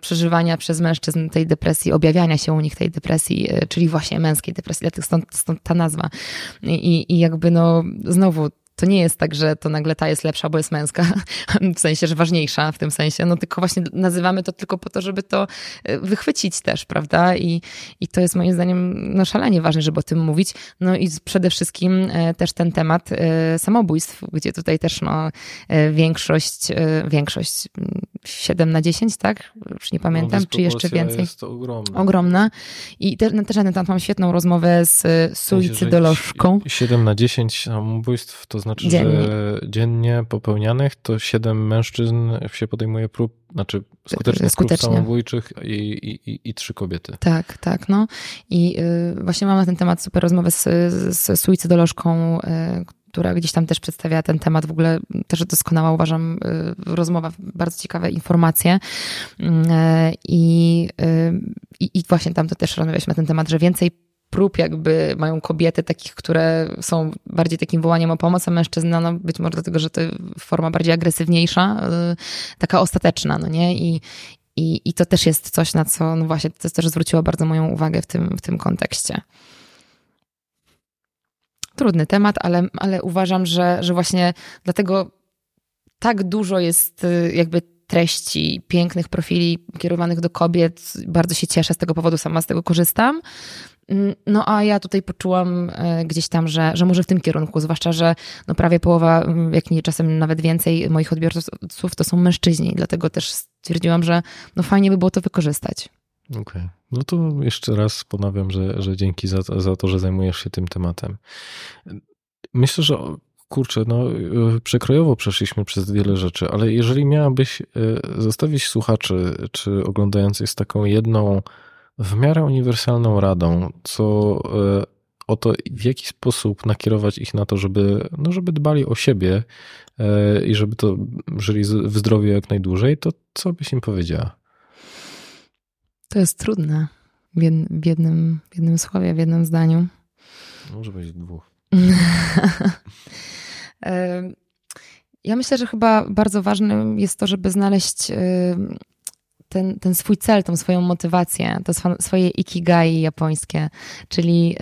przeżywania przez mężczyzn tej depresji, objawiania się u nich tej depresji, czyli właśnie męskiej depresji, dlatego stąd, stąd ta nazwa. I, I jakby no znowu to nie jest tak, że to nagle ta jest lepsza, bo jest męska, w sensie, że ważniejsza w tym sensie, no tylko właśnie nazywamy to tylko po to, żeby to e, wychwycić też, prawda? I, i to jest moim zdaniem no, szalenie ważne, żeby o tym mówić. No i przede wszystkim e, też ten temat e, samobójstw, gdzie tutaj też no, większość, większość, 7 na 10, tak? Już nie pamiętam, no, czy jeszcze więcej. jest to ogromna. Ogromna. I też, też na ten temat mam świetną rozmowę z suicydolożką. 7 na 10 samobójstw, to znaczy, Dziennie. że dziennie popełnianych to 7 mężczyzn się podejmuje prób, znaczy skutecznych Skutecznie. prób samobójczych i, i, i, i trzy kobiety. Tak, tak, no. I y, właśnie mam na ten temat super rozmowę z, z suicydolożką, y, która gdzieś tam też przedstawia ten temat. W ogóle też doskonała uważam y, rozmowa, bardzo ciekawe informacje. Y, I, y, i właśnie tam to też rozmawialiśmy na ten temat, że więcej prób jakby mają kobiety takich, które są bardziej takim wołaniem o pomoc, a mężczyzna, no być może dlatego, że to forma bardziej agresywniejsza, y, taka ostateczna, no nie? I, i, I to też jest coś, na co, no właśnie, to też zwróciło bardzo moją uwagę w tym, w tym kontekście. Trudny temat, ale, ale uważam, że, że właśnie dlatego tak dużo jest y, jakby treści, pięknych profili kierowanych do kobiet. Bardzo się cieszę z tego powodu, sama z tego korzystam. No a ja tutaj poczułam e, gdzieś tam, że, że może w tym kierunku, zwłaszcza, że no prawie połowa, jak nie czasem nawet więcej moich odbiorców to są mężczyźni, dlatego też stwierdziłam, że no fajnie by było to wykorzystać. Okej. Okay. No to jeszcze raz ponawiam, że, że dzięki za, za to, że zajmujesz się tym tematem. Myślę, że kurczę, no przekrojowo przeszliśmy przez wiele rzeczy, ale jeżeli miałabyś zostawić słuchaczy czy oglądających z taką jedną w miarę uniwersalną radą, co o to, w jaki sposób nakierować ich na to, żeby, no, żeby dbali o siebie i żeby to żyli w zdrowiu jak najdłużej, to co byś im powiedziała? To jest trudne w, jednym, w jednym słowie, w jednym zdaniu. Może być dwóch. ja myślę, że chyba bardzo ważnym jest to, żeby znaleźć ten, ten swój cel, tą swoją motywację, to swoje ikigai japońskie, czyli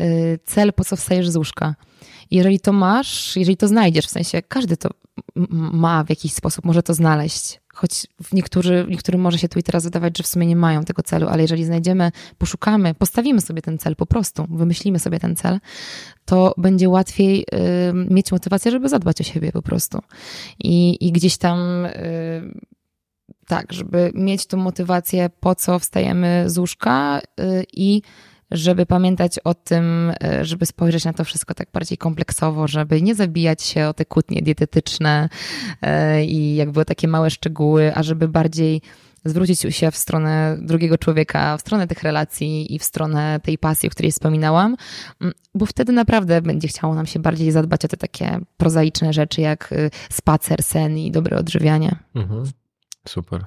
cel, po co wstajesz z łóżka. Jeżeli to masz, jeżeli to znajdziesz, w sensie każdy to ma w jakiś sposób, może to znaleźć, choć w niektórzy, niektórym może się tu i teraz wydawać, że w sumie nie mają tego celu, ale jeżeli znajdziemy, poszukamy, postawimy sobie ten cel po prostu, wymyślimy sobie ten cel, to będzie łatwiej y, mieć motywację, żeby zadbać o siebie po prostu. I, i gdzieś tam y, tak, żeby mieć tą motywację, po co wstajemy z łóżka y, i żeby pamiętać o tym, żeby spojrzeć na to wszystko tak bardziej kompleksowo, żeby nie zabijać się o te kłótnie dietetyczne i jakby o takie małe szczegóły, a żeby bardziej zwrócić się w stronę drugiego człowieka, w stronę tych relacji i w stronę tej pasji, o której wspominałam, bo wtedy naprawdę będzie chciało nam się bardziej zadbać o te takie prozaiczne rzeczy, jak spacer, sen i dobre odżywianie. Mhm. Super.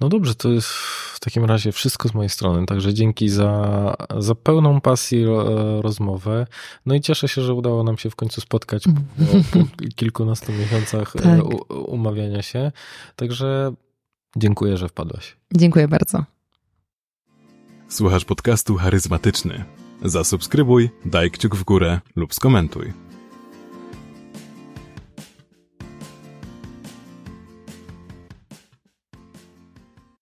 No dobrze, to jest w takim razie wszystko z mojej strony. Także dzięki za, za pełną pasji rozmowę. No i cieszę się, że udało nam się w końcu spotkać po, po kilkunastu miesiącach tak. umawiania się. Także dziękuję, że wpadłaś. Dziękuję bardzo. Słuchasz podcastu charyzmatyczny. Zasubskrybuj, daj kciuk w górę lub skomentuj.